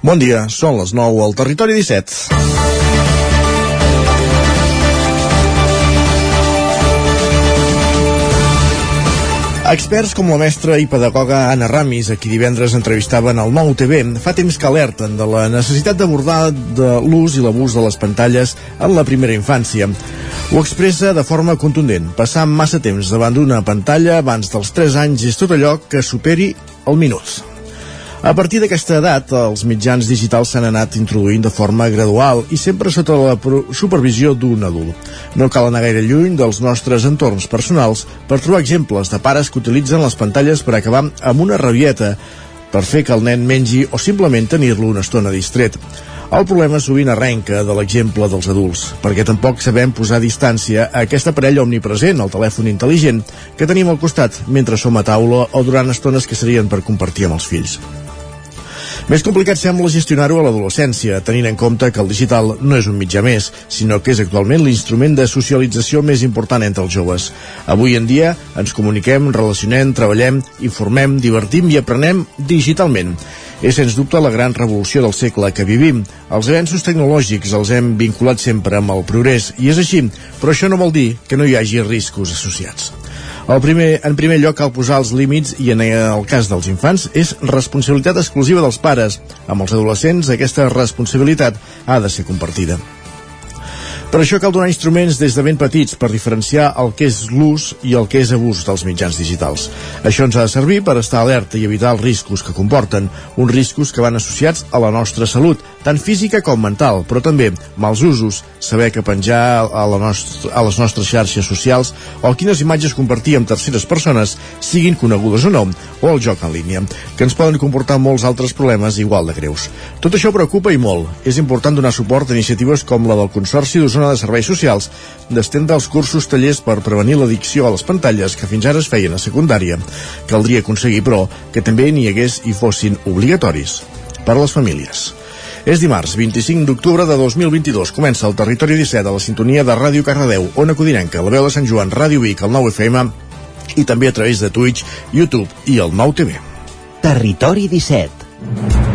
Bon dia, són les 9 al Territori 17. Experts com la mestra i pedagoga Anna Ramis, a qui divendres entrevistaven al Nou TV, fa temps que alerten de la necessitat d'abordar de l'ús i l'abús de les pantalles en la primera infància. Ho expressa de forma contundent. Passar massa temps davant d'una pantalla abans dels 3 anys és tot allò que superi el minut. A partir d'aquesta edat, els mitjans digitals s'han anat introduint de forma gradual i sempre sota la supervisió d'un adult. No cal anar gaire lluny dels nostres entorns personals per trobar exemples de pares que utilitzen les pantalles per acabar amb una rabieta, per fer que el nen mengi o simplement tenir-lo una estona distret. El problema sovint arrenca de l'exemple dels adults, perquè tampoc sabem posar distància a aquest aparell omnipresent, el telèfon intel·ligent, que tenim al costat mentre som a taula o durant estones que serien per compartir amb els fills. Més complicat sembla gestionar-ho a l'adolescència, tenint en compte que el digital no és un mitjà més, sinó que és actualment l'instrument de socialització més important entre els joves. Avui en dia ens comuniquem, relacionem, treballem, informem, divertim i aprenem digitalment. És sens dubte la gran revolució del segle que vivim. Els avenços tecnològics els hem vinculat sempre amb el progrés, i és així, però això no vol dir que no hi hagi riscos associats. El primer, en primer lloc, cal posar els límits i en el cas dels infants és responsabilitat exclusiva dels pares. Amb els adolescents aquesta responsabilitat ha de ser compartida. Per això cal donar instruments des de ben petits per diferenciar el que és l'ús i el que és abús dels mitjans digitals. Això ens ha de servir per estar alerta i evitar els riscos que comporten, uns riscos que van associats a la nostra salut, tant física com mental, però també mals usos, saber que penjar a, la nostra, a les nostres xarxes socials o quines imatges compartir amb terceres persones, siguin conegudes o no, o el joc en línia, que ens poden comportar molts altres problemes igual de greus. Tot això preocupa i molt. És important donar suport a iniciatives com la del Consorci d'Osona de Serveis Socials d'estendre els cursos tallers per prevenir l'addicció a les pantalles que fins ara es feien a secundària. Caldria aconseguir, però, que també n'hi hagués i fossin obligatoris per a les famílies. És dimarts, 25 d'octubre de 2022. Comença el Territori 17 a la sintonia de Ràdio Cardedeu, Ona Codinenca, la veu de Sant Joan, Ràdio Vic, el 9 FM i també a través de Twitch, YouTube i el 9 TV. Territori 17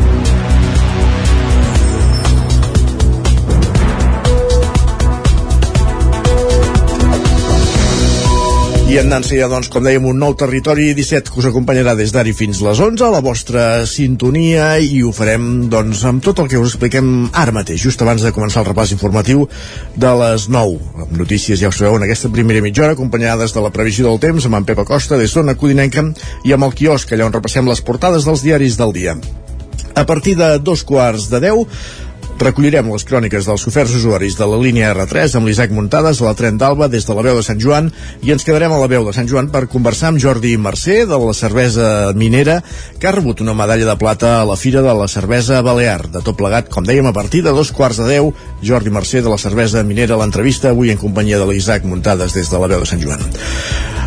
I en Nancy, doncs, com dèiem, un nou territori 17 que us acompanyarà des d'ara fins les 11 a la vostra sintonia i ho farem, doncs, amb tot el que us expliquem ara mateix, just abans de començar el repàs informatiu de les 9. Amb notícies, ja ho sabeu, en aquesta primera mitja hora, acompanyades de la previsió del temps amb en Pep Acosta des d'Ona Codinenca i amb el quiosc, allà on repassem les portades dels diaris del dia. A partir de dos quarts de 10 Recollirem les cròniques dels oferts usuaris de la línia R3 amb l'Isaac Muntades a la Tren d'Alba des de la veu de Sant Joan i ens quedarem a la veu de Sant Joan per conversar amb Jordi Mercè de la cervesa minera que ha rebut una medalla de plata a la Fira de la Cervesa Balear. De tot plegat, com dèiem, a partir de dos quarts de deu, Jordi Mercè de la cervesa minera a l'entrevista avui en companyia de l'Isaac Muntades des de la veu de Sant Joan.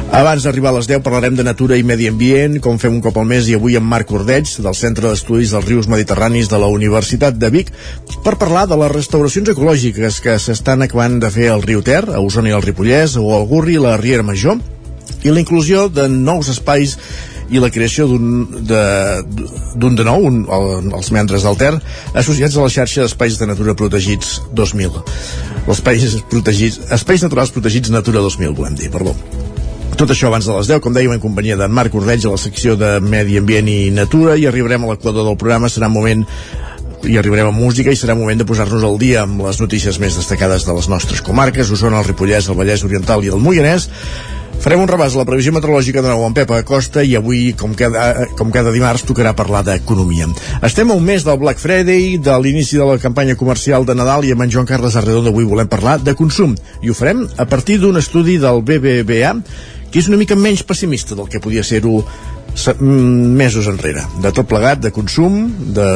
Abans d'arribar a les 10 parlarem de natura i medi ambient, com fem un cop al mes i avui amb Marc Ordeig, del Centre d'Estudis dels Rius Mediterranis de la Universitat de Vic, per parlar de les restauracions ecològiques que s'estan acabant de fer al riu Ter, a Osona i al Ripollès, o al Gurri la Riera Major, i la inclusió de nous espais i la creació d'un de, de nou, un, el, els membres del Ter, associats a la xarxa d'espais de natura protegits 2000. Els espais, protegits, espais naturals protegits Natura 2000, volem dir, perdó. Tot això abans de les 10, com dèiem, en companyia d'en Marc Ordeig a la secció de Medi Ambient i Natura i arribarem a l'equador del programa, serà un moment i arribarem a música i serà moment de posar-nos al dia amb les notícies més destacades de les nostres comarques, Osona, el Ripollès, el Vallès Oriental i el Moianès. Farem un repàs a la previsió meteorològica de nou amb Pepa Acosta i avui, com cada, com cada dimarts, tocarà parlar d'economia. Estem a un mes del Black Friday, de l'inici de la campanya comercial de Nadal i amb en Joan Carles Arredondo avui volem parlar de consum. I ho farem a partir d'un estudi del BBVA que és una mica menys pessimista del que podia ser-ho mm, mesos enrere. De tot plegat, de consum, de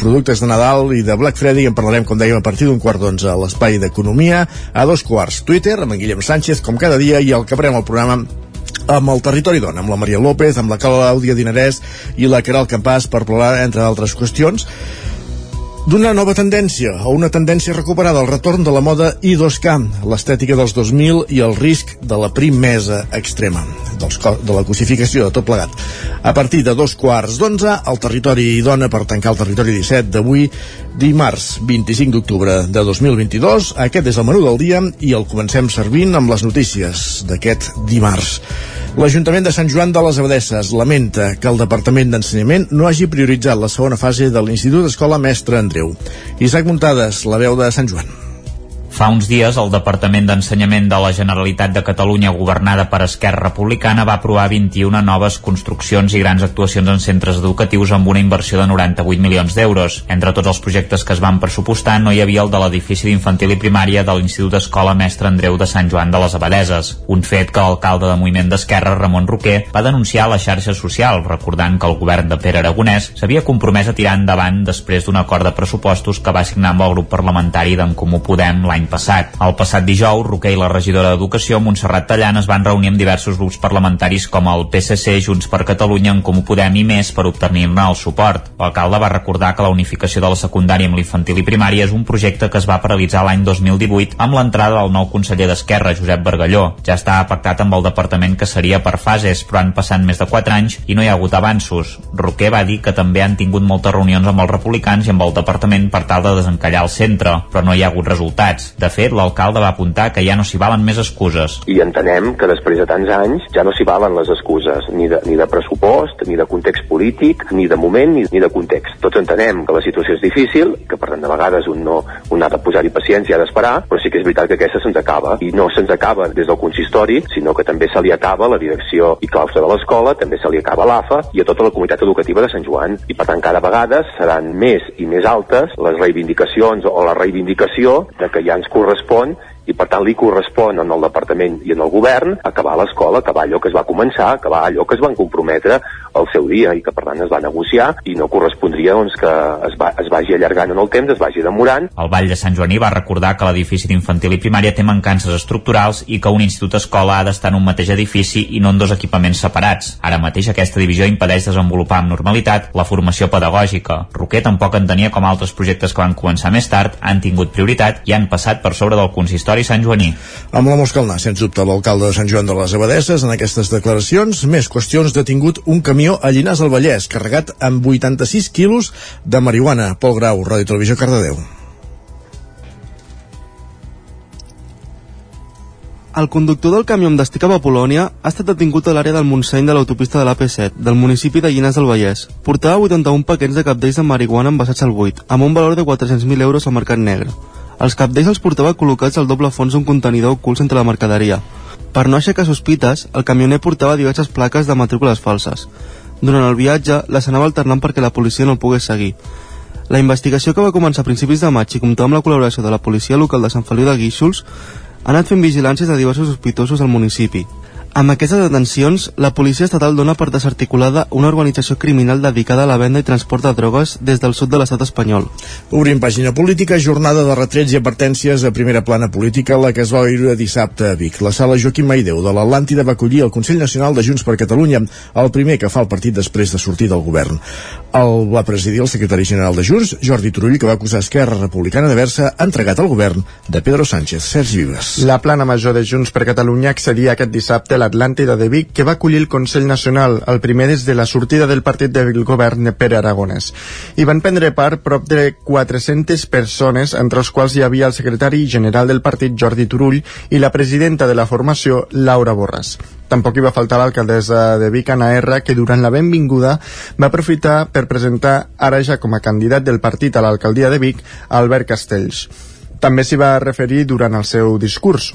productes de Nadal i de Black Friday en parlarem, com dèiem, a partir d'un quart d'onze a l'espai d'Economia, a dos quarts Twitter, amb en Guillem Sánchez, com cada dia, i el que el programa amb el Territori Dona, amb la Maria López, amb la Clàudia Dinarès i la Caral Campàs per parlar, entre altres qüestions, D'una nova tendència a una tendència recuperada, el retorn de la moda I2K, l'estètica dels 2000 i el risc de la primesa extrema, dels, de la cosificació de tot plegat. A partir de dos quarts d'onze, el territori dona per tancar el territori 17 d'avui, dimarts 25 d'octubre de 2022. Aquest és el menú del dia i el comencem servint amb les notícies d'aquest dimarts. L'Ajuntament de Sant Joan de les Abadesses lamenta que el Departament d'Ensenyament no hagi prioritzat la segona fase de l'Institut Escola Mestre Andreu. Isaac Muntades, la veu de Sant Joan. Fa uns dies, el Departament d'Ensenyament de la Generalitat de Catalunya, governada per Esquerra Republicana, va aprovar 21 noves construccions i grans actuacions en centres educatius amb una inversió de 98 milions d'euros. Entre tots els projectes que es van pressupostar no hi havia el de l'edifici d'infantil i primària de l'Institut Escola Mestre Andreu de Sant Joan de les Abadeses, un fet que l'alcalde de Moviment d'Esquerra, Ramon Roquer, va denunciar a la xarxa social, recordant que el govern de Pere Aragonès s'havia compromès a tirar endavant després d'un acord de pressupostos que va signar amb el grup parlamentari d'en Comú Podem l'any passat. El passat dijous, Roquer i la regidora d'Educació, Montserrat Tallant, es van reunir amb diversos grups parlamentaris com el PSC, Junts per Catalunya, en Comú Podem i més per obtenir-ne el suport. L'alcalde va recordar que la unificació de la secundària amb l'infantil i primària és un projecte que es va paralitzar l'any 2018 amb l'entrada del nou conseller d'Esquerra, Josep Bargalló. Ja està pactat amb el departament que seria per fases, però han passat més de 4 anys i no hi ha hagut avanços. Roquer va dir que també han tingut moltes reunions amb els republicans i amb el departament per tal de desencallar el centre, però no hi ha hagut resultats. De fet, l'alcalde va apuntar que ja no s'hi valen més excuses. I entenem que després de tants anys ja no s'hi valen les excuses, ni de, ni de pressupost, ni de context polític, ni de moment, ni, ni de context. Tots entenem que la situació és difícil, que per tant de vegades un no un ha de posar-hi paciència, ha d'esperar, però sí que és veritat que aquesta se'ns acaba. I no se'ns acaba des del consistori, sinó que també se li acaba la direcció i claustre de l'escola, també se li acaba l'AFA i a tota la comunitat educativa de Sant Joan. I per tant cada vegada seran més i més altes les reivindicacions o la reivindicació de que ja ens correspon i per tant li correspon en el departament i en el govern acabar l'escola, acabar allò que es va començar, acabar allò que es van comprometre al seu dia i que per tant es va negociar i no correspondria doncs, que es, va, es vagi allargant en el temps, es vagi demorant. El Vall de Sant Joaní va recordar que l'edifici d'infantil i primària té mancances estructurals i que un institut escola ha d'estar en un mateix edifici i no en dos equipaments separats. Ara mateix aquesta divisió impedeix desenvolupar amb normalitat la formació pedagògica. Roquer tampoc entenia com altres projectes que van començar més tard han tingut prioritat i han passat per sobre del consistori Sant Joaní. Amb la Moscalnà, sens dubte, l'alcalde de Sant Joan de les Abadesses en aquestes declaracions, més qüestions detingut un camió a Llinars del Vallès, carregat amb 86 quilos de marihuana. Pol Grau, Ràdio Televisió, Cardedeu. El conductor del camió amb destí cap a Polònia ha estat detingut a l'àrea del Montseny de l'autopista de l'AP7, del municipi de Llinars del Vallès. Portava 81 paquets de capdells de marihuana envasats al buit, amb un valor de 400.000 euros al mercat negre. Els capdells els portava col·locats al doble fons d'un contenidor ocults entre la mercaderia. Per no aixecar sospites, el camioner portava diverses plaques de matrícules falses. Durant el viatge, les anava alternant perquè la policia no el pogués seguir. La investigació que va començar a principis de maig i comptava amb la col·laboració de la policia local de Sant Feliu de Guíxols ha anat fent vigilàncies de diversos sospitosos al municipi. Amb aquestes detencions, la policia estatal dona per desarticulada una organització criminal dedicada a la venda i transport de drogues des del sud de l'estat espanyol. Obrim pàgina política, jornada de retrets i advertències a primera plana política, la que es va viure dissabte a Vic. La sala Joaquim Maideu de l'Atlàntida va acollir el Consell Nacional de Junts per Catalunya, el primer que fa el partit després de sortir del govern. El va presidir el secretari general de Junts, Jordi Turull, que va acusar Esquerra Republicana d'haver-se entregat al govern de Pedro Sánchez. Sergi Vives. La plana major de Junts per Catalunya accedia aquest dissabte a l'Atlàntida de Vic, que va acollir el Consell Nacional, el primer des de la sortida del partit del govern de Pere Aragonès. Hi van prendre part prop de 400 persones, entre els quals hi havia el secretari general del partit, Jordi Turull, i la presidenta de la formació, Laura Borràs. Tampoc hi va faltar l'alcaldessa de Vic, Anna R, que durant la benvinguda va aprofitar per presentar ara ja com a candidat del partit a l'alcaldia de Vic, Albert Castells. També s'hi va referir durant el seu discurs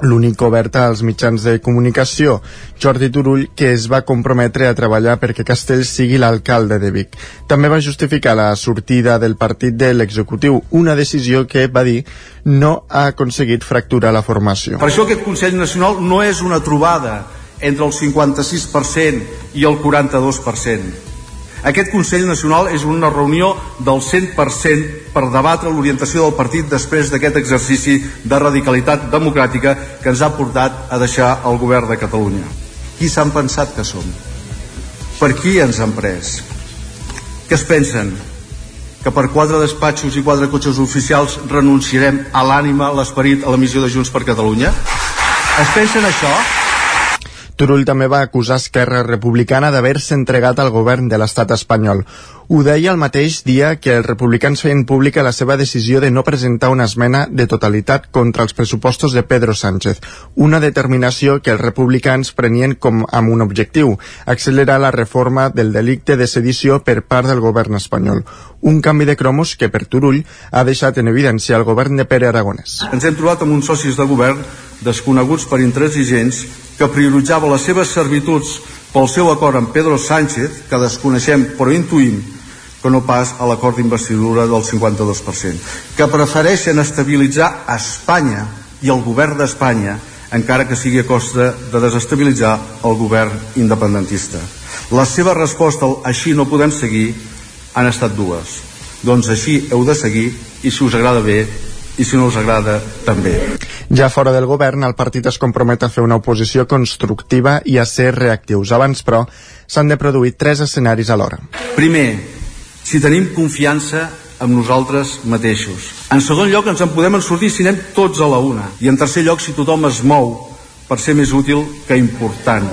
l'únic obert als mitjans de comunicació, Jordi Turull, que es va comprometre a treballar perquè Castells sigui l'alcalde de Vic. També va justificar la sortida del partit de l'executiu, una decisió que, va dir, no ha aconseguit fracturar la formació. Per això aquest Consell Nacional no és una trobada entre el 56% i el 42%. Aquest Consell Nacional és una reunió del 100% per debatre l'orientació del partit després d'aquest exercici de radicalitat democràtica que ens ha portat a deixar el govern de Catalunya. Qui s'han pensat que som? Per qui ens han pres? Què es pensen? que per quatre despatxos i quatre cotxes oficials renunciarem a l'ànima, l'esperit, a la missió de Junts per Catalunya? Es pensen això? Turull també va acusar Esquerra Republicana d'haver-se entregat al govern de l'estat espanyol. Ho deia el mateix dia que els republicans feien pública la seva decisió de no presentar una esmena de totalitat contra els pressupostos de Pedro Sánchez, una determinació que els republicans prenien com amb un objectiu, accelerar la reforma del delicte de sedició per part del govern espanyol. Un canvi de cromos que per Turull ha deixat en evidència el govern de Pere Aragonès. Ens hem trobat amb uns socis de govern desconeguts per intransigents que prioritzava les seves servituds pel seu acord amb Pedro Sánchez, que desconeixem però intuïm que no pas a l'acord d'investidura del 52%, que prefereixen estabilitzar Espanya i el govern d'Espanya encara que sigui a costa de desestabilitzar el govern independentista. La seva resposta al així no podem seguir han estat dues. Doncs així heu de seguir i si us agrada bé i si no us agrada també. Ja fora del govern, el partit es compromet a fer una oposició constructiva i a ser reactius. Abans, però, s'han de produir tres escenaris alhora. Primer, si tenim confiança amb nosaltres mateixos. En segon lloc, ens en podem sortir si anem tots a la una. I en tercer lloc, si tothom es mou per ser més útil que important.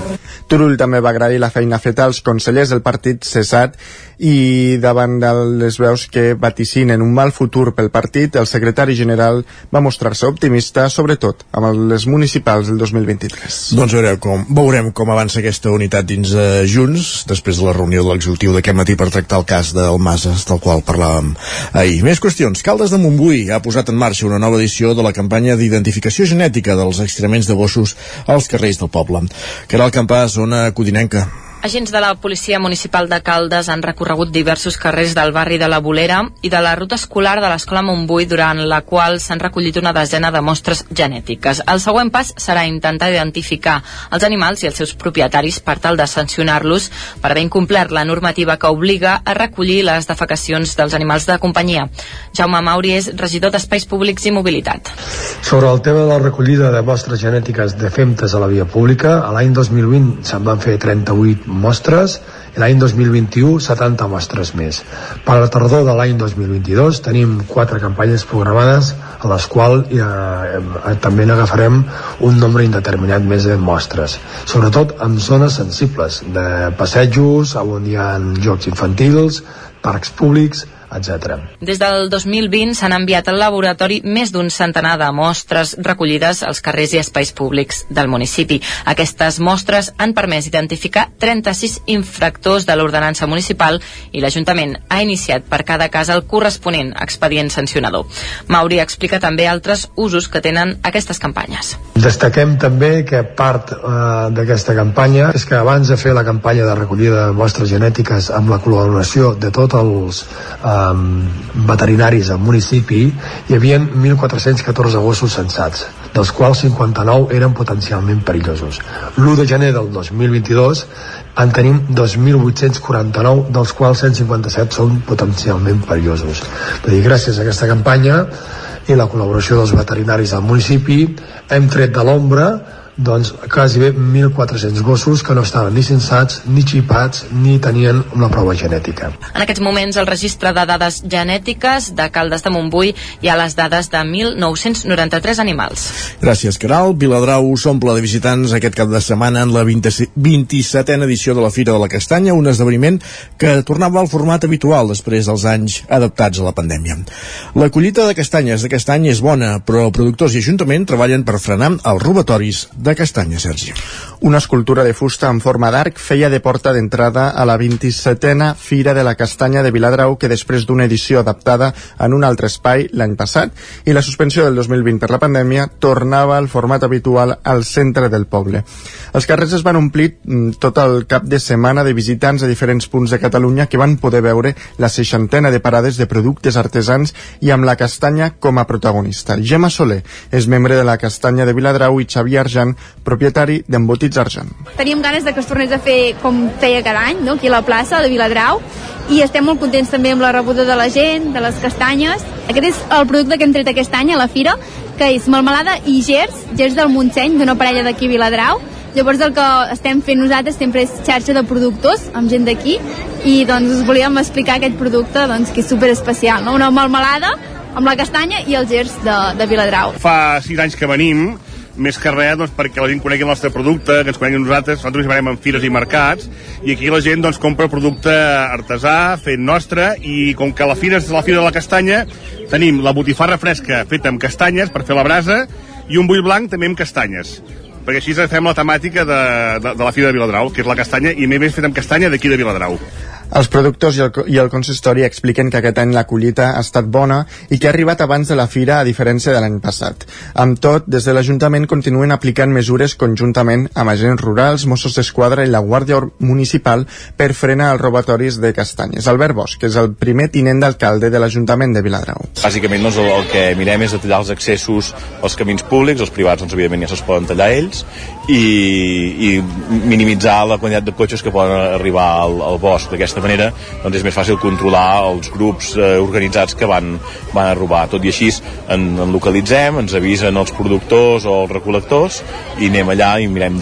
Turull també va agrair la feina feta als consellers del partit cessat i davant de les veus que vaticinen un mal futur pel partit, el secretari general va mostrar-se optimista, sobretot amb les municipals del 2023. Doncs veurem com, veurem com avança aquesta unitat dins de Junts, després de la reunió de l'executiu d'aquest matí per tractar el cas del Masas, del qual parlàvem ahir. Més qüestions. Caldes de Montbui ha posat en marxa una nova edició de la campanya d'identificació genètica dels excrements de gossos als carrers del poble. Caral Campàs, zona codinenca. Agents de la Policia Municipal de Caldes han recorregut diversos carrers del barri de la Bolera i de la ruta escolar de l'Escola Montbui, durant la qual s'han recollit una desena de mostres genètiques. El següent pas serà intentar identificar els animals i els seus propietaris per tal de sancionar-los per haver incomplert la normativa que obliga a recollir les defecacions dels animals de companyia. Jaume Mauri és regidor d'Espais Públics i Mobilitat. Sobre el tema de la recollida de mostres genètiques de femtes a la via pública, l'any 2020 se'n van fer 38 mostres l'any 2021 70 mostres més. Per la tardor de l'any 2022 tenim quatre campanyes programades a les quals eh, eh, també n'agafarem un nombre indeterminat més de mostres, sobretot en zones sensibles de passejos, on hi ha jocs infantils, parcs públics, etc. Des del 2020 s'han enviat al laboratori més d'un centenar de mostres recollides als carrers i espais públics del municipi. Aquestes mostres han permès identificar 36 infractors de l'ordenança municipal i l'Ajuntament ha iniciat per cada cas el corresponent expedient sancionador. Mauri explica també altres usos que tenen aquestes campanyes. Destaquem també que part eh, d'aquesta campanya és que abans de fer la campanya de recollida de mostres genètiques amb la col·laboració de tots els eh, veterinaris al municipi hi havia 1.414 gossos censats, dels quals 59 eren potencialment perillosos. L'1 de gener del 2022 en tenim 2.849, dels quals 157 són potencialment perillosos. Vull dir, gràcies a aquesta campanya i la col·laboració dels veterinaris del municipi hem tret de l'ombra doncs quasi bé 1.400 gossos que no estaven ni censats, ni xipats, ni tenien una prova genètica. En aquests moments, el registre de dades genètiques de Caldes de Montbui hi ha les dades de 1.993 animals. Gràcies, Caral. Viladrau s'omple de visitants aquest cap de setmana en la 20, 27a edició de la Fira de la Castanya, un esdeveniment que tornava al format habitual després dels anys adaptats a la pandèmia. La collita de castanyes d'aquest any és bona, però productors i Ajuntament treballen per frenar els robatoris de castanya, Sergi. Una escultura de fusta en forma d'arc feia de porta d'entrada a la 27a Fira de la Castanya de Viladrau que després d'una edició adaptada en un altre espai l'any passat i la suspensió del 2020 per la pandèmia tornava al format habitual al centre del poble. Els carrers es van omplir mm, tot el cap de setmana de visitants a diferents punts de Catalunya que van poder veure la seixantena de parades de productes artesans i amb la castanya com a protagonista. Gemma Soler és membre de la Castanya de Viladrau i Xavier Arjan, propietari d'Embotits Arjan. Teníem ganes de que es tornés a fer com feia cada any, no? aquí a la plaça de Viladrau, i estem molt contents també amb la rebuda de la gent, de les castanyes. Aquest és el producte que hem tret aquest any a la fira, que és melmelada i gers, gers del Montseny, d'una parella d'aquí a Viladrau, Llavors el que estem fent nosaltres sempre és xarxa de productors amb gent d'aquí i doncs us volíem explicar aquest producte doncs, que és super especial, no? una melmelada amb la castanya i els gers de, de Viladrau. Fa sis anys que venim, més que res doncs, perquè la gent conegui el nostre producte, que ens conegui nosaltres, nosaltres hi venim en fires i mercats, i aquí la gent doncs, compra producte artesà, fet nostre, i com que la fira és la fira de la castanya, tenim la botifarra fresca feta amb castanyes per fer la brasa, i un bull blanc també amb castanyes perquè així fem la temàtica de, de, de la Fira de Viladrau, que és la castanya, i més fet amb castanya d'aquí de Viladrau. Els productors i el, i el consistori expliquen que aquest any la collita ha estat bona i que ha arribat abans de la fira a diferència de l'any passat. Amb tot, des de l'Ajuntament continuen aplicant mesures conjuntament amb agents rurals, Mossos d'Esquadra i la Guàrdia Municipal per frenar els robatoris de castanyes. Albert Bosch, que és el primer tinent d'alcalde de l'Ajuntament de Viladrau. Bàsicament doncs, el, el que mirem és de tallar els accessos als camins públics, els privats doncs, evidentment ja se'ls poden tallar ells, i, i minimitzar la quantitat de cotxes que poden arribar al, al bosc. D'aquesta manera doncs és més fàcil controlar els grups eh, organitzats que van, van a robar. Tot i així en, en localitzem, ens avisen els productors o els recol·lectors i anem allà i mirem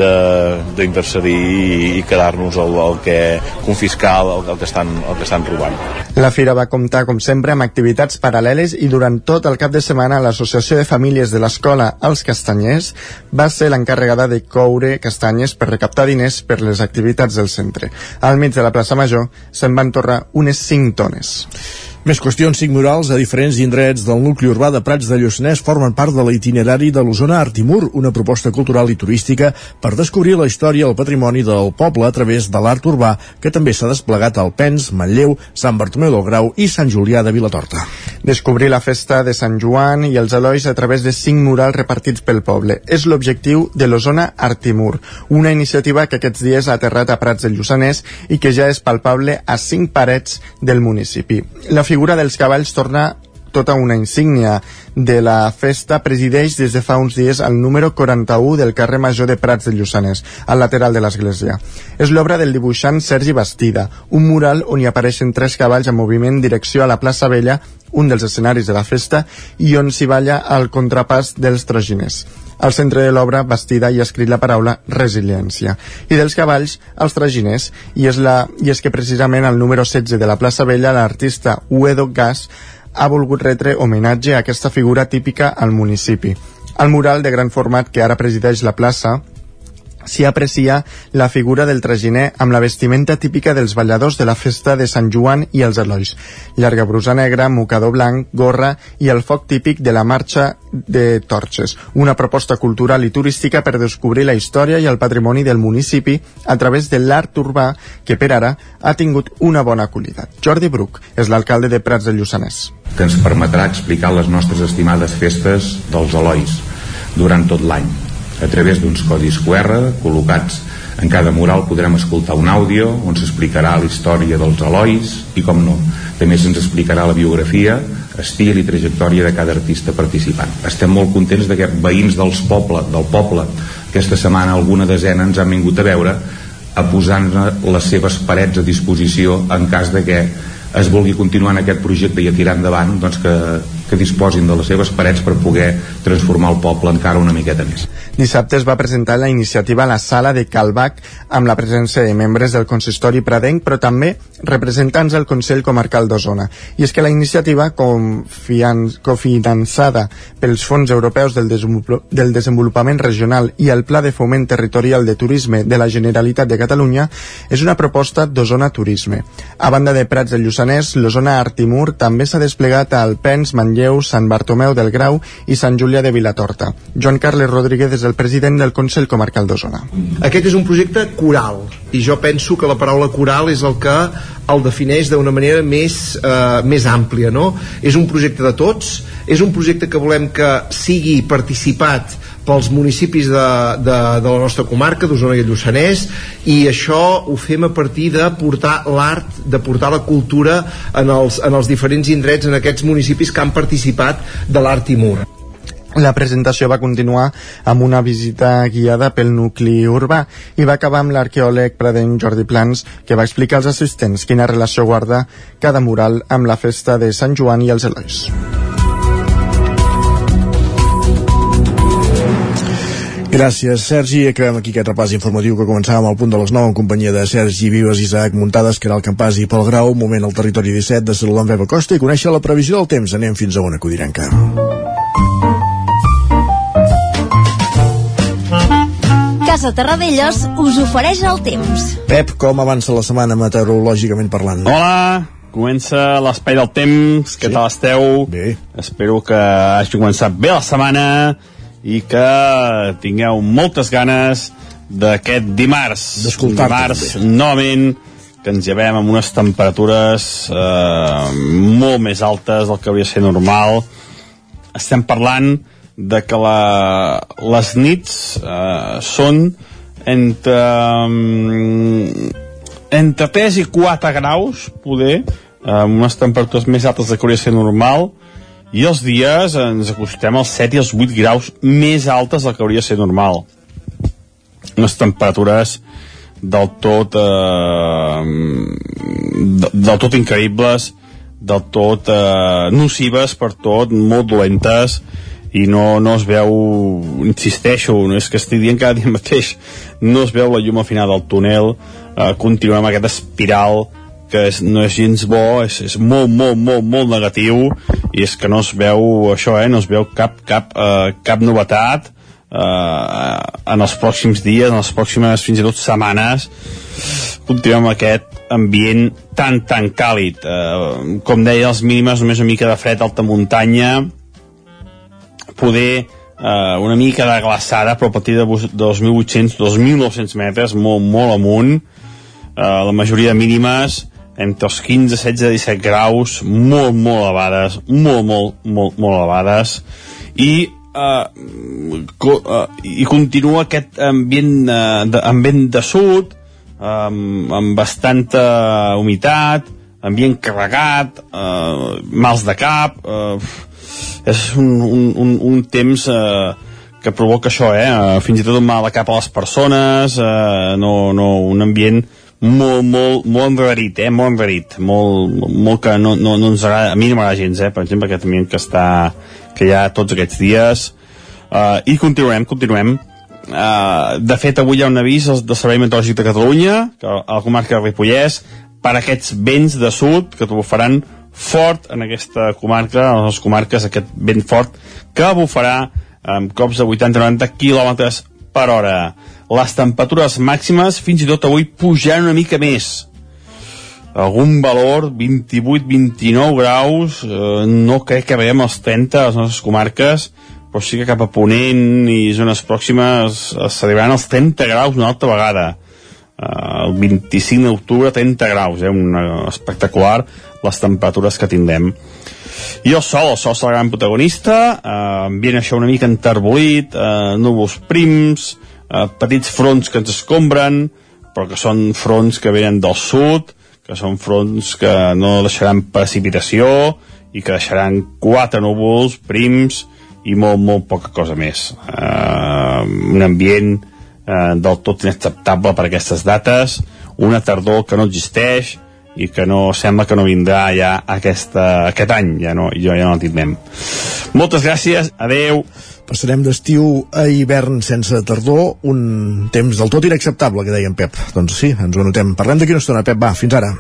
d'intercedir i, i quedar-nos el, el que confiscar el, el, que estan, el que estan robant. La fira va comptar, com sempre, amb activitats paral·leles i durant tot el cap de setmana l'Associació de Famílies de l'Escola Els Castanyers va ser l'encarregada de coure castanyes per recaptar diners per les activitats del centre. Al mig de la plaça Major se'n van unes 5 tones. Més qüestions, cinc murals a diferents indrets del nucli urbà de Prats de Lluçanès formen part de l'itinerari de l'Osona Artimur, una proposta cultural i turística per descobrir la història i el patrimoni del poble a través de l'art urbà, que també s'ha desplegat al Pens, Manlleu, Sant Bartomeu del Grau i Sant Julià de Vilatorta. Descobrir la festa de Sant Joan i els Elois a través de cinc murals repartits pel poble. És l'objectiu de l'Osona Artimur, una iniciativa que aquests dies ha aterrat a Prats de Lluçanès i que ja és palpable a cinc parets del municipi. La figura dels cavalls torna tota una insígnia de la festa presideix des de fa uns dies el número 41 del carrer Major de Prats de Lluçanès, al lateral de l'església. És l'obra del dibuixant Sergi Bastida, un mural on hi apareixen tres cavalls en moviment direcció a la plaça Vella, un dels escenaris de la festa, i on s'hi balla el contrapàs dels traginers. Al centre de l'obra Bastida ha escrit la paraula resiliència. I dels cavalls, els traginers. I és, la, I és que precisament al número 16 de la plaça Vella l'artista Uedo Gas ha volgut retre homenatge a aquesta figura típica al municipi. El mural de gran format que ara presideix la plaça s'hi aprecia la figura del traginer amb la vestimenta típica dels balladors de la festa de Sant Joan i els Elois. Llarga brusa negra, mocador blanc, gorra i el foc típic de la marxa de torxes. Una proposta cultural i turística per descobrir la història i el patrimoni del municipi a través de l'art urbà que per ara ha tingut una bona acollida. Jordi Bruc és l'alcalde de Prats de Lluçanès. Que ens permetrà explicar les nostres estimades festes dels Elois durant tot l'any a través d'uns codis QR col·locats en cada mural podrem escoltar un àudio on s'explicarà la història dels Elois i com no, també se'ns explicarà la biografia, estil i trajectòria de cada artista participant. Estem molt contents que veïns dels poble, del poble aquesta setmana alguna desena ens han vingut a veure a posar les seves parets a disposició en cas de que es vulgui continuar en aquest projecte i a tirar endavant doncs que, que disposin de les seves parets per poder transformar el poble encara una miqueta més. Dissabte es va presentar la iniciativa a la sala de Calbac amb la presència de membres del consistori Pradenc però també representants del Consell Comarcal d'Osona. I és que la iniciativa, cofinançada pels fons europeus del, del desenvolupament regional i el Pla de Foment Territorial de Turisme de la Generalitat de Catalunya, és una proposta d'Osona Turisme. A banda de Prats del Lluçanès, l'Osona Artimur també s'ha desplegat a Alpens, Manlleu, Sant Bartomeu del Grau i Sant Julià de Vilatorta. Joan Carles Rodríguez és el president del Consell Comarcal d'Osona. Aquest és un projecte coral i jo penso que la paraula coral és el que el defineix d'una manera més, eh, més àmplia no? és un projecte de tots és un projecte que volem que sigui participat pels municipis de, de, de la nostra comarca, d'Osona i Lluçanès, i això ho fem a partir de portar l'art, de portar la cultura en els, en els diferents indrets, en aquests municipis que han participat de l'art i mur. La presentació va continuar amb una visita guiada pel nucli urbà i va acabar amb l'arqueòleg pradenc Jordi Plans, que va explicar als assistents quina relació guarda cada mural amb la festa de Sant Joan i els Elois. Gràcies, Sergi. Acabem aquí aquest repàs informatiu que començàvem al punt de les 9 en companyia de Sergi Vives, Isaac Muntades, que era el Campàs i Pol Grau. Moment al territori 17 de saludar amb Eva Costa i conèixer la previsió del temps. Anem fins a una codirenca. Casa Terradellos us ofereix el temps. Pep, com avança la setmana meteorològicament parlant? Hola, comença l'espai del temps, què sí. tal esteu? Bé. Espero que hagi començat bé la setmana i que tingueu moltes ganes d'aquest dimarts. D'escoltar-te, Dimarts, també. novament, que ens llevem amb unes temperatures eh, molt més altes del que hauria de ser normal. Estem parlant de que la, les nits eh, són entre um, entre 3 i 4 graus poder amb unes temperatures més altes de que hauria de ser normal i els dies ens acostem als 7 i als 8 graus més altes del que hauria de ser normal. Unes temperatures del tot eh, del tot increïbles del tot eh, nocives per tot, molt dolentes i no, no es veu insisteixo, no és que estic dient cada dia mateix no es veu la llum al final del túnel eh, continuem amb aquesta espiral que és, no és gens bo és, és molt, molt, molt, molt negatiu i és que no es veu això, eh, no es veu cap, cap, eh, cap novetat eh, en els pròxims dies en les pròximes fins i tot setmanes. Continuem amb aquest ambient tan, tan càlid. Eh, com deia, les mínimes només una mica de fred alta muntanya. Poder eh, una mica de glaçada però a partir de 2.800 2.900 metres molt, molt amunt. Eh, la majoria de mínimes entre els 15, 16, 17 graus molt, molt elevades molt, molt, molt, molt elevades i eh, co, eh, i continua aquest ambient, eh, de, ambient de sud eh, amb, bastanta humitat ambient carregat eh, mals de cap eh, és un, un, un, un temps eh, que provoca això, eh? fins i tot un mal de cap a les persones eh, no, no, un ambient molt, molt, molt enrarit, eh? molt enrarit molt, molt que no, no, no ens agrada a mi no m'agrada gens, eh? per exemple aquest ambient que està que hi ha tots aquests dies eh, i continuem, continuem Uh, de fet avui hi ha un avís del Servei Meteorològic de Catalunya que a la comarca de Ripollès per aquests vents de sud que bufaran fort en aquesta comarca, en les comarques, aquest vent fort que bufarà amb cops de 80-90 km per hora. Les temperatures màximes fins i tot avui pujaran una mica més. Algun valor, 28-29 graus, eh, no crec que veiem els 30 a les nostres comarques, però sí que cap a Ponent i zones pròximes s'arribaran als 30 graus una altra vegada. Uh, el 25 d'octubre 30 graus, eh, un, uh, espectacular les temperatures que tindrem i el sol, el sol serà el gran protagonista eh, ambient això una mica enterbolit eh, núvols prims eh, petits fronts que ens escombren però que són fronts que venen del sud que són fronts que no deixaran precipitació i que deixaran quatre núvols prims i molt, molt poca cosa més eh, un ambient eh, del tot inacceptable per aquestes dates una tardor que no existeix i que no sembla que no vindrà ja aquesta, aquest any, ja no, jo ja no el tindrem. Moltes gràcies, adeu. Passarem d'estiu a hivern sense tardor, un temps del tot inacceptable, que deia en Pep. Doncs sí, ens ho anotem. Parlem d'aquí una estona, Pep, va, fins ara.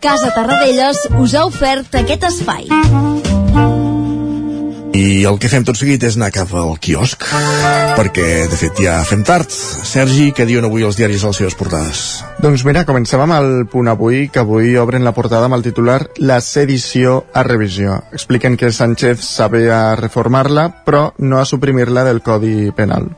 Casa Tarradellas us ha ofert aquest espai. I el que fem tot seguit és anar cap al quiosc, perquè, de fet, ja fem tard. Sergi, què diuen avui els diaris a les seves portades? Doncs mira, comencem amb el punt avui, que avui obren la portada amb el titular La sedició a revisió. Expliquen que Sánchez sabia reformar-la, però no a suprimir-la del Codi Penal.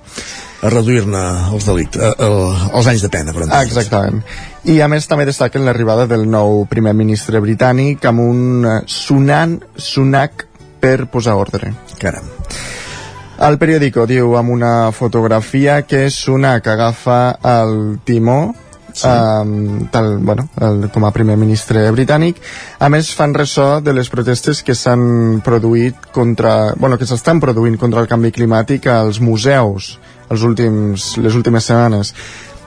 A reduir-ne els delictes, eh, el, els anys de pena, per entendre's. Exactament. I a més també destaquen l'arribada del nou primer ministre britànic amb un eh, Sunan Sunak per posar ordre. Caram. El periòdico diu amb una fotografia que Sunak agafa el timó sí. um, tal, bueno, el, com a primer ministre britànic. A més, fan ressò de les protestes que s'han produït contra... Bueno, que s'estan produint contra el canvi climàtic als museus els últims, les últimes setmanes.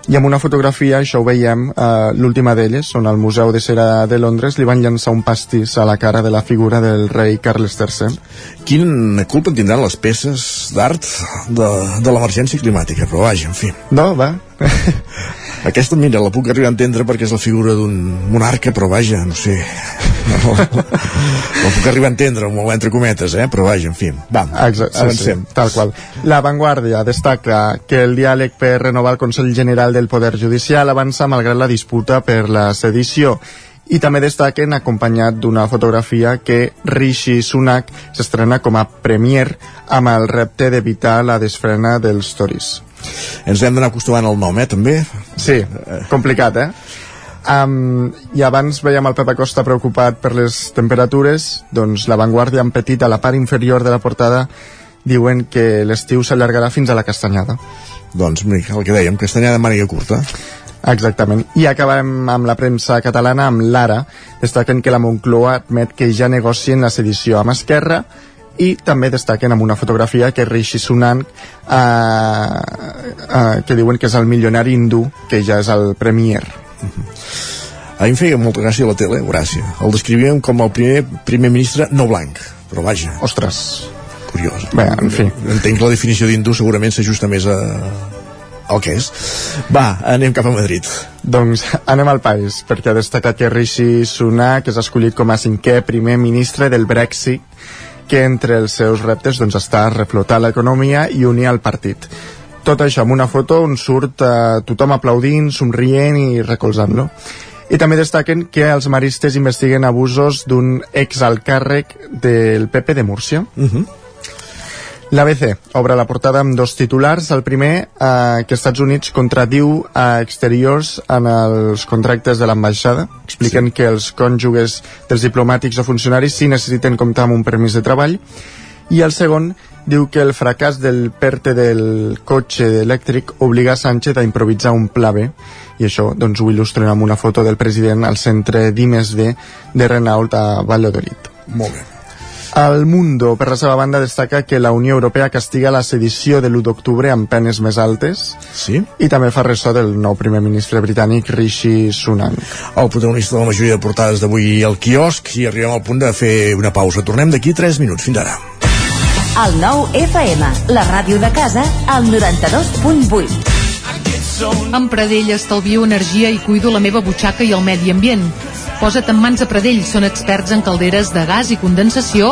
I amb una fotografia, això ho veiem, eh, l'última d'elles, on al Museu de Cera de Londres li van llançar un pastís a la cara de la figura del rei Carles III. Quina culpa tindran les peces d'art de, de l'emergència climàtica, però vaja, en fi. No, va. Aquesta, mira, la puc arribar a entendre perquè és la figura d'un monarca, però vaja, no sé... No, la puc arribar a entendre, molt entre cometes, eh? però vaja, en fi. Va, Exacte, avancem. Sí, tal qual. La Vanguardia destaca que el diàleg per renovar el Consell General del Poder Judicial avança malgrat la disputa per la sedició i també destaquen acompanyat d'una fotografia que Rishi Sunak s'estrena com a premier amb el repte d'evitar la desfrena dels Tories. Ens hem d'anar acostumant al nom, eh, també? Sí, complicat, eh? Um, I abans veiem el Pep Acosta preocupat per les temperatures, doncs la Vanguardia en petit a la part inferior de la portada diuen que l'estiu s'allargarà fins a la castanyada. Doncs mira, el que dèiem, castanyada màniga curta. Exactament. I acabem amb la premsa catalana, amb l'Ara. Destaquen que la Moncloa admet que ja negocien la sedició amb Esquerra i també destaquen amb una fotografia que Rishi Sunak eh, eh, que diuen que és el milionari hindú que ja és el premier A mi em feia molta gràcia a la tele, gràcia. El descrivíem com el primer primer ministre no blanc, però vaja. Ostres. Curiós. Bé, en fi. Entenc que la definició d'hindú segurament s'ajusta més a, el que és. Va, anem cap a Madrid. Doncs anem al país, perquè ha destacat que Rishi Sunak és escollit com a cinquè primer ministre del Brexit, que entre els seus reptes doncs, està reflotar l'economia i unir el partit. Tot això amb una foto on surt eh, tothom aplaudint, somrient i recolzant-lo. I també destaquen que els maristes investiguen abusos d'un exalcàrrec del PP de Múrcia. Uh -huh. L'ABC obre la portada amb dos titulars. El primer, eh, que Estats Units contradiu a exteriors en els contractes de l'ambaixada. Expliquen sí. que els cònjuges dels diplomàtics o funcionaris sí necessiten comptar amb un permís de treball. I el segon diu que el fracàs del PERTE del cotxe elèctric obliga Sánchez a improvisar un pla B i això doncs, ho il·lustren amb una foto del president al centre d'I+D de Renault a Valladolid. Molt bé. El Mundo, per la seva banda, destaca que la Unió Europea castiga la sedició de l'1 d'octubre amb penes més altes sí? i també fa ressò del nou primer ministre britànic Rishi Sunak. El protagonista de la majoria de portades d'avui al quiosc i arribem al punt de fer una pausa. Tornem d'aquí 3 minuts. Fins ara. El nou FM, la ràdio de casa, al 92.8. Amb Pradell estalvio energia i cuido la meva butxaca i el medi ambient. Posa't en mans a Pradell, són experts en calderes de gas i condensació,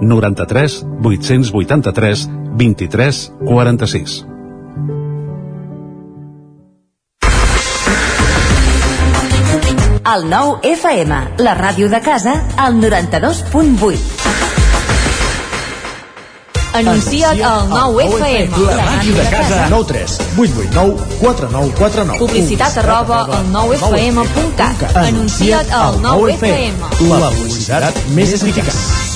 93 883 23 46. El nou FM, la ràdio de casa, al 92.8. Anuncia't al 9FM. La màquina de casa. 9 3 8 8 9 4 9 4 9. Publicitat arroba al 9FM.cat. Anuncia't al 9FM. La publicitat més eficaç.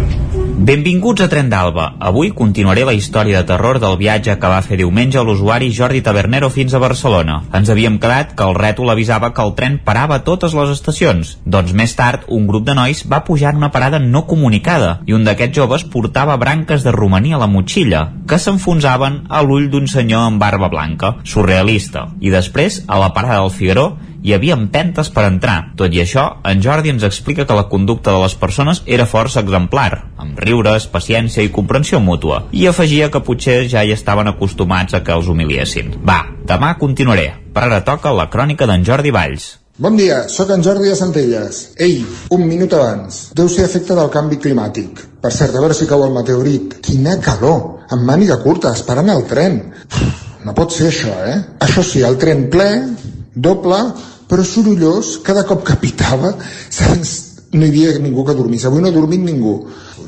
Benvinguts a Tren d'Alba. Avui continuaré la història de terror del viatge que va fer diumenge l'usuari Jordi Tabernero fins a Barcelona. Ens havíem quedat que el rètol avisava que el tren parava a totes les estacions. Doncs més tard, un grup de nois va pujar en una parada no comunicada i un d'aquests joves portava branques de romaní a la motxilla, que s'enfonsaven a l'ull d'un senyor amb barba blanca, surrealista. I després, a la parada del Figaró, hi havia empentes per entrar. Tot i això, en Jordi ens explica que la conducta de les persones era força exemplar, amb riures, paciència i comprensió mútua, i afegia que potser ja hi estaven acostumats a que els humiliessin. Va, demà continuaré. Per ara toca la crònica d'en Jordi Valls. Bon dia, sóc en Jordi de Centelles. Ei, un minut abans. Deu ser efecte del canvi climàtic. Per cert, a veure si cau el meteorit. Quina calor! Amb màniga curta, esperant el tren. No pot ser això, eh? Això sí, el tren ple, doble, però sorollós, cada cop que pitava, no hi havia ningú que dormís. Avui no ha dormit ningú.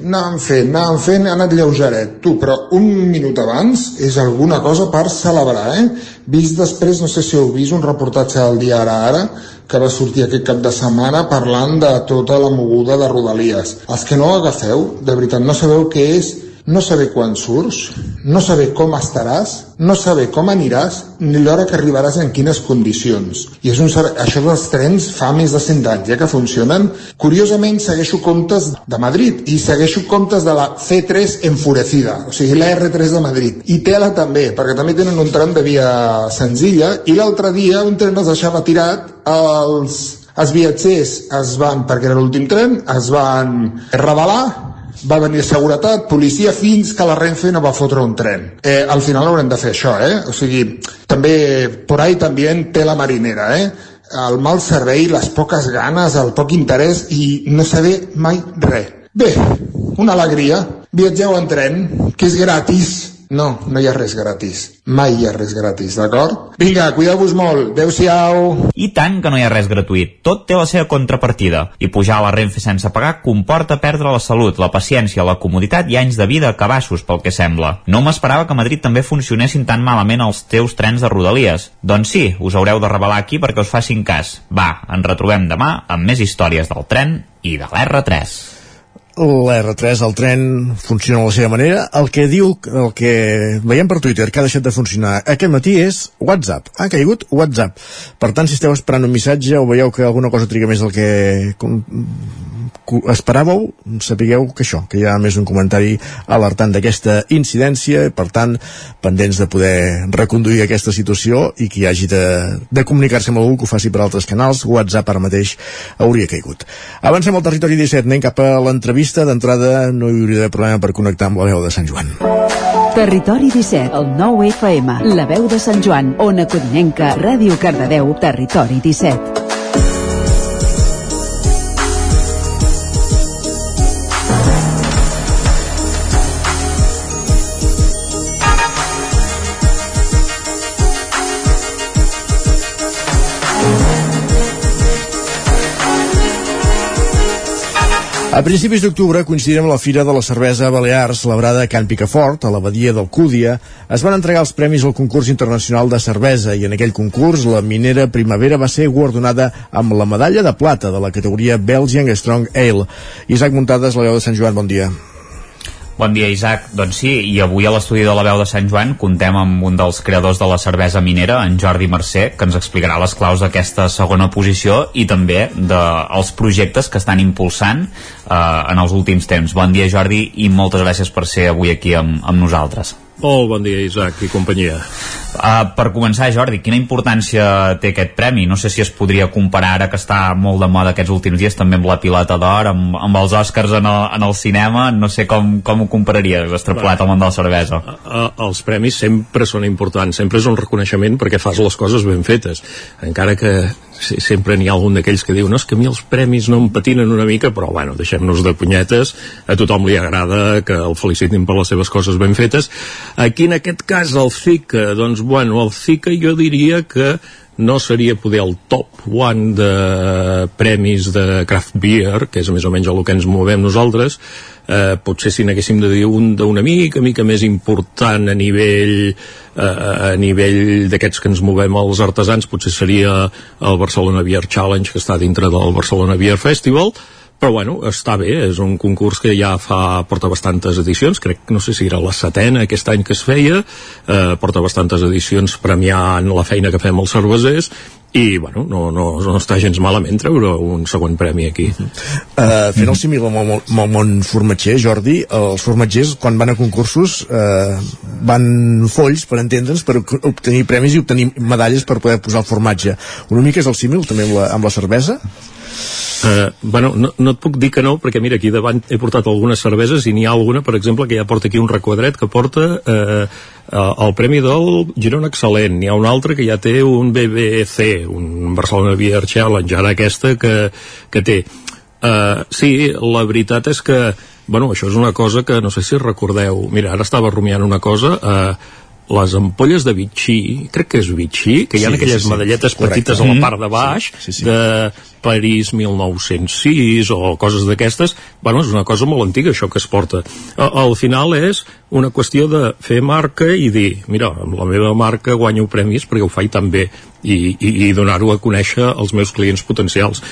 Anàvem fent, anàvem fent, ha anat lleugeret. Tu, però un minut abans és alguna cosa per celebrar, eh? Vist després, no sé si heu vist un reportatge del dia Ara Ara, que va sortir aquest cap de setmana parlant de tota la moguda de Rodalies. Els que no agafeu, de veritat, no sabeu què és no saber quan surts, no saber com estaràs, no saber com aniràs, ni l'hora que arribaràs en quines condicions. I és un, això dels trens fa més de 100 anys ja que funcionen. Curiosament, segueixo comptes de Madrid i segueixo comptes de la C3 enfurecida, o sigui, la R3 de Madrid. I Tela també, perquè també tenen un tram de via senzilla, i l'altre dia un tren es deixava tirat els, els viatgers es van, perquè era l'últim tren, es van revelar va venir seguretat, policia, fins que la Renfe no va fotre un tren. Eh, al final haurem de fer això, eh? O sigui, també, por ahí també té la marinera, eh? El mal servei, les poques ganes, el poc interès i no saber mai res. Bé, una alegria. Viatgeu en tren, que és gratis. No, no hi ha res gratis. Mai hi ha res gratis, d'acord? Vinga, cuideu-vos molt. Adéu-siau. I tant que no hi ha res gratuït. Tot té la seva contrapartida. I pujar a la Renfe sense pagar comporta perdre la salut, la paciència, la comoditat i anys de vida a cabassos, pel que sembla. No m'esperava que a Madrid també funcionessin tan malament els teus trens de Rodalies. Doncs sí, us haureu de revelar aquí perquè us facin cas. Va, ens retrobem demà amb més històries del tren i de l'R3 l'R3, el tren, funciona de la seva manera. El que diu, el que veiem per Twitter que ha deixat de funcionar aquest matí és WhatsApp. Ha caigut WhatsApp. Per tant, si esteu esperant un missatge o veieu que alguna cosa triga més del que esperàveu, sapigueu que això, que hi ha més un comentari alertant d'aquesta incidència, per tant, pendents de poder reconduir aquesta situació i que hi hagi de, de comunicar-se amb algú que ho faci per altres canals, WhatsApp ara mateix hauria caigut. Avancem al territori 17, anem cap a l'entrevista, d'entrada no hi hauria de problema per connectar amb la veu de Sant Joan. Territori 17, el 9 FM, la veu de Sant Joan, Ona Codinenca, Ràdio Cardedeu, Territori 17. A principis d'octubre, coincidint amb la Fira de la Cervesa Balears, celebrada a Can Picafort, a l'abadia del Cúdia, es van entregar els premis al concurs internacional de cervesa i en aquell concurs la minera Primavera va ser guardonada amb la medalla de plata de la categoria Belgian Strong Ale. Isaac Muntades, la veu de Sant Joan, bon dia. Bon dia, Isaac. Doncs sí, i avui a l'estudi de la veu de Sant Joan contem amb un dels creadors de la cervesa minera, en Jordi Mercè, que ens explicarà les claus d'aquesta segona posició i també dels projectes que estan impulsant eh, en els últims temps. Bon dia, Jordi, i moltes gràcies per ser avui aquí amb, amb nosaltres. Molt bon dia, Isaac, i companyia. Uh, per començar, Jordi, quina importància té aquest premi? No sé si es podria comparar ara que està molt de moda aquests últims dies també amb la pilota d'or, amb, amb els Oscars en el, en el cinema, no sé com, com ho compararies extrapolat al món de la cervesa. Uh, uh, els premis sempre són importants, sempre és un reconeixement perquè fas les coses ben fetes, encara que sempre n'hi ha algun d'aquells que diu no, és que a mi els premis no em patinen una mica però bueno, deixem-nos de punyetes. A tothom li agrada que el felicitin per les seves coses ben fetes. Aquí en aquest cas el CICA doncs bueno, el CICA jo diria que no seria poder el top one de premis de craft beer, que és més o menys el que ens movem nosaltres, eh, potser si n'haguéssim de dir un d'una mica, mica més important a nivell eh, a nivell d'aquests que ens movem els artesans, potser seria el Barcelona Beer Challenge que està dintre del Barcelona Beer Festival però bueno, està bé, és un concurs que ja fa, porta bastantes edicions, crec, no sé si era la setena aquest any que es feia, eh, porta bastantes edicions premiant la feina que fem els cervesers, i bueno, no, no, no està gens malament treure un segon premi aquí. Uh, fent el símil amb, el, amb el món formatger Jordi, els formatgers quan van a concursos uh, van folls per entendre'ns per obtenir premis i obtenir medalles per poder posar el formatge. Una mica és el símil també amb la, amb la cervesa Uh, bueno, no, no et puc dir que no, perquè mira, aquí davant he portat algunes cerveses i n'hi ha alguna, per exemple, que ja porta aquí un requadret que porta uh, uh, el premi del Girona Excel·lent. N'hi ha un altre que ja té un BBC, un Barcelona Beer Challenge, ara aquesta que, que té. Uh, sí, la veritat és que bueno, això és una cosa que no sé si recordeu mira, ara estava rumiant una cosa uh, les ampolles de Vichy, crec que és Vichy, que hi ha sí, aquelles sí, sí. medalletes Correcte. petites a la part de baix, sí, sí, sí. de París 1906 o coses d'aquestes, bueno, és una cosa molt antiga això que es porta. Al final és una qüestió de fer marca i dir, mira, amb la meva marca guanyo premis perquè ho faig tan bé i, i, i donar-ho a conèixer als meus clients potencials.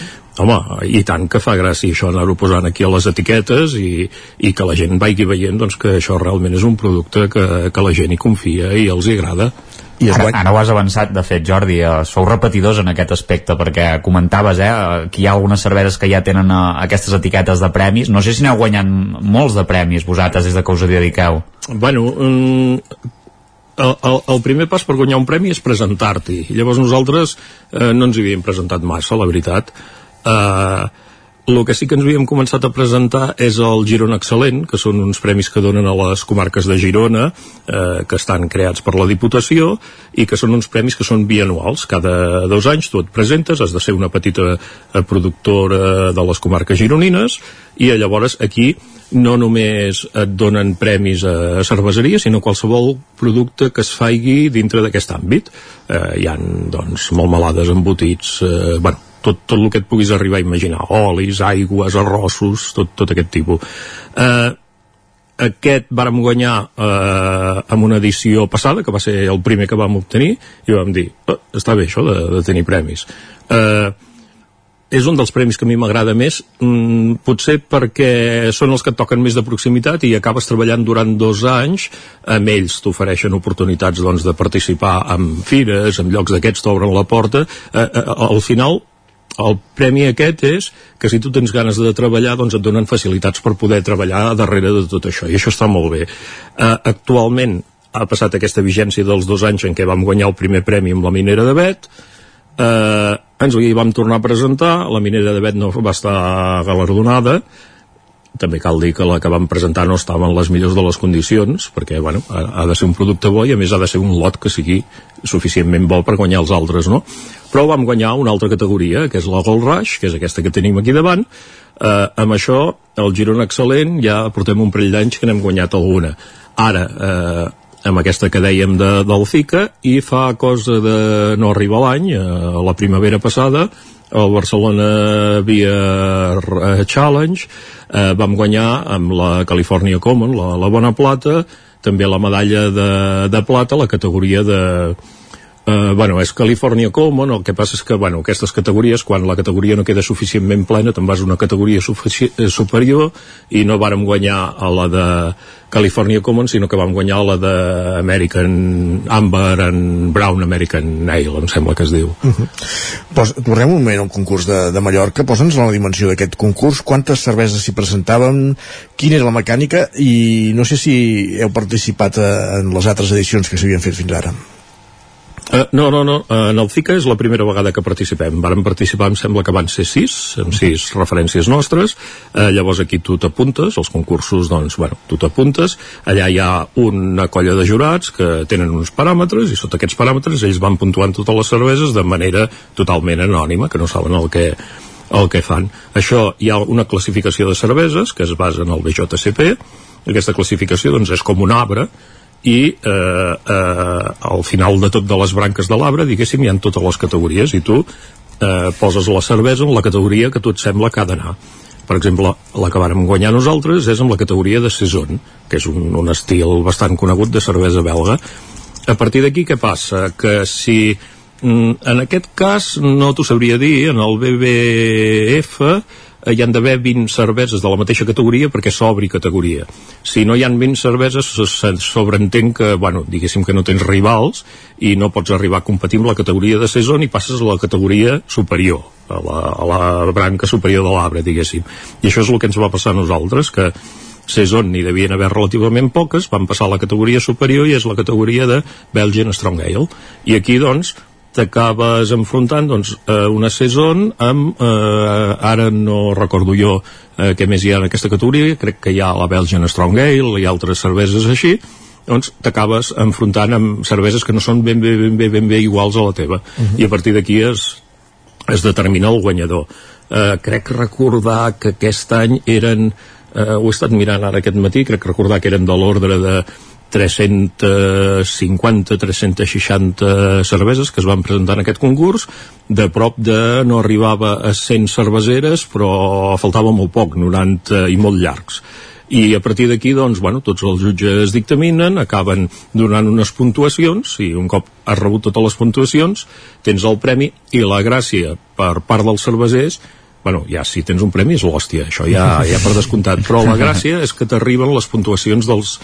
Home, i tant que fa gràcia això anar-ho posant aquí a les etiquetes i, i que la gent vagi veient doncs, que això realment és un producte que, que la gent hi confia i els hi agrada i ara, guany... ara ho has avançat, de fet, Jordi, eh, sou repetidors en aquest aspecte, perquè comentaves eh, que hi ha algunes cerveses que ja tenen eh, aquestes etiquetes de premis. No sé si n'heu guanyat molts de premis vosaltres des de que us hi dediqueu. Bueno, um, el, el, el primer pas per guanyar un premi és presentar-t'hi. Llavors nosaltres eh, no ens hi havíem presentat massa, la veritat eh, el que sí que ens havíem començat a presentar és el Girona Excel·lent, que són uns premis que donen a les comarques de Girona, eh, que estan creats per la Diputació, i que són uns premis que són bianuals. Cada dos anys tu et presentes, has de ser una petita eh, productora de les comarques gironines, i llavors aquí no només et donen premis a cerveseria, sinó qualsevol producte que es faigui dintre d'aquest àmbit. Eh, hi han, doncs, molt malades embotits, eh, bueno, tot, tot el que et puguis arribar a imaginar, olis, aigües, arrossos, tot, tot aquest tipus. Eh, aquest vàrem guanyar eh, amb una edició passada, que va ser el primer que vam obtenir, i vam dir, oh, està bé això de, de tenir premis. Eh, és un dels premis que a mi m'agrada més, mm, potser perquè són els que et toquen més de proximitat i acabes treballant durant dos anys, amb ells t'ofereixen oportunitats doncs, de participar en fires, en llocs d'aquests t'obren la porta, eh, eh, al final el premi aquest és que si tu tens ganes de treballar doncs et donen facilitats per poder treballar darrere de tot això i això està molt bé. Uh, actualment ha passat aquesta vigència dels dos anys en què vam guanyar el primer premi amb la minera de Bet eh, ens hi vam tornar a presentar la minera de Bet no va estar galardonada també cal dir que la que vam presentar no estava en les millors de les condicions perquè bueno, ha, ha de ser un producte bo i a més ha de ser un lot que sigui suficientment bo per guanyar els altres no? però vam guanyar una altra categoria que és la Gold Rush, que és aquesta que tenim aquí davant eh, amb això el Girona Excel·lent ja portem un parell d'anys que n'hem guanyat alguna ara eh, amb aquesta que dèiem de, del FICA i fa cosa de no arribar l'any eh, la primavera passada el Barcelona Beer Challenge eh, vam guanyar amb la California Common la, la bona plata també la medalla de, de plata la categoria de, Uh, bueno, és California Common, el que passa és que, bueno, aquestes categories, quan la categoria no queda suficientment plena, te'n vas a una categoria eh, superior i no vàrem guanyar a la de California Common, sinó que vam guanyar la de American Amber and Brown American Ale, em sembla que es diu. Uh -huh. Pos, tornem un moment al concurs de, de Mallorca, posa'ns la dimensió d'aquest concurs, quantes cerveses s'hi presentaven, quina era la mecànica i no sé si heu participat a, en les altres edicions que s'havien fet fins ara. Uh, no, no, no. Uh, en el FICA és la primera vegada que participem. Vàrem participar, em sembla que van ser sis, amb sis referències nostres. Uh, llavors aquí tu t'apuntes, els concursos, doncs, bueno, tu t'apuntes. Allà hi ha una colla de jurats que tenen uns paràmetres i sota aquests paràmetres ells van puntuant totes les cerveses de manera totalment anònima, que no saben el que, el que fan. Això hi ha una classificació de cerveses que es basa en el BJCP. Aquesta classificació doncs, és com un arbre i eh, eh, al final de tot de les branques de l'arbre, diguéssim, hi ha totes les categories i tu eh, poses la cervesa en la categoria que tu et sembla que ha d'anar. Per exemple, la que vàrem guanyar nosaltres és amb la categoria de Saison, que és un, un estil bastant conegut de cervesa belga. A partir d'aquí, què passa? Que si mm, en aquest cas no t'ho sabria dir, en el BBF hi han d'haver 20 cerveses de la mateixa categoria perquè s'obri categoria. Si no hi han 20 cerveses, se sobreentén que, bueno, diguéssim que no tens rivals i no pots arribar a competir amb la categoria de saison i passes a la categoria superior, a la, a la branca superior de l'arbre, diguéssim. I això és el que ens va passar a nosaltres, que Saison n'hi devien haver relativament poques, van passar a la categoria superior i és la categoria de Belgian Strong Ale. I aquí, doncs, t'acabes enfrontant doncs, eh, una saison amb, eh, ara no recordo jo eh, què més hi ha en aquesta categoria, crec que hi ha la Belgian Strong Ale i altres cerveses així, doncs t'acabes enfrontant amb cerveses que no són ben bé, ben bé, ben bé iguals a la teva. Uh -huh. I a partir d'aquí es, es determina el guanyador. Eh, crec recordar que aquest any eren, eh, ho he estat mirant ara aquest matí, crec recordar que eren de l'ordre de 350-360 cerveses que es van presentar en aquest concurs. De prop de no arribava a 100 cerveseres però faltava molt poc, 90 i molt llargs. I a partir d'aquí, doncs, bueno, tots els jutges dictaminen, acaben donant unes puntuacions, i un cop has rebut totes les puntuacions, tens el premi, i la gràcia per part dels cervesers. Bueno, ja si tens un premi és l'hòstia, això ja, ja per descomptat, però la gràcia és que t'arriben les puntuacions dels,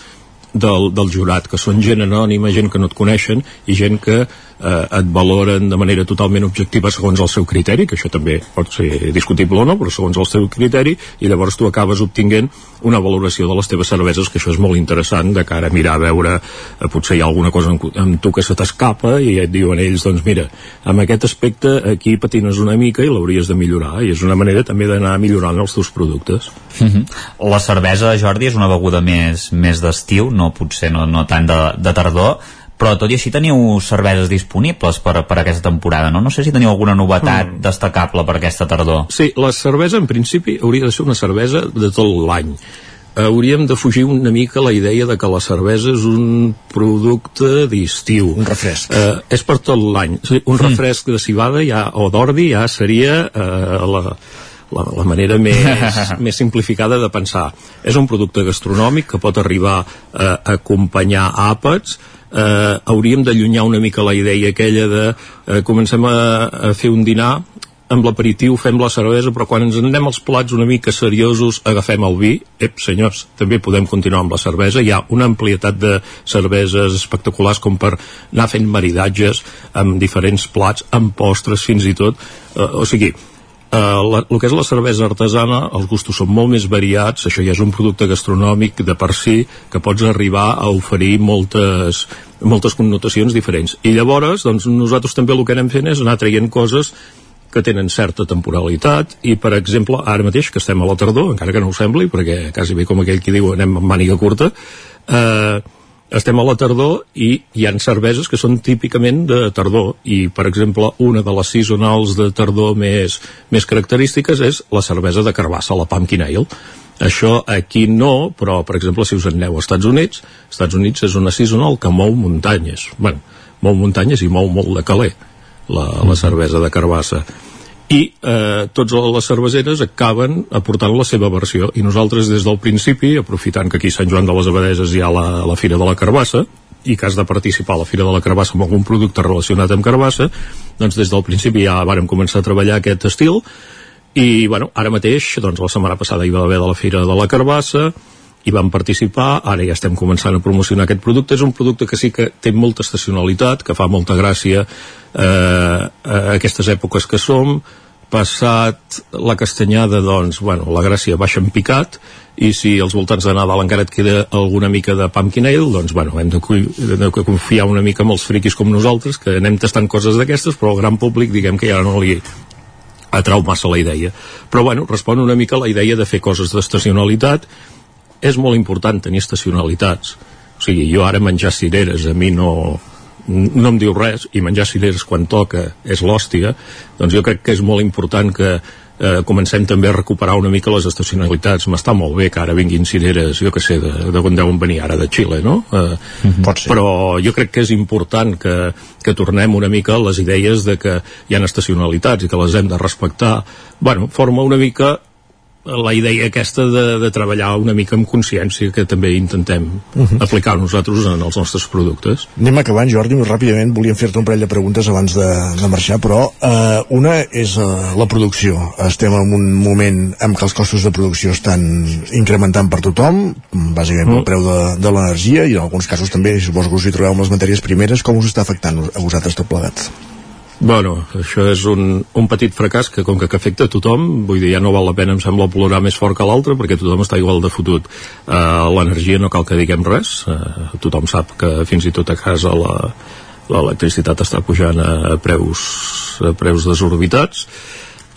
del, del jurat, que són gent anònima, gent que no et coneixen i gent que eh, et valoren de manera totalment objectiva segons el seu criteri, que això també pot ser discutible o no, però segons el seu criteri, i llavors tu acabes obtinguent una valoració de les teves cerveses, que això és molt interessant de cara a mirar a veure, eh, potser hi ha alguna cosa amb, amb tu que se t'escapa i et diuen ells, doncs mira, amb aquest aspecte aquí patines una mica i l'hauries de millorar, i és una manera també d'anar millorant els teus productes. Mhm. -huh. La cervesa, Jordi, és una beguda més, més d'estiu, no potser no, no tant de, de tardor, però tot i així teniu cerveses disponibles per, per aquesta temporada, no? No sé si teniu alguna novetat mm. destacable per aquesta tardor. Sí, la cervesa en principi hauria de ser una cervesa de tot l'any. Hauríem de fugir una mica la idea de que la cervesa és un producte d'estiu. Un refresc. Eh, és per tot l'any. un mm. refresc de cibada ja, o d'ordi ja seria eh, la, la, la manera més, més simplificada de pensar. És un producte gastronòmic que pot arribar eh, a acompanyar àpats, eh, hauríem d'allunyar una mica la idea aquella de eh, comencem a, a fer un dinar amb l'aperitiu fem la cervesa, però quan ens anem als plats una mica seriosos agafem el vi. Ep, senyors, també podem continuar amb la cervesa. Hi ha una amplietat de cerveses espectaculars com per anar fent maridatges amb diferents plats, amb postres fins i tot. Eh, o sigui, la, el que és la cervesa artesana, els gustos són molt més variats, això ja és un producte gastronòmic de per si que pots arribar a oferir moltes, moltes connotacions diferents. I llavors, doncs, nosaltres també el que anem fent és anar traient coses que tenen certa temporalitat i, per exemple, ara mateix, que estem a la tardor, encara que no ho sembli, perquè quasi bé com aquell qui diu anem amb màniga curta, eh, estem a la tardor i hi han cerveses que són típicament de tardor i per exemple una de les seasonals de tardor més, més característiques és la cervesa de carbassa, la Pumpkin Ale. Això aquí no, però per exemple si us aneu als Estats Units Estats Units és una seasonal que mou muntanyes. Bueno, mou muntanyes i mou molt de caler la, la cervesa de carbassa i eh, tots les cerveseres acaben aportant la seva versió. I nosaltres des del principi, aprofitant que aquí Sant Joan de les Abadeses hi ha la, la Fira de la Carbassa i que has de participar a la Fira de la Carbassa amb algun producte relacionat amb carbassa, doncs des del principi ja vàrem començar a treballar aquest estil. I bueno, ara mateix, doncs la setmana passada hi va haver de la Fira de la Carbassa i vam participar, ara ja estem començant a promocionar aquest producte, és un producte que sí que té molta estacionalitat, que fa molta gràcia eh, a aquestes èpoques que som, passat la castanyada, doncs, bueno, la gràcia baixa en picat, i si als voltants de Nadal encara et queda alguna mica de pumpkin ale, doncs, bueno, hem de, de confiar una mica en els friquis com nosaltres, que anem tastant coses d'aquestes, però el gran públic, diguem que ja no li atrau massa la idea. Però, bueno, respon una mica a la idea de fer coses d'estacionalitat, és molt important tenir estacionalitats. O sigui, jo ara menjar cireres a mi no, no em diu res i menjar cireres quan toca és l'hòstia, doncs jo crec que és molt important que eh, comencem també a recuperar una mica les estacionalitats. M'està molt bé que ara vinguin cireres, jo que sé, de, de on deuen venir ara, de Xile, no? Eh, mm -hmm. Pot ser. Però jo crec que és important que, que tornem una mica a les idees de que hi ha estacionalitats i que les hem de respectar. Bueno, forma una mica la idea aquesta de, de treballar una mica amb consciència que també intentem uh -huh. aplicar nosaltres en els nostres productes. Anem acabant, Jordi, ràpidament volíem fer-te un parell de preguntes abans de, de marxar, però eh, una és eh, la producció. Estem en un moment en què els costos de producció estan incrementant per tothom, bàsicament uh -huh. pel preu de, de l'energia i en alguns casos també, suposo que us hi trobeu amb les matèries primeres, com us està afectant a vosaltres tot plegat? Bueno, això és un, un petit fracàs que com que, que afecta a tothom, vull dir, ja no val la pena, em sembla, plorar més fort que l'altre, perquè tothom està igual de fotut. Uh, L'energia no cal que diguem res, uh, tothom sap que fins i tot a casa la, l'electricitat està pujant a preus, a preus desorbitats.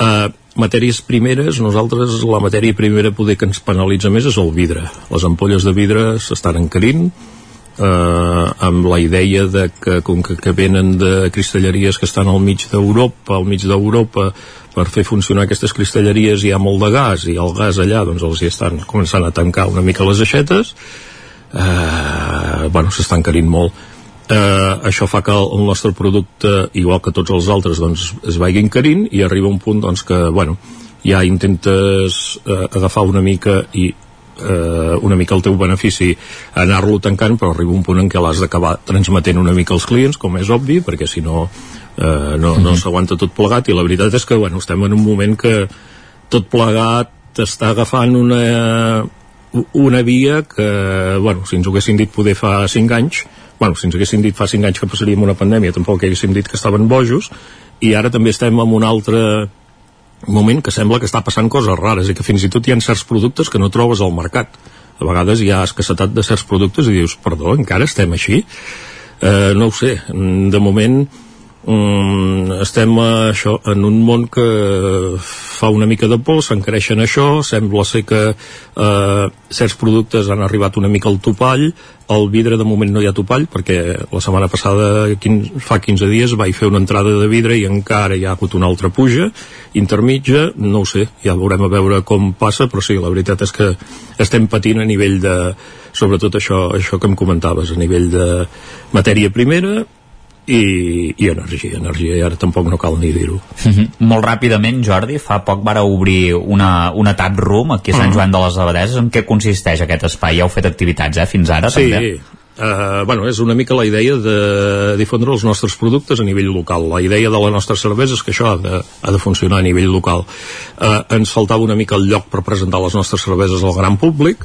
Uh, matèries primeres, nosaltres la matèria primera poder que ens penalitza més és el vidre. Les ampolles de vidre s'estan encarint, eh, amb la idea de que com que, que venen de cristalleries que estan al mig d'Europa, al mig d'Europa per fer funcionar aquestes cristalleries hi ha molt de gas i el gas allà doncs els hi estan començant a tancar una mica les aixetes. Eh, bueno, s'estan carint molt. Eh, això fa que el nostre producte igual que tots els altres doncs es vagin carint i arriba un punt doncs que bueno, ja intentes eh, agafar una mica i eh, una mica el teu benefici anar-lo tancant, però arriba un punt en què l'has d'acabar transmetent una mica als clients, com és obvi, perquè si no eh, no, no s'aguanta tot plegat. I la veritat és que bueno, estem en un moment que tot plegat està agafant una, una via que, bueno, si ens ho haguessin dit poder fa 5 anys, bueno, si ens haguessin dit fa 5 anys que passaríem una pandèmia, tampoc haguéssim dit que estaven bojos, i ara també estem en un altre un moment que sembla que està passant coses rares i que fins i tot hi ha certs productes que no trobes al mercat. A vegades hi ha escassetat de certs productes i dius, perdó, encara estem així? Eh, no ho sé, de moment mm, estem a, això, en un món que fa una mica de por, s'encareixen això, sembla ser que eh, certs productes han arribat una mica al topall, el vidre de moment no hi ha topall, perquè la setmana passada, quin, fa 15 dies, vaig fer una entrada de vidre i encara hi ha hagut una altra puja intermitja, no ho sé, ja veurem a veure com passa, però sí, la veritat és que estem patint a nivell de sobretot això, això que em comentaves, a nivell de matèria primera i, i energia, energia i ara tampoc no cal ni dir-ho mm -hmm. Molt ràpidament, Jordi, fa poc vara obrir una, una tap room aquí a Sant mm. Joan de les Abadeses, en què consisteix aquest espai? Ja heu fet activitats, eh, fins ara, sí, també? Uh, bueno, és una mica la idea de difondre els nostres productes a nivell local. La idea de la nostra cervesa és que això ha de, ha de funcionar a nivell local. Uh, ens faltava una mica el lloc per presentar les nostres cerveses al gran públic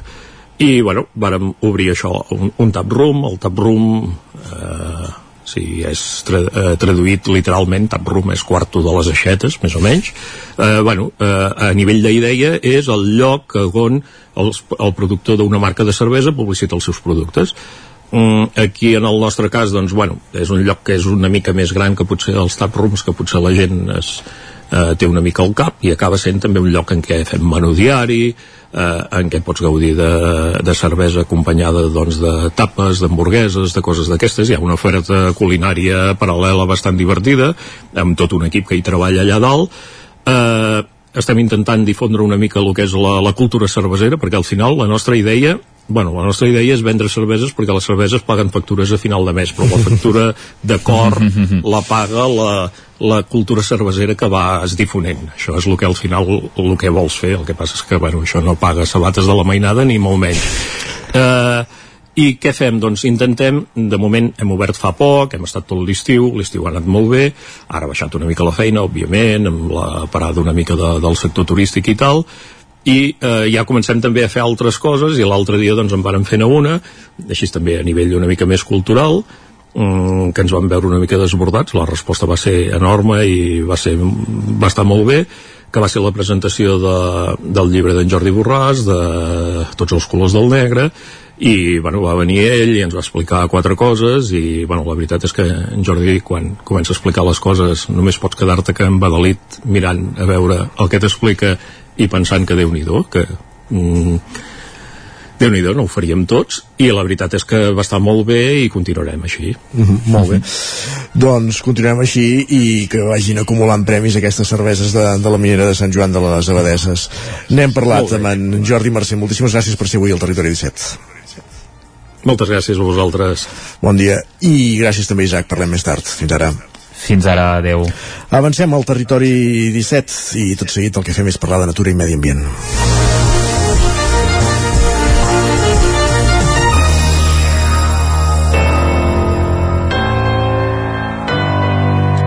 i, bueno, vàrem obrir això, un, un tap room, el tap room... Uh, si és tra eh, traduït literalment taproom és quarto de les aixetes més o menys. Eh, bueno, eh, a nivell d'idea és el lloc on els, el productor d'una marca de cervesa publicita els seus productes. Mm, aquí en el nostre cas doncs, bueno, és un lloc que és una mica més gran que potser els taprooms que potser la gent es, eh, té una mica al cap i acaba sent també un lloc en què fem menú diari eh, en què pots gaudir de, de cervesa acompanyada doncs, de tapes, d'hamburgueses, de coses d'aquestes. Hi ha una oferta culinària paral·lela bastant divertida, amb tot un equip que hi treballa allà dalt. Eh, estem intentant difondre una mica el que és la, la cultura cervesera, perquè al final la nostra idea bueno, la nostra idea és vendre cerveses perquè les cerveses paguen factures a final de mes, però la factura de cor la paga la, la cultura cervesera que va es difonent. Això és el que al final el que vols fer. El que passa és que bueno, això no paga sabates de la mainada ni molt menys. Eh, i què fem? Doncs intentem, de moment hem obert fa poc, hem estat tot l'estiu, l'estiu ha anat molt bé, ara ha baixat una mica la feina, òbviament, amb la parada una mica de, del sector turístic i tal, i eh, ja comencem també a fer altres coses i l'altre dia doncs en vàrem fer una així també a nivell una mica més cultural mm, que ens vam veure una mica desbordats la resposta va ser enorme i va, ser, va estar molt bé que va ser la presentació de, del llibre d'en Jordi Borràs de Tots els colors del negre i bueno, va venir ell i ens va explicar quatre coses i bueno, la veritat és que en Jordi quan comença a explicar les coses només pots quedar-te que embadalit mirant a veure el que t'explica i pensant que déu nhi que mm, déu nhi no ho faríem tots i la veritat és que va estar molt bé i continuarem així mm -hmm, molt bé doncs continuem així i que vagin acumulant premis aquestes cerveses de, de la minera de Sant Joan de les Abadeses n'hem parlat amb en Jordi Mercè moltíssimes gràcies per ser avui al Territori 17 moltes gràcies a vosaltres. Bon dia. I gràcies també, Isaac. Parlem més tard. Fins ara. Fins ara, adeu. Avancem al territori 17 i tot seguit el que fem és parlar de natura i medi ambient.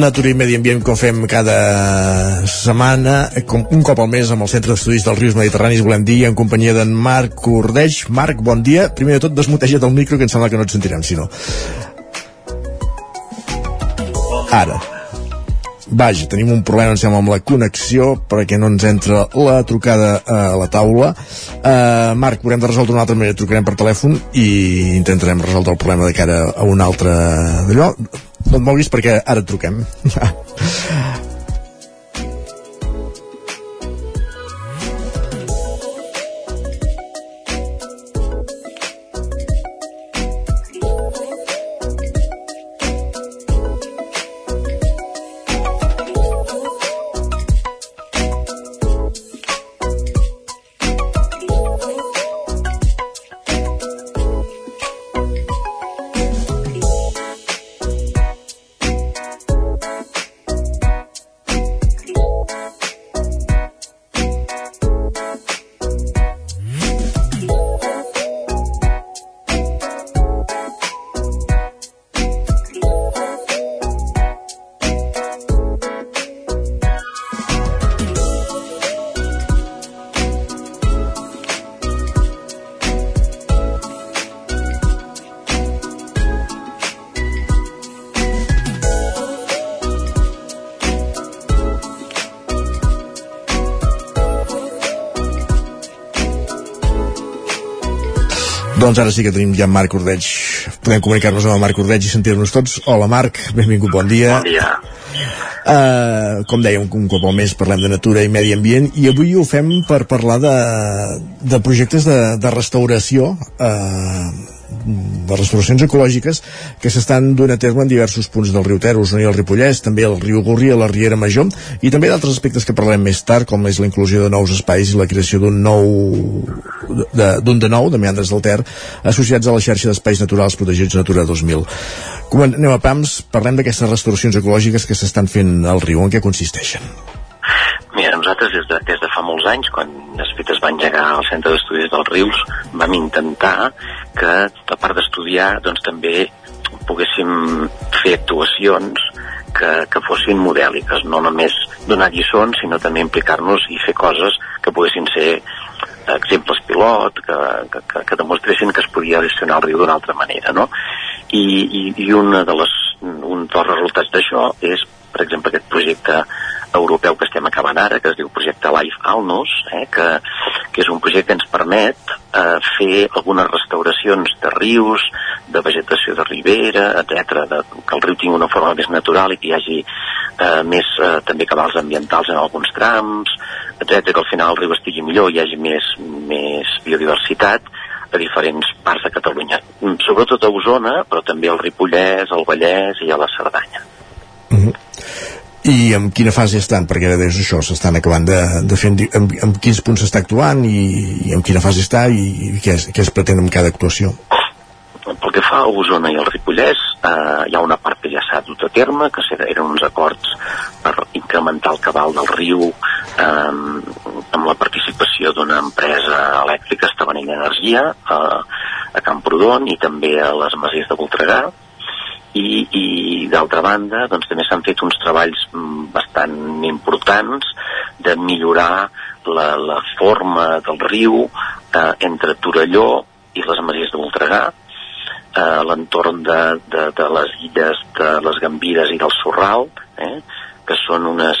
Natura i Medi Ambient com fem cada setmana, com un cop al mes amb el Centre d'Estudis dels Rius Mediterranis volem dir, en companyia d'en Marc Cordeix. Marc, bon dia. Primer de tot, desmuteja't el micro, que em sembla que no et sentirem, si no. Ara. Vaja, tenim un problema, em sembla, amb la connexió perquè no ens entra la trucada a la taula. Uh, Marc, haurem de resoldre una altra manera, trucarem per telèfon i intentarem resoldre el problema de cara a un altre d'allò no et moguis perquè ara et truquem. Doncs ara sí que tenim ja Marc Ordeig. Podem comunicar-nos amb el Marc Ordeig i sentir-nos tots. Hola Marc, benvingut, bon dia. Bon dia. Uh, com dèiem, un cop al mes parlem de natura i medi ambient i avui ho fem per parlar de, de projectes de, de restauració uh, de restauracions ecològiques que s'estan duent a terme en diversos punts del riu Ter, Osona i el Ripollès, també el riu Gorri, la Riera Major, i també d'altres aspectes que parlarem més tard, com és la inclusió de nous espais i la creació d'un nou d'un de nou, de meandres del Ter, associats a la xarxa d'espais naturals protegits Natura 2000. Com anem a PAMS, parlem d'aquestes restauracions ecològiques que s'estan fent al riu, en què consisteixen? Mira, nosaltres des de, des de fa molts anys, quan de fet es va engegar al Centre d'Estudis dels Rius, vam intentar que, a part d'estudiar, doncs també poguéssim fer actuacions que, que fossin modèliques, no només donar lliçons, sinó també implicar-nos i fer coses que poguessin ser exemples pilot, que, que, que demostressin que es podia gestionar el riu d'una altra manera, no? I, i, i una de les, un dels resultats d'això és, per exemple, aquest projecte europeu que estem acabant ara, que es diu projecte Life Alnos, eh, que, que és un projecte que ens permet eh, fer algunes restauracions de rius, de vegetació de ribera, etc, que el riu tingui una forma més natural i que hi hagi eh, més eh, també cabals ambientals en alguns trams, etc, que al final el riu estigui millor, hi hagi més, més biodiversitat a diferents parts de Catalunya, sobretot a Osona, però també al Ripollès, al Vallès i a la Cerdanya. Mm -hmm. I en quina fase estan? Perquè ara això, s'estan acabant de, de fer en, en quins punts s'està actuant i, i en quina fase està i, i què, es, què es pretén amb cada actuació? Pel que fa a Osona i al Ripollès, eh, hi ha una part que ja s'ha dut a terme, que eren uns acords per incrementar el cabal del riu eh, amb la participació d'una empresa elèctrica, Estavanell Energia, eh, a Camprodon i també a les Masies de Voltregà, i, i d'altra banda doncs, també s'han fet uns treballs mm, bastant importants de millorar la, la forma del riu eh, entre Torelló i les Masies de Voltregà eh, l'entorn de, de, de les illes de les Gambires i del Sorral eh, que són unes,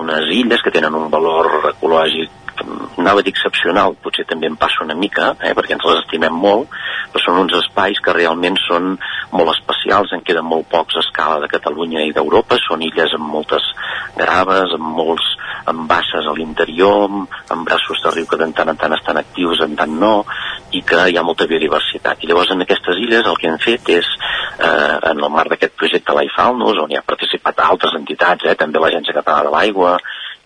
unes illes que tenen un valor ecològic anava a dir excepcional, potser també em passa una mica, eh, perquè ens les estimem molt, però són uns espais que realment són molt especials, en queden molt pocs a escala de Catalunya i d'Europa, són illes amb moltes graves, amb molts amb basses a l'interior, amb braços de riu que de tant en tant estan actius, en tant no, i que hi ha molta biodiversitat. I llavors en aquestes illes el que hem fet és, eh, en el marc d'aquest projecte Laifaunus, on hi ha participat altres entitats, eh, també l'Agència Catalana de l'Aigua,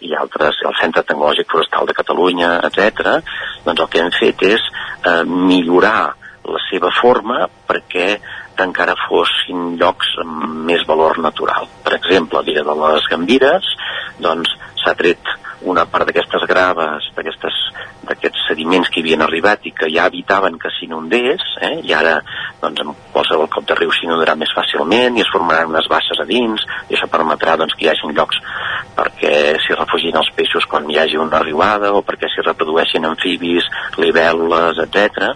i altres, el Centre Tecnològic Forestal de Catalunya, etc. doncs el que hem fet és eh, millorar la seva forma perquè encara fossin llocs amb més valor natural. Per exemple, a l'illa de les Gambires, doncs s'ha tret una part d'aquestes graves, d'aquests sediments que havien arribat i que ja evitaven que s'inundés, eh? i ara doncs, amb qualsevol cop de riu s'inundarà més fàcilment i es formaran unes basses a dins, i això permetrà doncs, que hi hagi llocs perquè s'hi refugin els peixos quan hi hagi una riuada o perquè s'hi reprodueixin amfibis, libèl·lules, etc.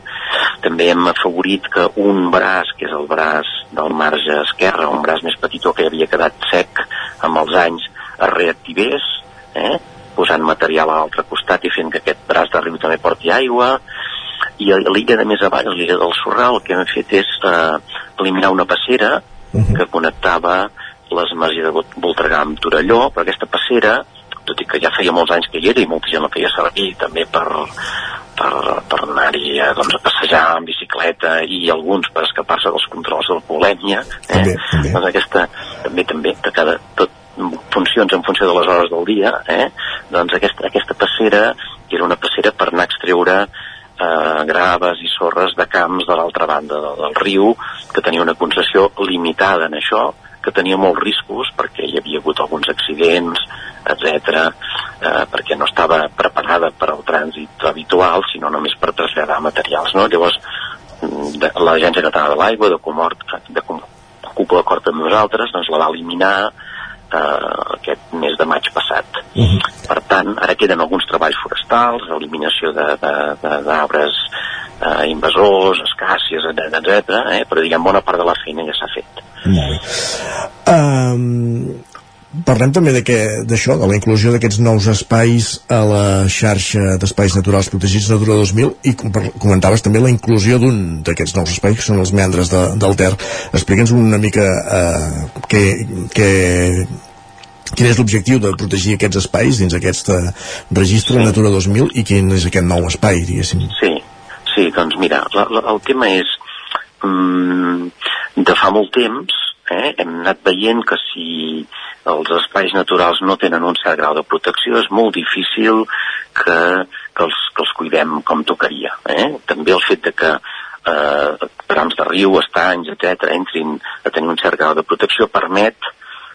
També hem afavorit que un braç, que és el braç del marge esquerre, un braç més petitó que havia quedat sec amb els anys, es reactivés, eh? Posant material a l'altre costat i fent que aquest braç de riu també porti aigua i a l'illa de més avall, l'illa del Sorral, el que hem fet és eh, eliminar una passera uh -huh. que connectava les masies de Voltregà amb Torelló, però aquesta passera, tot i que ja feia molts anys que hi era i molta gent la feia servir també per, per, per anar-hi a, doncs, a passejar en bicicleta i alguns per escapar-se dels controls de la polèmia, eh? també, també. doncs aquesta també, també, que cada, tot, funcions en funció de les hores del dia, eh? doncs aquesta, aquesta passera era una passera per anar a extreure eh, graves i sorres de camps de l'altra banda del, del riu, que tenia una concessió limitada en això, que tenia molts riscos perquè hi havia hagut alguns accidents, etc, eh, perquè no estava preparada per al trànsit habitual, sinó només per traslladar materials. No? Llavors, mm, l'Agència Catalana de l'Aigua, de Comort, de Cúpula d'acord amb nosaltres, doncs la va eliminar eh, aquest mes de maig passat. Uh -huh. Per tant, ara queden alguns treballs forestals, eliminació d'arbres eh, invasors, escàcies, etc, eh, però diguem, bona part de la feina ja s'ha fet. Molt bé. Um, Parlem també d'això, de, de la inclusió d'aquests nous espais a la xarxa d'espais naturals protegits Natura 2000 i comentaves també la inclusió d'un d'aquests nous espais que són els meandres de, del Ter. Explica'ns una mica eh, què, què, quin és l'objectiu de protegir aquests espais dins aquest eh, registre sí. Natura 2000 i quin és aquest nou espai, diguéssim? Sí, sí doncs mira, la, la, el tema és mm, de fa molt temps eh, hem anat veient que si els espais naturals no tenen un cert grau de protecció és molt difícil que, que, els, que els cuidem com tocaria. Eh? També el fet de que eh, trams de riu, estanys, etc entrin a tenir un cert grau de protecció permet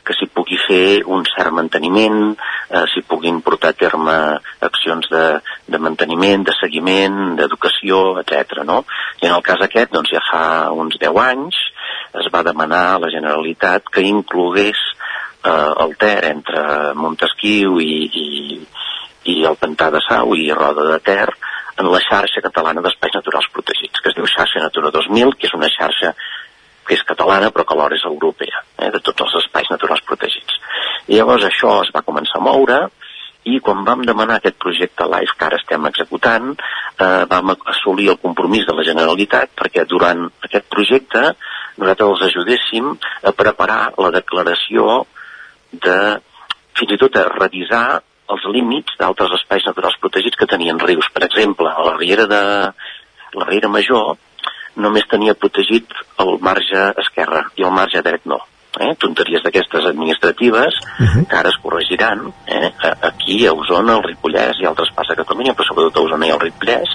que s'hi pugui fer un cert manteniment, eh, s'hi puguin portar a terme accions de, de manteniment, de seguiment, d'educació, etc. No? I en el cas aquest, doncs ja fa uns 10 anys, es va demanar a la Generalitat que inclogués eh, el Ter entre Montesquieu i, i, i el Pantà de Sau i Roda de Ter en la xarxa catalana d'espais naturals protegits, que es diu xarxa Natura 2000, que és una xarxa que és catalana però que alhora és europea, eh, de tots els espais naturals protegits. I llavors això es va començar a moure i quan vam demanar aquest projecte LIFE que ara estem executant, eh, vam assolir el compromís de la Generalitat perquè durant aquest projecte nosaltres els ajudéssim a preparar la declaració de fins i tot a revisar els límits d'altres espais naturals protegits que tenien rius. Per exemple, a la Riera de la Riera Major només tenia protegit el marge esquerre i el marge dret no. eh? tonteries d'aquestes administratives uh -huh. que ara es corregiran eh? aquí a Osona, al Ripollès i altres parts de Catalunya, però sobretot a Osona i al Ripollès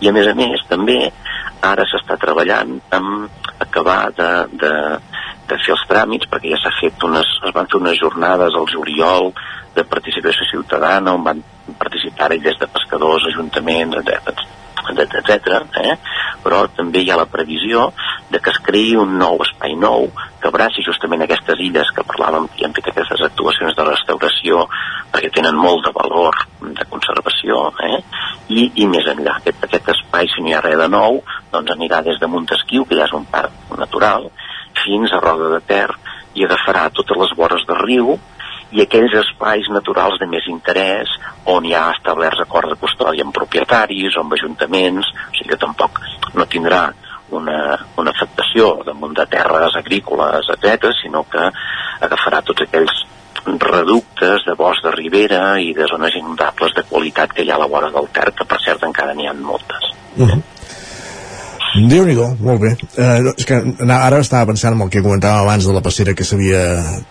i a més a més també ara s'està treballant en acabar de, de, de fer els tràmits perquè ja s'ha fet unes, es van fer unes jornades al juliol de participació ciutadana on van participar des de pescadors, ajuntaments, etc etc. Eh? Però també hi ha la previsió de que es creï un nou espai nou que abraci justament aquestes illes que parlàvem que han fet aquestes actuacions de restauració perquè tenen molt de valor de conservació eh? I, i més enllà aquest, aquest espai si no hi ha res de nou doncs anirà des de Montesquieu que ja és un parc natural fins a Roda de Ter i agafarà totes les vores del riu i aquells espais naturals de més interès on hi ha establerts acords de custòdia amb propietaris o amb ajuntaments, o sigui que tampoc no tindrà una, una afectació damunt de terres agrícoles, etc, sinó que agafarà tots aquells reductes de bosc de ribera i de zones inundables de qualitat que hi ha a la vora del Ter, que per cert encara n'hi ha moltes. Uh -huh déu nhi molt bé. Eh, és que ara estava pensant en el que comentàvem abans de la passera que s'havia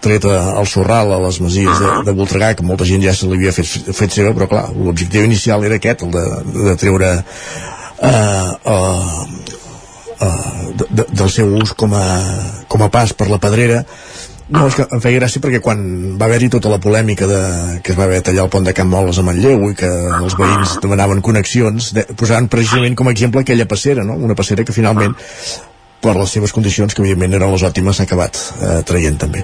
tret al Sorral, a les masies de, de Voltregà, que molta gent ja se l'havia fet, fet seva, però clar, l'objectiu inicial era aquest, el de, de treure eh, uh, uh, de, de, del seu ús com a, com a pas per la pedrera no, és que em feia gràcia perquè quan va haver-hi tota la polèmica de, que es va haver tallar el pont de Can Moles a Manlleu i que els veïns demanaven connexions, de, posaven precisament com a exemple aquella passera, no? una passera que finalment per les seves condicions, que evidentment eren les òptimes, s'ha acabat eh, traient també.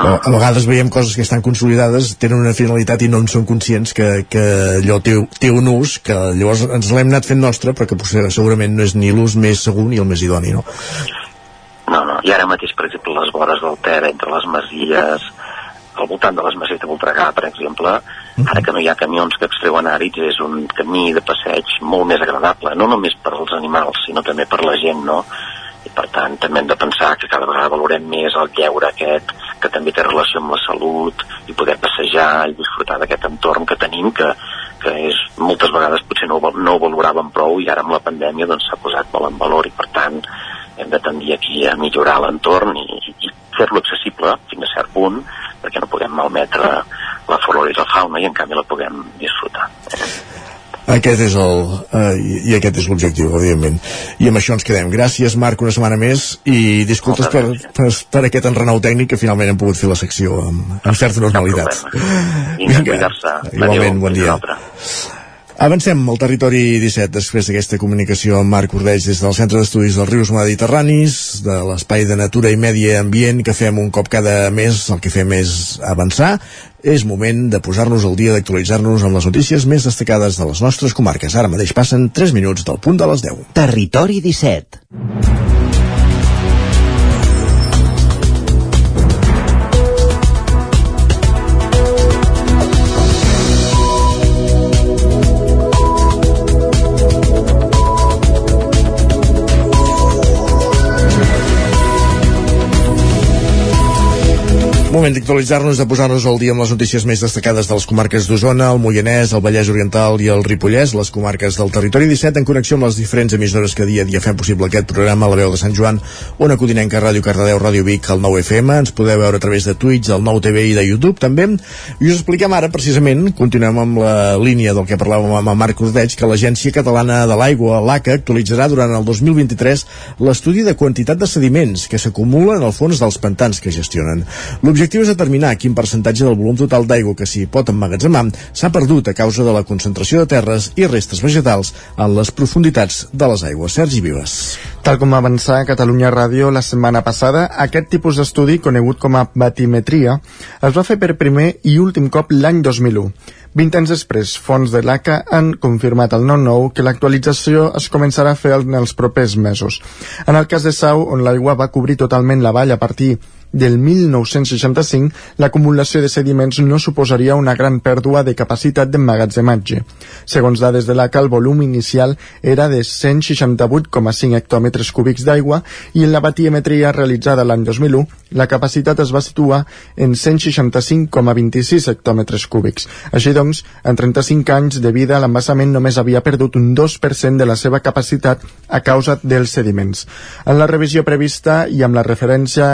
Però a vegades veiem coses que estan consolidades, tenen una finalitat i no en són conscients que, que allò té, té un ús, que llavors ens l'hem anat fent nostre, però que potser segurament no és ni l'ús més segur ni el més idoni, no? No, no, i ara mateix, per exemple, les vores del Ter, entre les masies, al voltant de les masies de Voltregà, per exemple, ara que no hi ha camions que extreuen àrids, és un camí de passeig molt més agradable, no només per als animals, sinó també per la gent, no? I per tant, també hem de pensar que cada vegada valorem més el lleure aquest, que també té relació amb la salut, i poder passejar i disfrutar d'aquest entorn que tenim, que, que és, moltes vegades potser no, no ho valoràvem prou i ara amb la pandèmia doncs s'ha posat molt en valor i per tant hem de tendir aquí a millorar l'entorn i, i fer-lo accessible fins a cert punt perquè no podem malmetre la flora i la fauna i en canvi la puguem disfrutar. Aquest és el, eh, i aquest és l'objectiu, evidentment. I amb això ens quedem. Gràcies, Marc, una setmana més, i disculpes per, per, per aquest enrenou tècnic que finalment hem pogut fer la secció amb, amb certa normalitat. Vinga, igualment, bon dia. Avancem al territori 17 després d'aquesta comunicació amb Marc Ordeig des del Centre d'Estudis dels Rius Mediterranis, de l'Espai de Natura i Medi Ambient que fem un cop cada mes, el que fem és avançar. És moment de posar-nos al dia, d'actualitzar-nos amb les notícies més destacades de les nostres comarques. Ara mateix passen 3 minuts del punt de les 10. Territori 17. Moment d'actualitzar-nos, de posar-nos al dia amb les notícies més destacades de les comarques d'Osona, el Moianès, el Vallès Oriental i el Ripollès, les comarques del territori 17, en connexió amb les diferents emissores que dia a dia fem possible aquest programa, la veu de Sant Joan, Ona Codinenca, Ràdio Cardedeu, Ràdio Vic, el 9 FM, ens podeu veure a través de Twitch, el 9 TV i de YouTube també, i us expliquem ara, precisament, continuem amb la línia del que parlàvem amb el Marc Ordeig, que l'Agència Catalana de l'Aigua, l'ACA, actualitzarà durant el 2023 l'estudi de quantitat de sediments que s'acumulen al fons dels pantans que gestionen. L'objectiu L'objectiu és determinar quin percentatge del volum total d'aigua que s'hi pot emmagatzemar s'ha perdut a causa de la concentració de terres i restes vegetals en les profunditats de les aigües. Sergi Vives. Tal com avançar a Catalunya Ràdio la setmana passada, aquest tipus d'estudi, conegut com a batimetria, es va fer per primer i últim cop l'any 2001. 20 anys després, fons de l'ACA han confirmat al 9-9 que l'actualització es començarà a fer en els propers mesos. En el cas de Sau, on l'aigua va cobrir totalment la vall a partir del 1965, l'acumulació de sediments no suposaria una gran pèrdua de capacitat d'emmagatzematge. Segons dades de l'ACA, el volum inicial era de 168,5 hectòmetres cúbics d'aigua i en la batiemetria realitzada l'any 2001, la capacitat es va situar en 165,26 hectòmetres cúbics. Així doncs, en 35 anys de vida, l'embassament només havia perdut un 2% de la seva capacitat a causa dels sediments. En la revisió prevista i amb la referència